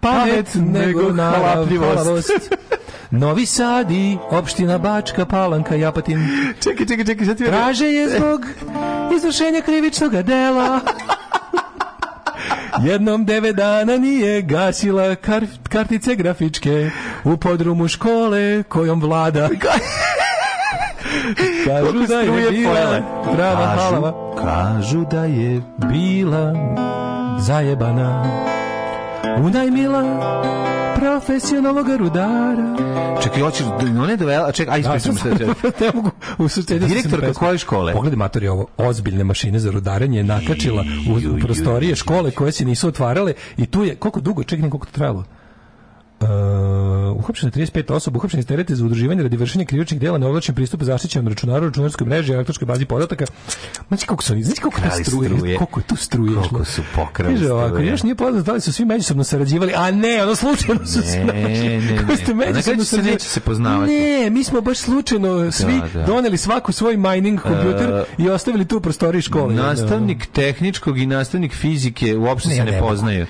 pamet, nego, nego halapljivost. Novi Sadi, opština Bačka, Palanka, Japatin. Čekaj, čekaj, čekaj, sad ti... Traže je zbog izvršenja krivičnog dela. Jednom devet dana nije gasila kar, kartice grafičke u podrumu škole kojom vlada. Kažu da je bila prava halava. Kažu da je bila zajebana U najmila profesionalnog rudara Čekaj, hoćeš do da- ne dovela, čekaj, aj da, ispričam se. Ne mogu u suštini. Direktor koje škole? Pogledaj matori ovo, ozbiljne mašine za rudarenje nakačila u prostorije škole koje se nisu otvarale i tu je koliko dugo, čekaj, koliko to trajalo? Uh, uhapšeno 35 osoba, uhapšeni terete za udruživanje radi vršenja krivičnih dela na ovlačen pristup zaštićenom računaru, računarskoj mreži, i električkoj bazi podataka. Znači kako su oni, znači kako tu struje, struje, koliko tu struje. kako su pokrali Kaže ovako, još nije poznato da li su svi međusobno sarađivali, a ne, ono slučajno su se našli. Ne, ne, ne. Ste međusobno se neće se poznavati. Ne, mi smo baš slučajno da, svi da, da. doneli svaku svoj mining kompjuter uh, i ostavili tu u prostoriji škole. Da, nastavnik tehničkog i nastavnik fizike uopšte ne, se ne, ne poznaju.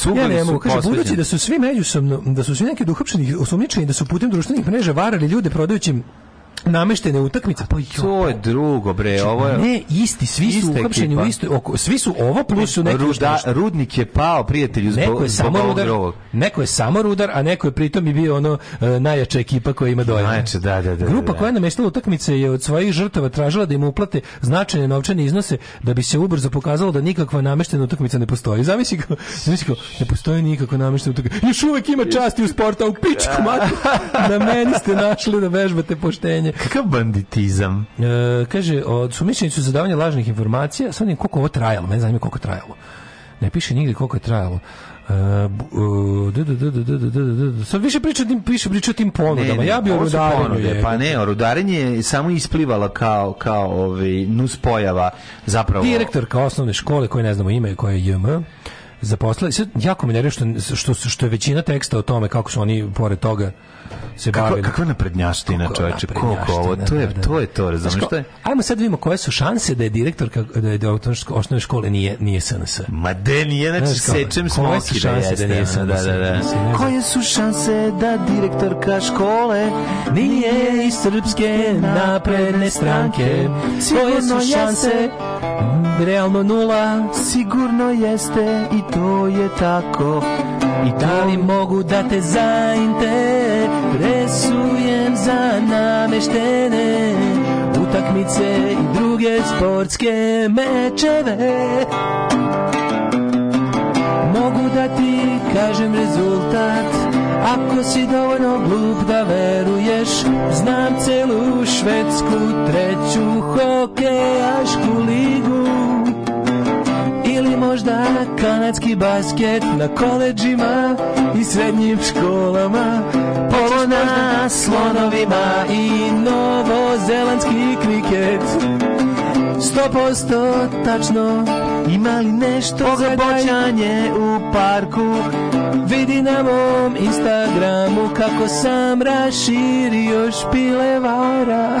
Cugani ja ne mogu, kaže, budući da su svi međusobno, da su svi neki duhopšeni osumnjičeni, da su putem društvenih mreža varali ljude prodajući nameštene utakmice pa jo, to je pa. drugo bre znači, ovo je ne isti svi su uhapšeni u istoj oko svi su ovo plus su neki Ruda, rudnik je pao prijatelju zbog neko je samo rudar drugog. neko je samo rudar a neko je pritom i bio ono uh, najjača ekipa koja ima dojam najjača da, da da grupa da, koja je da. nameštala utakmice je od svojih žrtava tražila da im uplate značajne novčane iznose da bi se ubrzo pokazalo da nikakva nameštena utakmica ne postoji zamisli kao zamisli kao ne postoji nikakva nameštena utakmica još uvek ima časti u sportu u pičku mati na meni ste našli da vežbate poštenje davanje... Kakav banditizam? E, kaže, od sumišljenicu su za davanje lažnih informacija, sad je koliko ovo trajalo, ne znam koliko trajalo. Ne piše nigde koliko je trajalo. Sad više priča tim piše priča tim ponudama. Ja bih rudarenje. Pa ne, rudarenje je samo isplivala kao kao ovaj nus pojava zapravo. Direktor kao osnovne škole koje ne znamo ime, koje je JM zaposlali. Sad jako me nervira što, što, što je većina teksta o tome kako su oni pored toga se kako, bavili. Kakva naprednjaština, čoveče, koliko ovo, to je, da, da, to je da. to, razumiješ što je? Ajmo sad vidimo koje su šanse da je direktor da je da osnovne škole nije, nije SNS. Ma de nije, znači sečem smo koje su šanse da, nije SNS. Da, da, da. Koje su šanse da direktorka škole nije iz srpske napredne stranke? Koje su šanse realno nula sigurno jeste i to je tako i da li mogu da te zainte Presujem za nameštene utakmice i druge sportske mečeve Mogu da ti kažem rezultat Ako si dovoljno glup da veruješ Znam celu švedsku treću hokejašku ligu možda kanadski basket na koleđima i srednjim školama polo na slonovima i novozelandski kriket 100% posto tačno imali nešto za u parku vidi na mom Instagramu kako sam raširio špilevara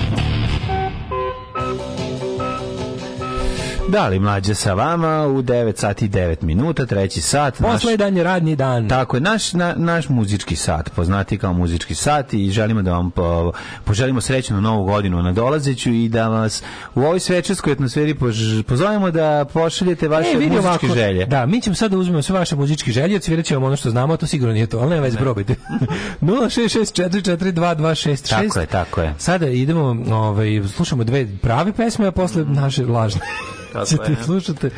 Da li mlađe sa vama u 9 sati 9 minuta, treći sat. Poslednji naš, radni dan. Tako je, naš, na, naš muzički sat, poznati kao muzički sat i želimo da vam po, poželimo srećnu novu godinu na dolazeću i da vas u ovoj svečarskoj atmosferi pozovemo da pošaljete vaše e, muzičke ovako, želje. Da, mi ćemo sada da uzmemo sve vaše muzičke želje, odsvirat ćemo ono što znamo, a to sigurno nije to, ali nema već da. probajte. 066442266. Tako je, tako je. Sada idemo, ovaj, slušamo dve prave pesme, a posle mm. naše lažne. Tako ćete je. slušate.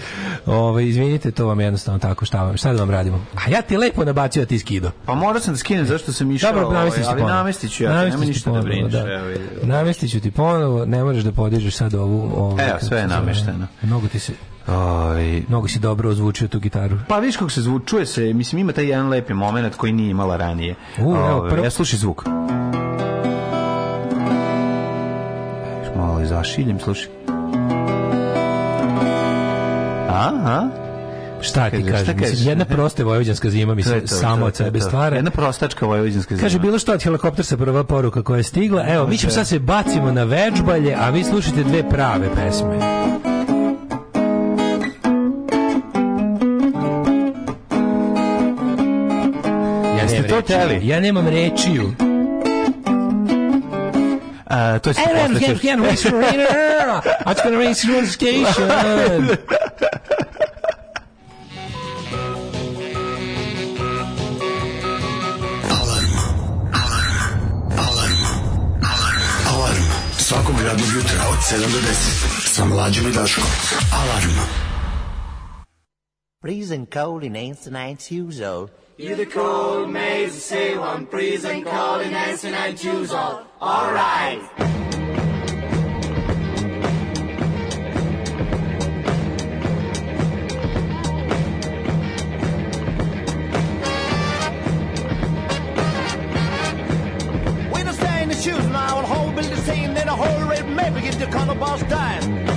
Ove, ovaj, izvinite, to vam jednostavno tako šta šta da vam radimo. A ja ti lepo nabacio, a da ti skido. Pa morao sam da skinem, zašto sam išao, Dobro, ovaj, ali namestit ću ja, nema ništa da ponovo, da brineš. Da. Namestit ću ti ponovo, ne možeš da podižeš sad ovu... ovu Evo, sve je namešteno. Mnogo ti se... Oj. Ovaj- mnogo si dobro ozvučio tu gitaru. Pa viš kako se zvučuje se, mislim ima taj jedan lepi moment koji nije imala ranije. U, Ovi, evo, ovaj, prv... Ja slušaj zvuk. Malo zašiljem, slušaj. Aha. Šta ti kažeš? Mislim, jedna prosta vojvođanska zima mi se samo od sebe stvara. Jedna prostačka vojvođanska zima. Kaže bilo što od sa prva poruka koja je stigla. Evo, mi ćemo sad se bacimo na vežbalje, a vi slušate dve prave pesme. Jeste to teli? Ja nemam rečiju. Uh, to je Everyone's getting, getting race for It's going to race your station. Alarm. Alarm. Alarm. Alarm. Alarm. Svakog radnog jutra od 7 do 10. Sa mlađom i Daškom. Alarm. Prison cold in 1990. You the cold maze, say one prison call and answer and I choose all. All right. choose now, and whole build the same, then a whole red maybe get the color boss time.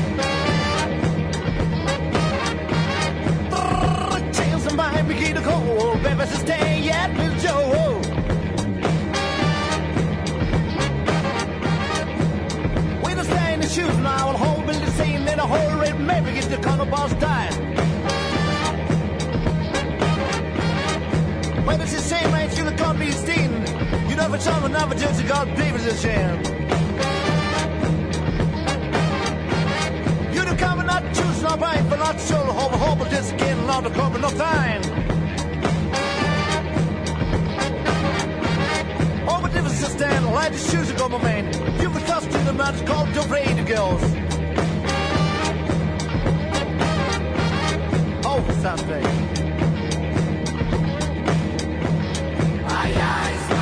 the cold, better to stay at Little Joe. When I stay in the shoes now, I'll hold Billy Sane in a hole, red maybe get the color boss died. But it's the same, I feel the can't be seen. You never tell another never judge a God, David's a shame. You the common, not choose, not buying, but not sure, hope, hope, just getting out of cover, no time. magnificent stand, light the shoes go, my man. You can trust in the mountains called the Raider Girls. Oh, something. My eyes.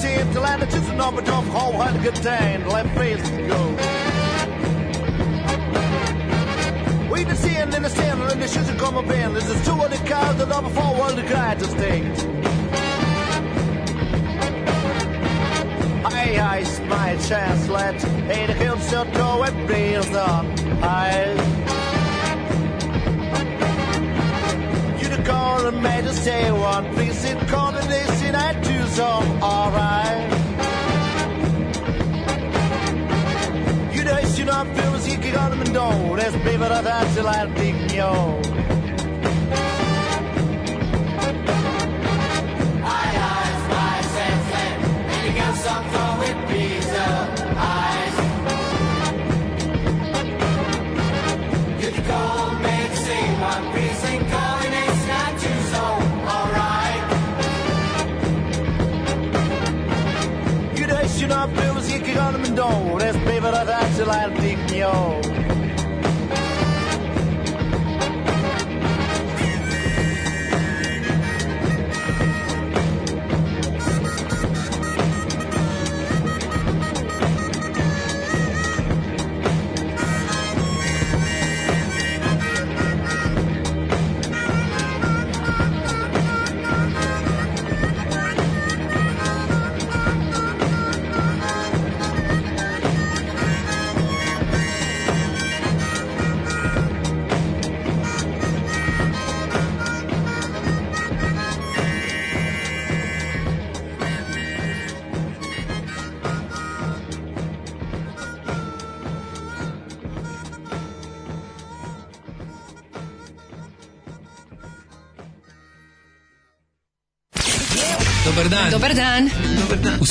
ship land I just an open top hall had good time let face go We the sea and then the sand and the shoes come up in this is two of the cars that are before world the greatest to I ice my chest, let it help film go and breathe on I you a say one thing's in and they I do so alright. You know, you know, i as feeling you got them and don't. That's baby, that's a lot of big, till I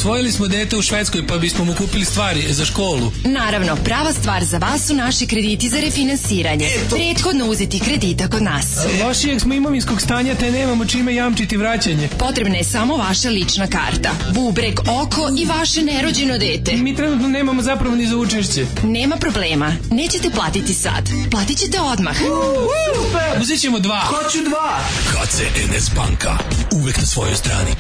Usvojili smo dete u Švedskoj pa bismo mu kupili stvari za školu. Naravno, prava stvar za vas su naši krediti za refinansiranje. Eto. Prethodno uzeti kredita kod nas. Lošijeg smo imovinskog stanja te nemamo čime jamčiti vraćanje. Potrebna je samo vaša lična karta, bubreg, oko i vaše nerođeno dete. Mi trenutno nemamo zapravo ni za učešće. Nema problema, nećete platiti sad. Platit ćete odmah. super! Uzet ćemo dva. Hoću dva. HC NS Banka. Uvek na svojoj strani.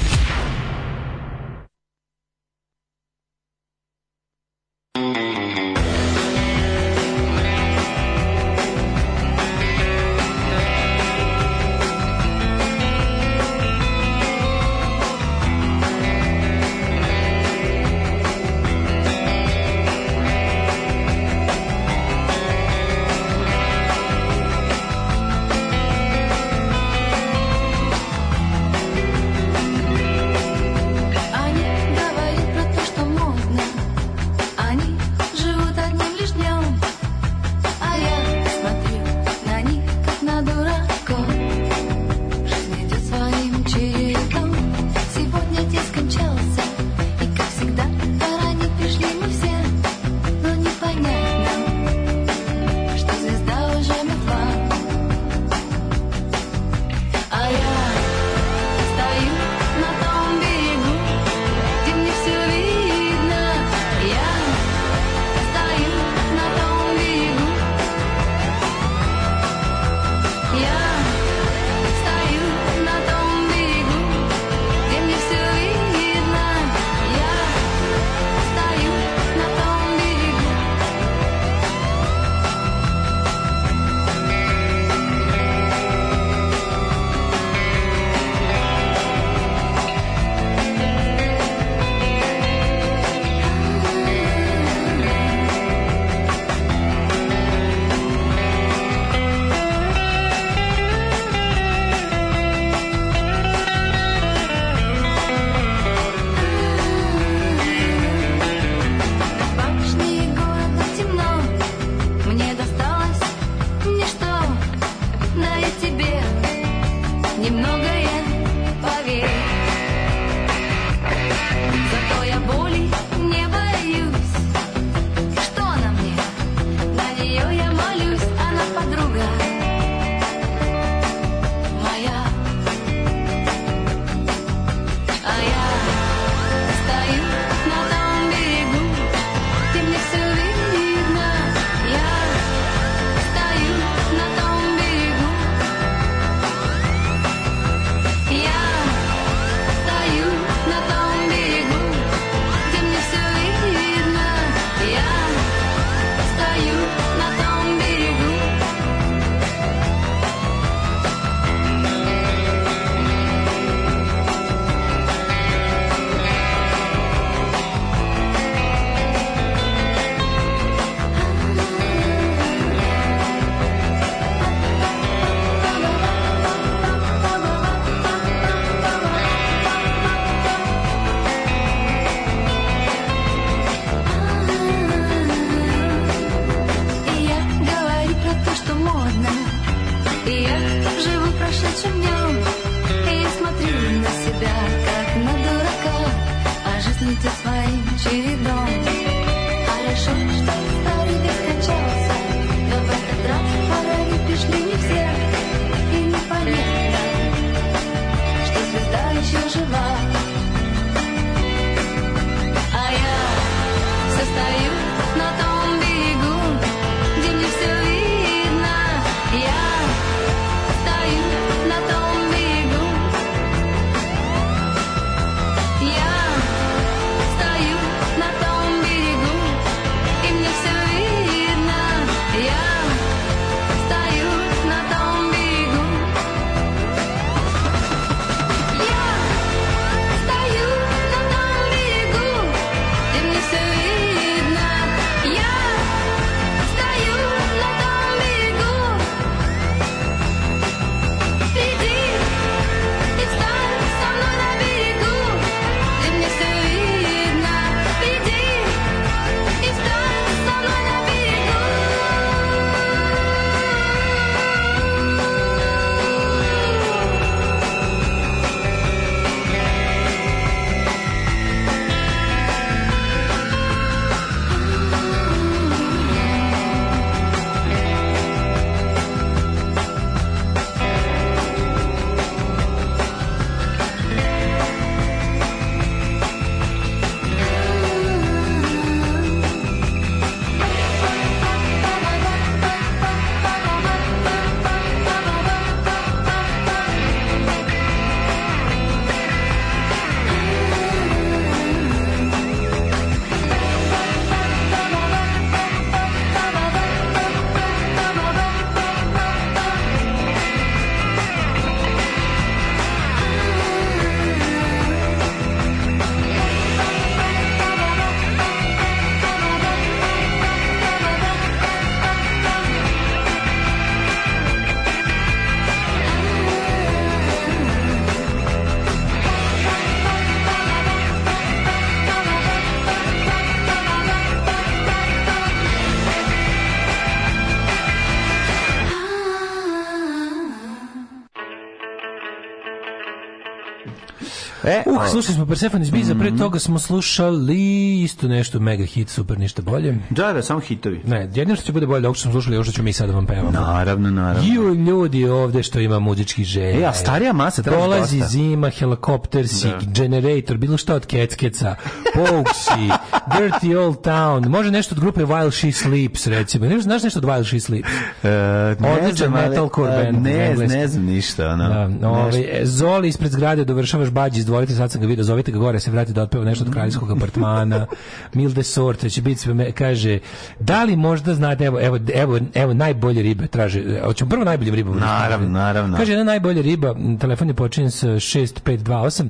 E, uh, slušali smo Persephone Biza, mm -hmm. pre mhm. toga smo slušali isto nešto mega hit, super, ništa bolje. Da, da, samo hitovi. Ne, jedino što će bude bolje, ovo što smo slušali, ovo što ćemo mi sad da vam pevamo. Naravno, naravno. Ju, ljudi ovde što ima muzički želje. E, a starija masa Prolazi zima, helikopter, sik, da. generator, bilo šta od keckeca. Pokesy, Dirty Old Town, može nešto od grupe While She Sleeps, recimo. Ne, znaš nešto od While She Sleeps? Uh, ne metalcore uh, band. Ne, ne znam ništa. No. Da, ovaj, Zoli ispred zgrade dovršavaš bađi, izdvolite, sad sam ga vidio, zovite ga gore, se vrati da otpeva nešto od kraljskog apartmana. Milde Sorte će biti, kaže, Da li možda znate, evo, evo, evo, evo najbolje ribe traže, hoćemo prvo najbolje ribe. Naravno, naravno. Kaže, jedna najbolja riba, telefon je počinjen sa 6528,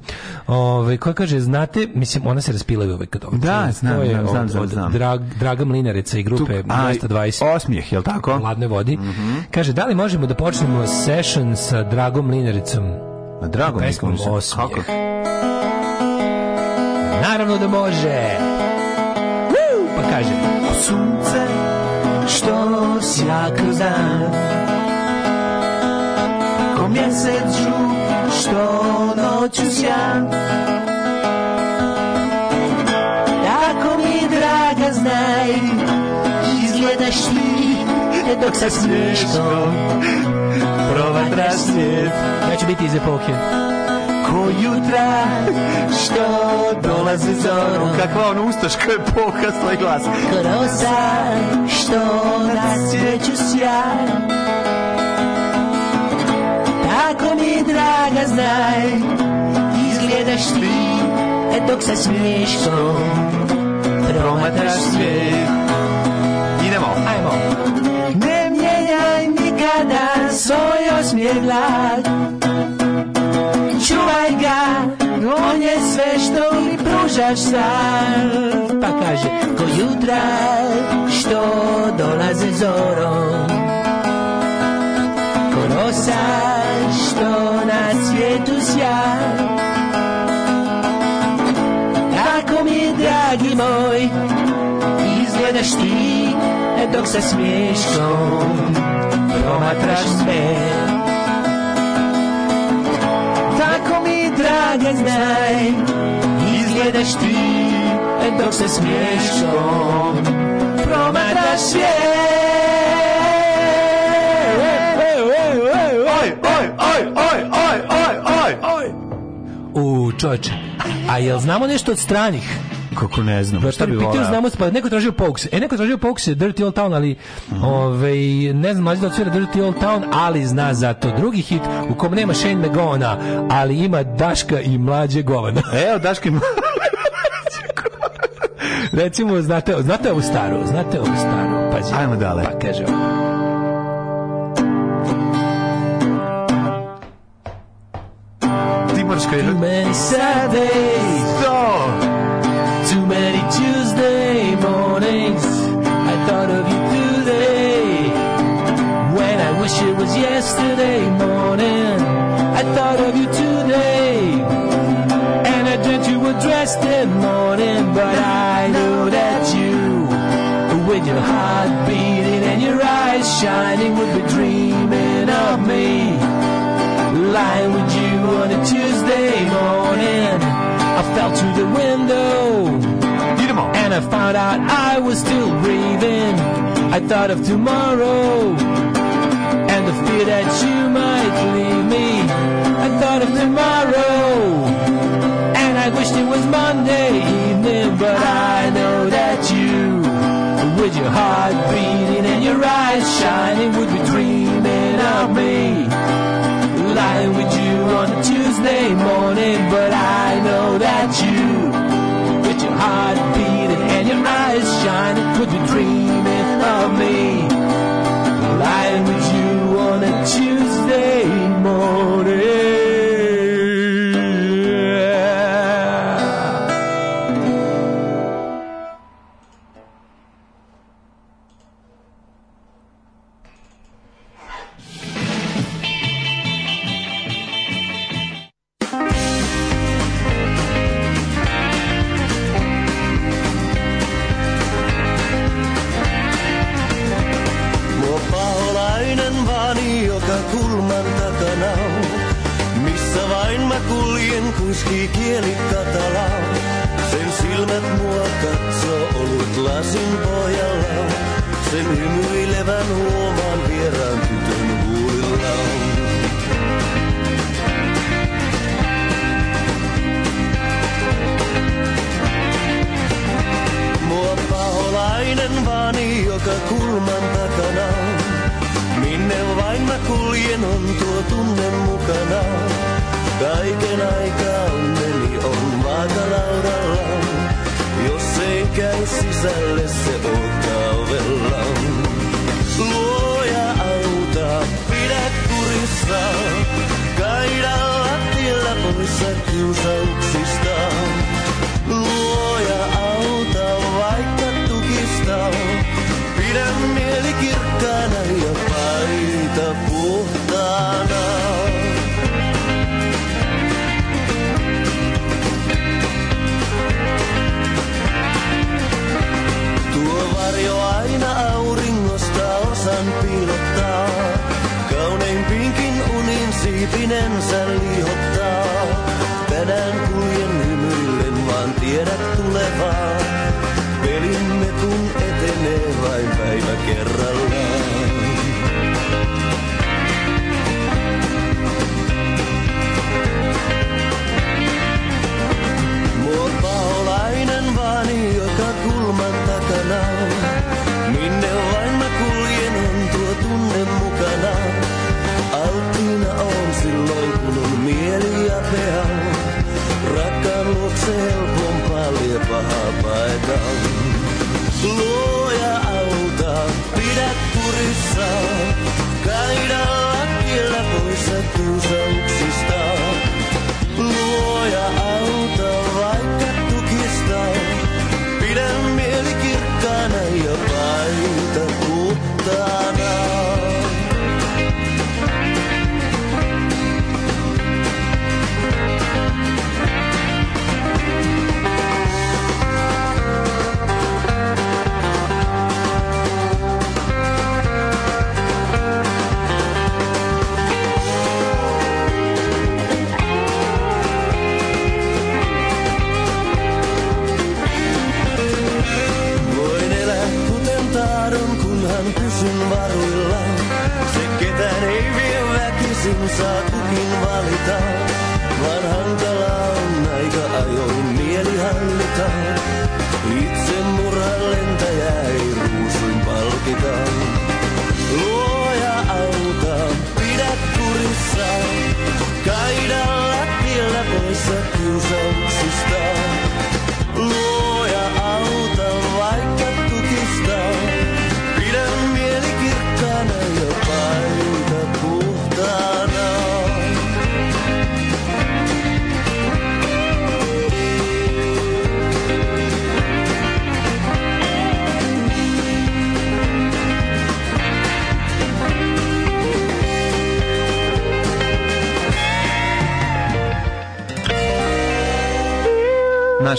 ovaj, koja kaže, znate, mislim, ona se raspilaju uvek kad ovdje. Da, znam, to je znam, znam, od, znam, znam. Od Drag, Draga Mlinareca i grupe 220. Osmijeh, je li tako? Ladne vodi. Mm -hmm. Kaže, da li možemo da počnemo session sa Dragom Mlinarecom? Na Dragom Mlinarecom, Kako? Naravno da može. Woo! Pa kaže sunce što sja kroz dan Ko mjesec žut što noću sja Tako mi draga znaj Izgledaš ti dok sa smješkom Provatra svijet Ja ću biti iz epohe Ko jutra što dolazi zorom Kakva ona ustaška je pokasla i glas Kroza što nas sreću sja Tako mi draga znaj Izgledaš ti e, dok sa smiješkom Promatraš svijet Idemo, ajmo Ne mijenjaj nikada svoj osmijeh čuvaj ga, on je sve što mi pružaš sam. Pa kaže, ko jutra što dolaze zorom, ko rosa što na svijetu sja. Tako mi je, dragi moj, izgledaš ti dok sa smiješkom promatraš sve. snage znaj Izgledaš ti dok se smješkom Promatraš svijet Oj, oj, oj, oj, oj, oj, oj, oj, oj, oj U, čovječe, a jel znamo nešto od stranih? Kako ne znam, šta bi volao? znamo pa neko tražio Pokes. E, neko tražio Pokes, Dirty Old Town, ali mm -hmm. ovaj, ne znam, mlađi da odsvira Dirty Old Town, ali zna za to. Drugi hit u kom nema Shane McGona, ali ima Daška i mlađe Govana. Evo, Daška i mlađe Recimo, znate, znate ovu staru, znate ovu staru. Pazi, Ajmo dalje. Pa kaže Timoška je... Too many sad distant morning, but I know that you, with your heart beating and your eyes shining, would be dreaming of me. Lying with you on a Tuesday morning, I fell through the window. And I found out I was still breathing. I thought of tomorrow and the fear that you might leave me. I thought of tomorrow. I wished it was Monday evening, but I know that you, with your heart beating and your eyes shining, would be dreaming of me. Lying with you on a Tuesday morning, but I know that you, with your heart beating and your eyes shining, would be dreaming of me. Lying with you on a Tuesday sen hymyilevän huomaan vieraan tytön huulillaan. Mua paholainen vani joka kulman takana Minne vain mä kuljen on tuo tunne mukana. Kaiken aikaa onneni on vaakalaudalla. Jos ei käy sisälle se on Luoja auta, pidä kurissa, kaidalla tiellä poissa kiusauksista. hiipinensä lihottaa. Tänään kuljen hymyillen, vaan tiedät tulevaa. Pelimme kun etenee vain päivä kerrallaan. use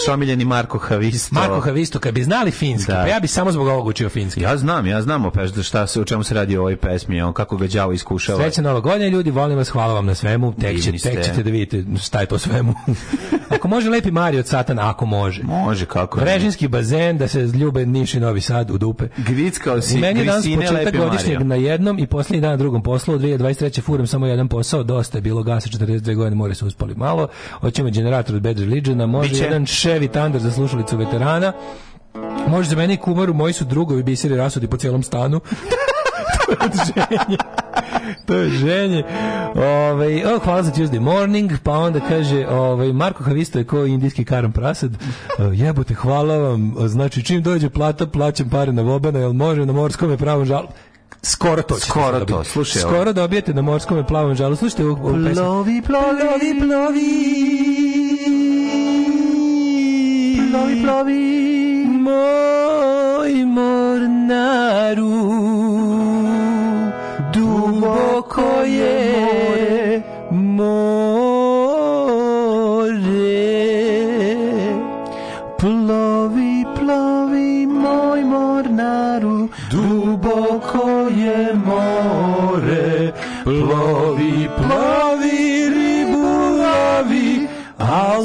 naš omiljeni Marko Havisto. Marko Havisto, kad bi znali finski, da. pa ja bi samo zbog ovog učio finski. Ja znam, ja znam opet šta se, u čemu se radi o ovoj pesmi, on kako ga đavo iskušava. Srećna nova godina, ljudi, volim vas, hvala vam na svemu, tek, će, tek ćete da vidite šta je to svemu. ako može lepi Mario od satana, ako može. Može, kako Vrežinski bazen, da se ljube Niš i Novi Sad u dupe. Grickao si, I meni je danas početak godišnjeg na jednom i posljednji dan na drugom poslu. U 2023. furam samo jedan posao, dosta je bilo gasa, 42 godine, more se uspali malo. Hoćemo generator od Bad Religiona, može Biće. jedan Chevy Thunder za slušalicu veterana. Može za mene i kumaru, moji su drugovi biseri rasudi po celom stanu. to to je ženje. Ovaj, oh, hvala za Tuesday morning, pa onda kaže, ovaj, Marko Havisto je ko indijski karam prasad. E, jebote, hvala vam. Znači, čim dođe plata, plaćam pare na vobana, jel može na morskome pravo žal skoro to skoro to slušaj skoro dobijete na morskom plavom žalu slušajte ovu, ovu pesmu plovi plovi plovi plovi plovi moj mornaru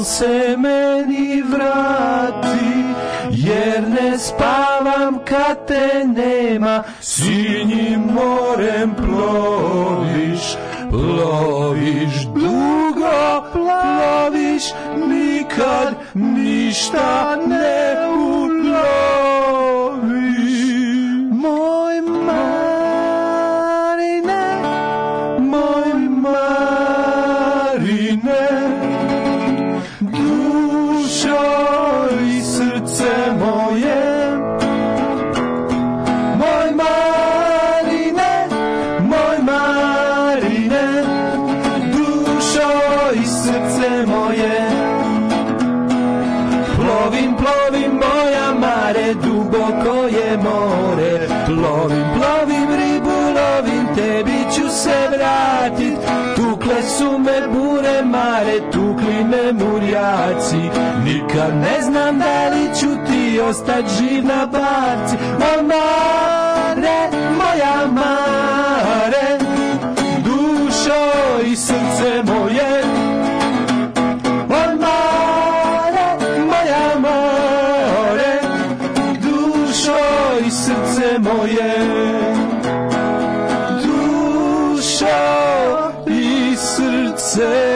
se meni vrati jer ne spavam kad te nema sinjim morem ploviš ploviš dugo ploviš nikad ništa ne uloviš pijaci Nikad ne znam da li ću ti ostat živ na barci O mare, moja mare Dušo i srce moje O moja more Dušo i srce moje Dušo i srce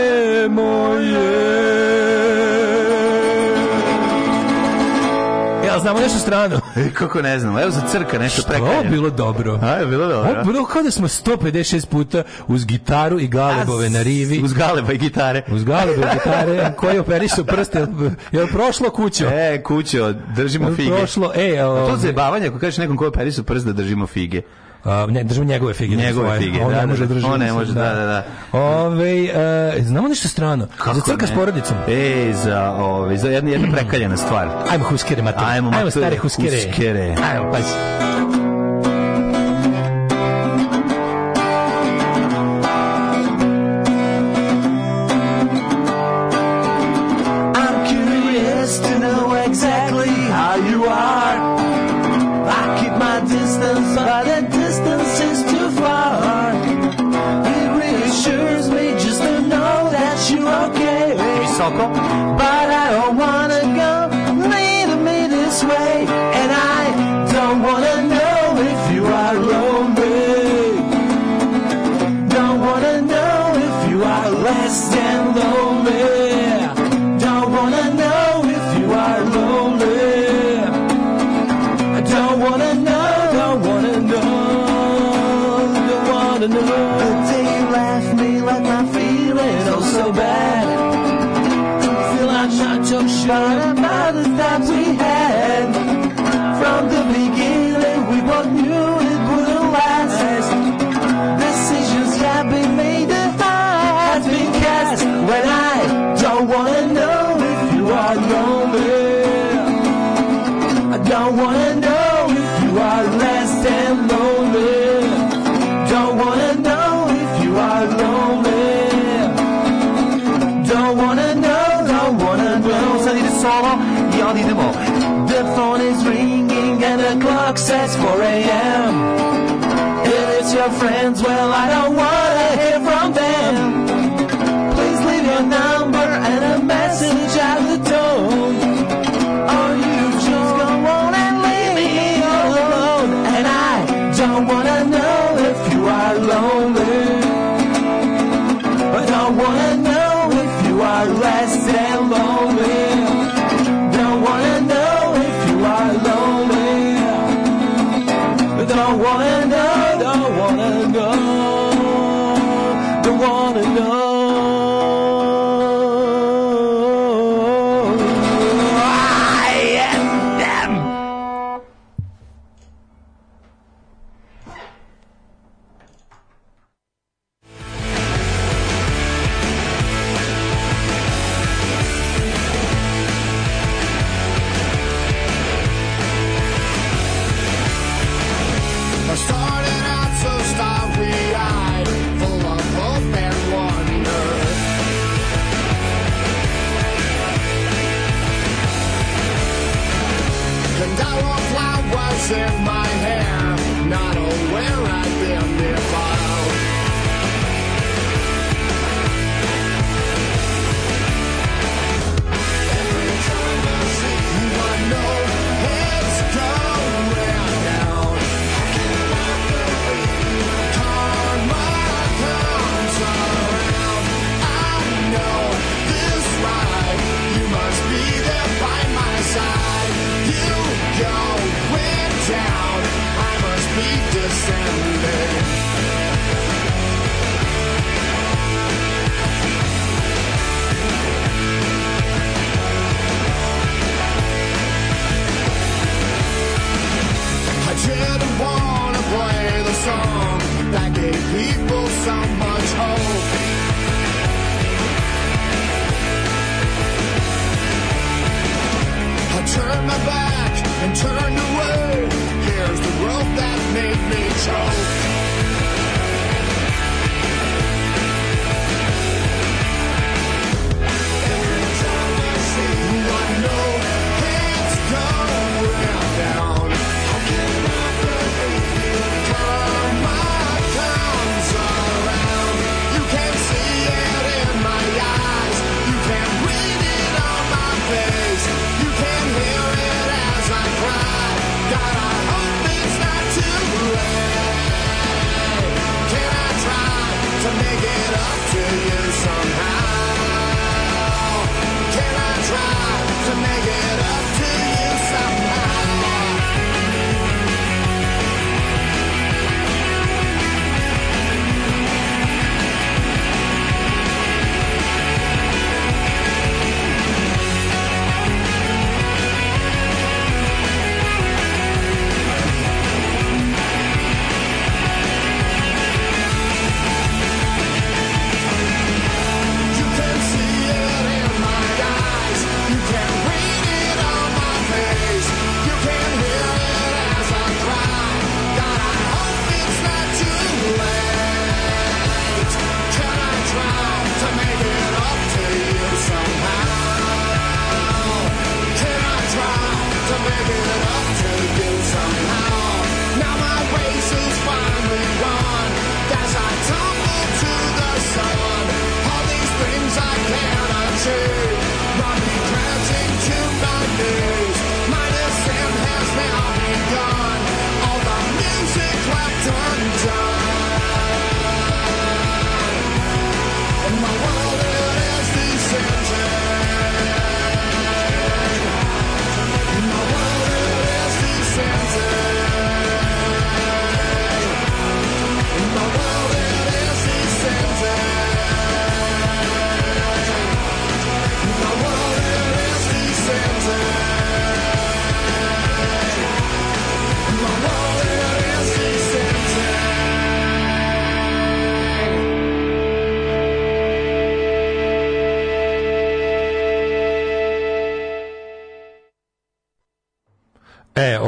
stranu. E, kako ne znam, evo za crka nešto prekanja. Ovo bilo dobro. A, je bilo dobro. Ovo bilo kao da smo 156 puta uz gitaru i galebove na rivi. Uz galeba i gitare. Uz galebe i gitare, koji operišu prste. Je prošlo kućo? E, kućo, držimo fige. Prošlo, e, o, A to ovaj. zajebavanje, ako kažeš nekom ko operišu prst da držimo fige. Uh, ne, držim njegove fige. Njegove fige, da, ne da, može da, da. ne može, da, da, da. da. Ove, uh, e, znamo nešto strano? Kako za crka ne? s porodicom. E, za, ove, za jedna, jedna prekaljena stvar. Ajmo huskere, mater. Ajmo, mater. Ajmo stare huskere. Huskere. Ajmo, pazi. encore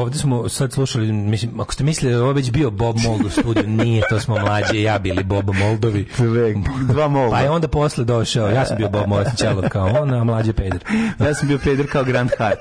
ovdje smo sad slušali, mislim, ako ste mislili da je ovo već bio Bob Mold u studiju, nije, to smo mlađi ja bili Bob Moldovi. Dva Molda. Pa je onda posle došao, ja sam bio Bob Mold, kao on, a mlađi Peder. ja sam bio Peder kao Grand Hart.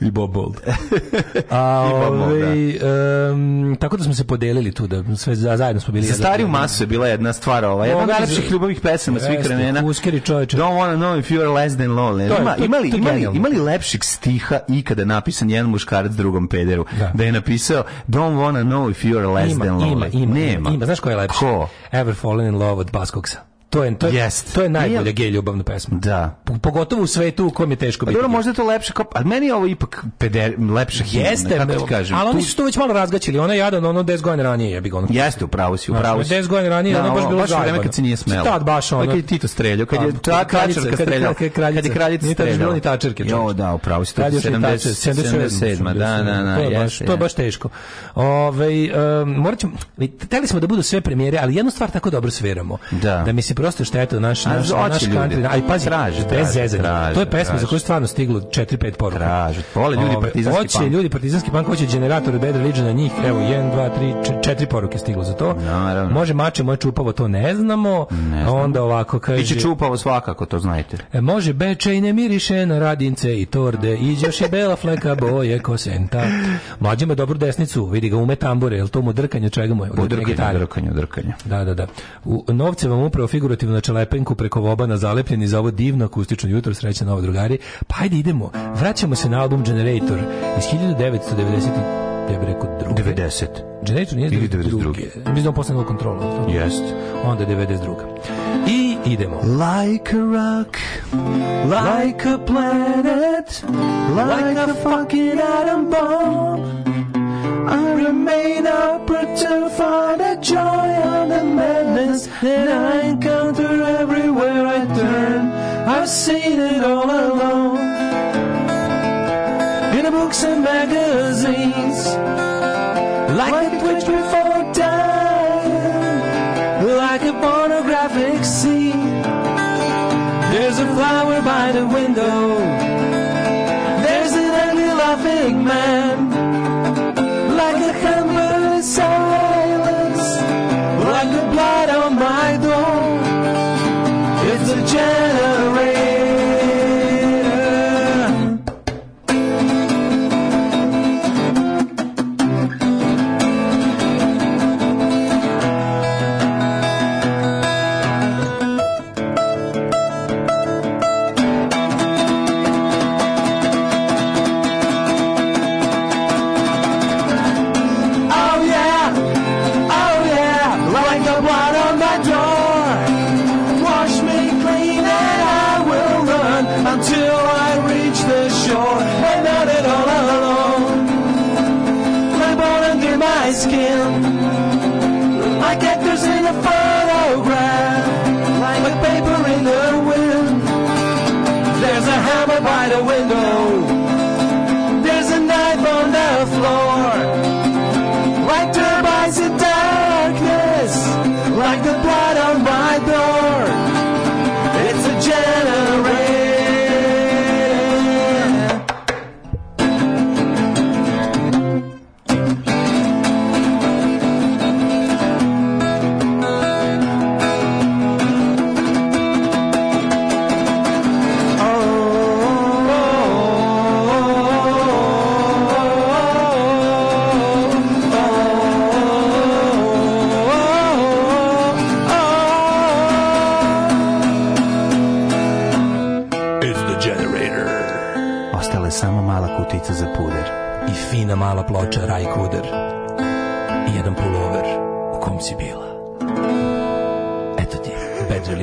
I Bob Bold. A, I Bob Bold, ovaj, da. Um, tako da smo se podelili tu, da sve zajedno smo bili. Za stariju masu je bila jedna stvar, ova, jedna od najlepših ljubavnih pesama svih vremena. Uskeri čoveče. Don't wanna know if you are less than lonely. To, ima, to, imali, to, to imali, imali lepših stiha ikada napisan jedan muškarac drugom pederu. Da. da je napisao Don't wanna know if you are less ima, than lonely. Ima, ima, Nema. ima. Znaš ko je lepši? Ko? Ever Fallen in Love od Baskoksa. To je to, yes. to je najbolja gej ljubavna pesma. Da. Pogotovo u svetu u kom je teško biti. Dobro, možda je to lepše, kao, ali meni je ovo ipak peder, lepše himna. Jeste, kako ti kažem. Ali oni su to već malo razgaćili. Ona je jadan, ono 10 godina ranije je ono. Jeste, upravo si, upravo si. 10 godina ranije, da, ono baš bilo baš vreme kad se nije smelo. Tad baš pa ono. Kad je Tito streljao, kad pa, je ta kraljica streljao. Kad je kraljica streljao. Nije tačerke. Jo, da, upravo si, to je 77. Da, da, da. To je baš, to je baš teško. Ovaj morat ćemo, teli smo da budu sve premijere, ali jednu stvar tako dobro sviramo. Da, da mi se prosto šteta da naš naš naš country. Aj pazi, traže, bez zezanja. To je pesma za koju stvarno stiglo 4-5 poruka. Traže. Vole ljudi ovaj, partizanski punk. Hoće ljudi partizanski punk, hoće generator Bad Religion na njih. Evo 1 2 3 4 poruke stiglo za to. Naravno. Može mače, moje čupavo, to ne znamo. Ne znamo. Onda ovako kaže. Biće čupavo svakako, to znajte. E, može beče i ne miriše na radince i torde. Iđeš je bela fleka boje kosenta. Mlađe ima dobru desnicu, vidi ga ume tambure, jel to mu drkanje čega mu je? Drkanje, drkanje, drkanje. Da, da, da. U novce vam upravo figur figurativno znači, na čelepenku preko vobana zalepljeni za ovo divno akustično jutro, srećan novo drugari. Pa ajde idemo, vraćamo se na album Generator iz 1990 ja bih 90. Generator nije Ili 92. Mislim da on posle kontrolu. Jest. Onda je 92. I idemo. Like a rock, like a planet, like a fucking atom bomb. I remain to Find the joy and the madness that I encounter everywhere I turn. I've seen it all alone in the books and magazines, like, like a twitch before time, like a pornographic scene. There's a flower by the window.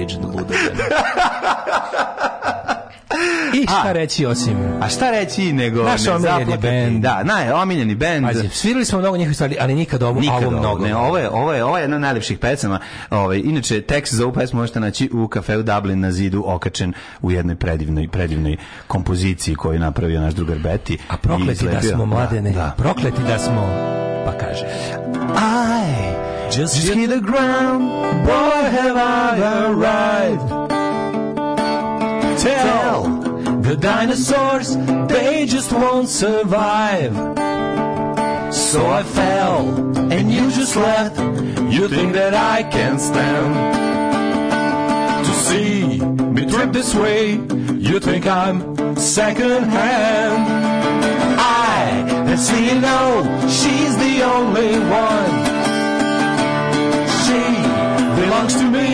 Aged da Buda. I šta a, reći osim... A šta reći nego... Naš omiljeni band. Da, naj, omiljeni band. Pazi, svirali smo mnogo njihovih stvari, ali nikad ovo, nikad ovo mnogo. Ne, ovo je, ovo je, ovo je jedna od najljepših pesama. Ovaj, inače, tekst za ovu pesmu možete naći u kafeu Dublin na zidu, okačen u jednoj predivnoj, predivnoj kompoziciji koju je napravio naš drugar Beti. A prokleti da smo, mladene, da, da. prokleti da smo, pa kaže... Aj, Just, Just hit the ground, boy, have I arrived. Tell the dinosaurs, they just won't survive. So I fell, and you just left. You think that I can not stand to see me trip this way? You think I'm second hand? I and see you know she's the only one belongs to me.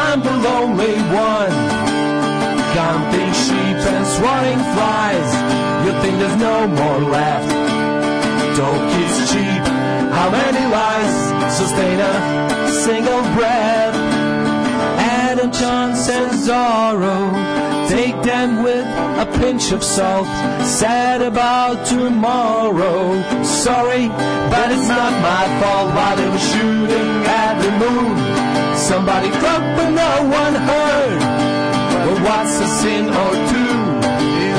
I'm the lonely one. Counting sheep and swatting flies. You think there's no more left. Dope is cheap. How many lies sustain a single breath? Adam Johnson's Zorro. Take them with a pinch of salt. Sad about tomorrow. Sorry, but it's not my fault. While they were shooting at the moon. Somebody croaked, but no one heard. Well, what's a sin or two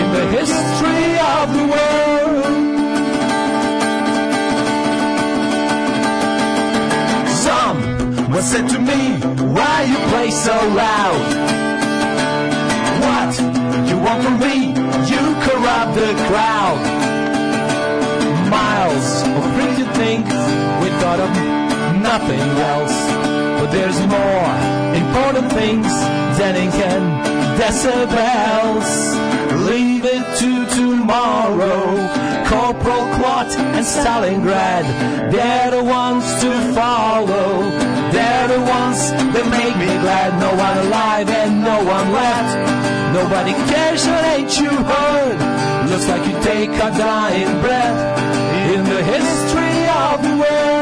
in the history of the world? Some was said to me, Why you play so loud? What you want from me? You corrupt the crowd. Miles of printed things, we thought of nothing else there's more important things than can decibels. Leave it to tomorrow. Corporal Clot and Stalingrad, they're the ones to follow. They're the ones that make me glad. No one alive and no one left. Nobody cares what ain't you heard. Looks like you take a dying breath in the history of the world.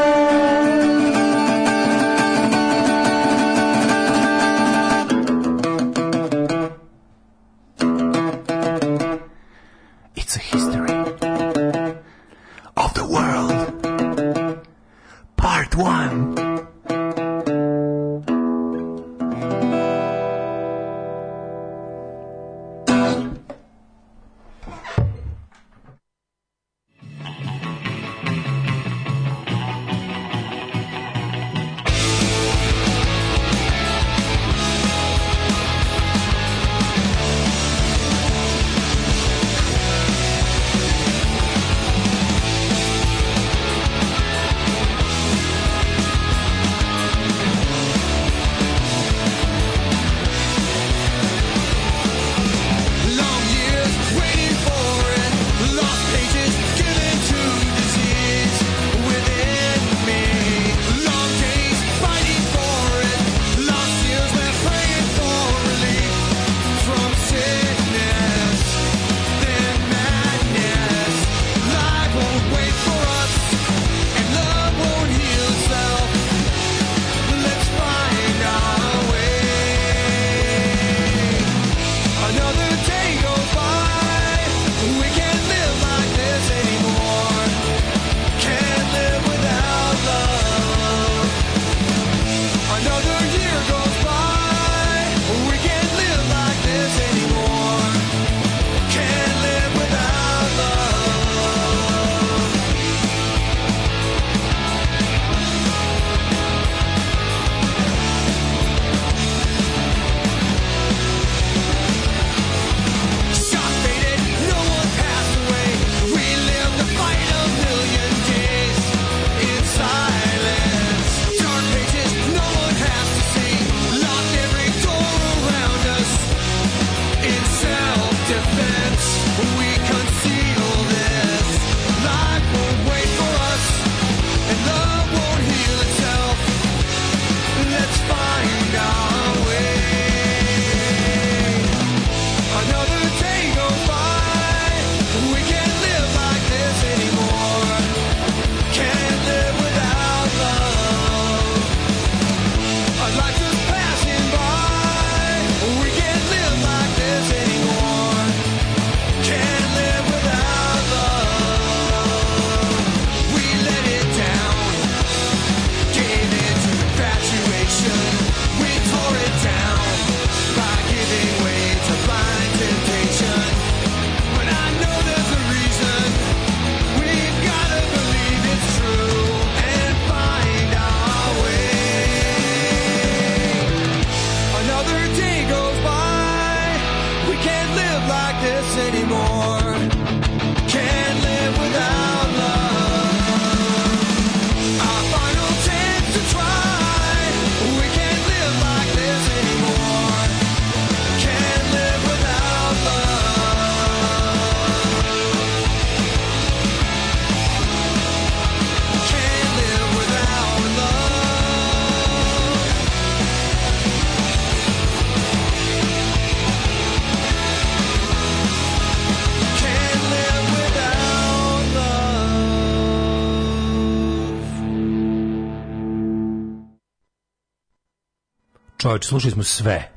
čovječe, slušali smo sve.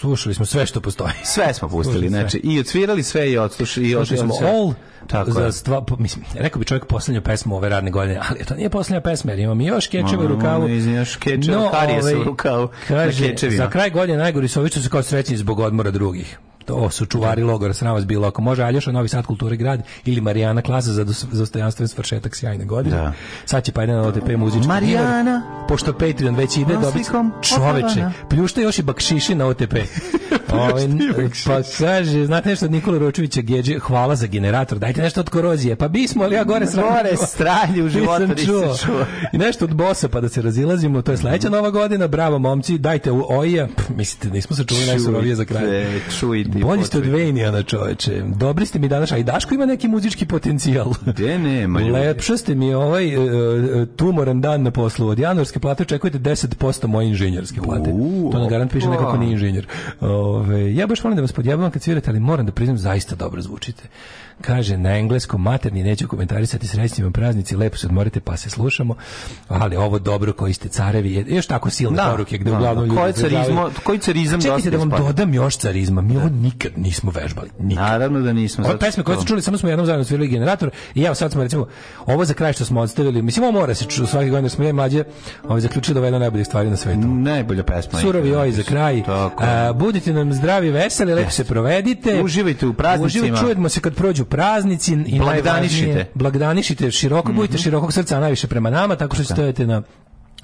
Slušali smo sve što postoji. Sve smo pustili, znači i odsvirali sve i odslušali i odslušali sve. all. Tako za stva, mislim, rekao bi čovjek posljednju pesmu ove radne godine, ali to nije posljednja pesma, jer imam još kečeva ovaj, u rukavu. Još kečeva, no, karije ovaj, se u rukavu. Kaže, za kraj godine najgori su ovi što su kao srećni zbog odmora drugih to su čuvari logora sa vas bilo ako može Aljoša Novi Sad kulture grad ili Marijana Klaza za za dostojanstven svršetak sjajne godine da. sad će pa jedan OTP muzički Marijana divar, pošto Patreon već ide dobiti čoveče Pljušta još i bakšiši na OTP Ove, ovaj, pa kaže znate nešto od Nikola Ročevića Geđe hvala za generator dajte nešto od korozije pa bismo ali ja gore sranju gore stralju u životu čuo. čuo. i nešto od bosa pa da se razilazimo to je sledeća nova godina bravo momci dajte u oje mislite nismo se čuli najsurovije za kraj čuj ti Bolji ste od Vejnijana, čoveče. Dobri ste mi danas, a i Daško ima neki muzički potencijal. Gde nema ljudi. Lepše ste mi ovaj uh, tumoran dan na poslu. Od januarske plate očekujete 10% moje inženjerske plate. U, to na garant piše nekako nije inženjer. Ove, ja baš volim da vas podjebam kad svirate, ali moram da priznam, zaista dobro zvučite kaže na engleskom materni, neću komentarisati srećnjima praznici, lepo se odmorite pa se slušamo, ali ovo dobro koji ste carevi, je, još tako silne da, poruke gde da, uglavnom da. ljudi... Koji carizmo, koji carizam Čekajte da vam dodam još carizma, mi da. ovo nikad nismo vežbali, nikad. Naravno da nismo. Ove pesme koje ste čuli, samo smo jednom zajedno svirali generator i evo sad smo recimo, ovo za kraj što smo ostavili, mislim ovo mora se čuti svake godine da smo je mlađe, ovo ovaj, zaključio da ovo je jedna najboljih stvari na svetu. Najbolja pesma. Surovi oj za kraj. Tako. A, budite nam zdravi, veseli, lepo se provedite. Uživajte u praznicima. Uživaj, čujemo se kad prođu dođu praznici i blagdanišite. Blagdanišite široko, mhm. budite mm -hmm. širokog srca, najviše prema nama, tako što da. stojite na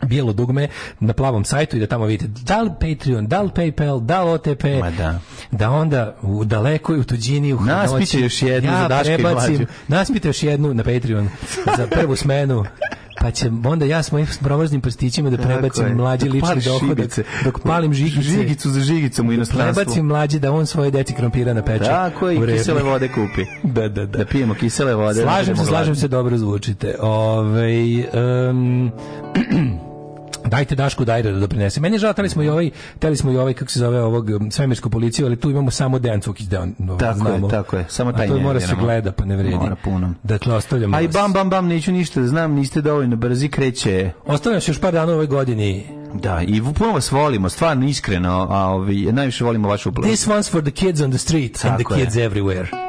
bijelo dugme na plavom sajtu i da tamo vidite da li Patreon, da li PayPal, da li OTP, Ma da. da onda u dalekoj, u tuđini, u Naspite još jednu ja za Daška i mlađu. Naspite još jednu na Patreon za prvu smenu pa će onda ja s mojim promrznim prstićima da prebacim da mlađi lični dohodak da dok palim žigice, žigicu za žigicom u da inostranstvu. Prebacim mlađi da on svoje deci krompira na peče. Tako i kisele vode kupi. da, da, da. Da pijemo kisele vode. Slažem se, slažem se, dobro zvučite. Ove, um, dajte Dašku Dajra da doprinese. Meni je žao, tali smo i da. ovaj, teli smo i ovaj, kako se zove, ovog um, svemirsku policiju, ali tu imamo samo Dejan Cukić, da on, um, tako znamo. je, tako je, samo taj A to ne, mora se gleda, pa ne vredi. Mora puno. Dakle, ostavljamo Aj, bam, bam, bam, neću ništa, da znam, niste dovoljno brzi, kreće. Ostavljam se još par dana u ovoj godini. Da, i puno vas volimo, stvarno iskreno, a ovi, ovaj, najviše volimo vašu uplavu. This one's for the kids on the street tako and the kids je. everywhere.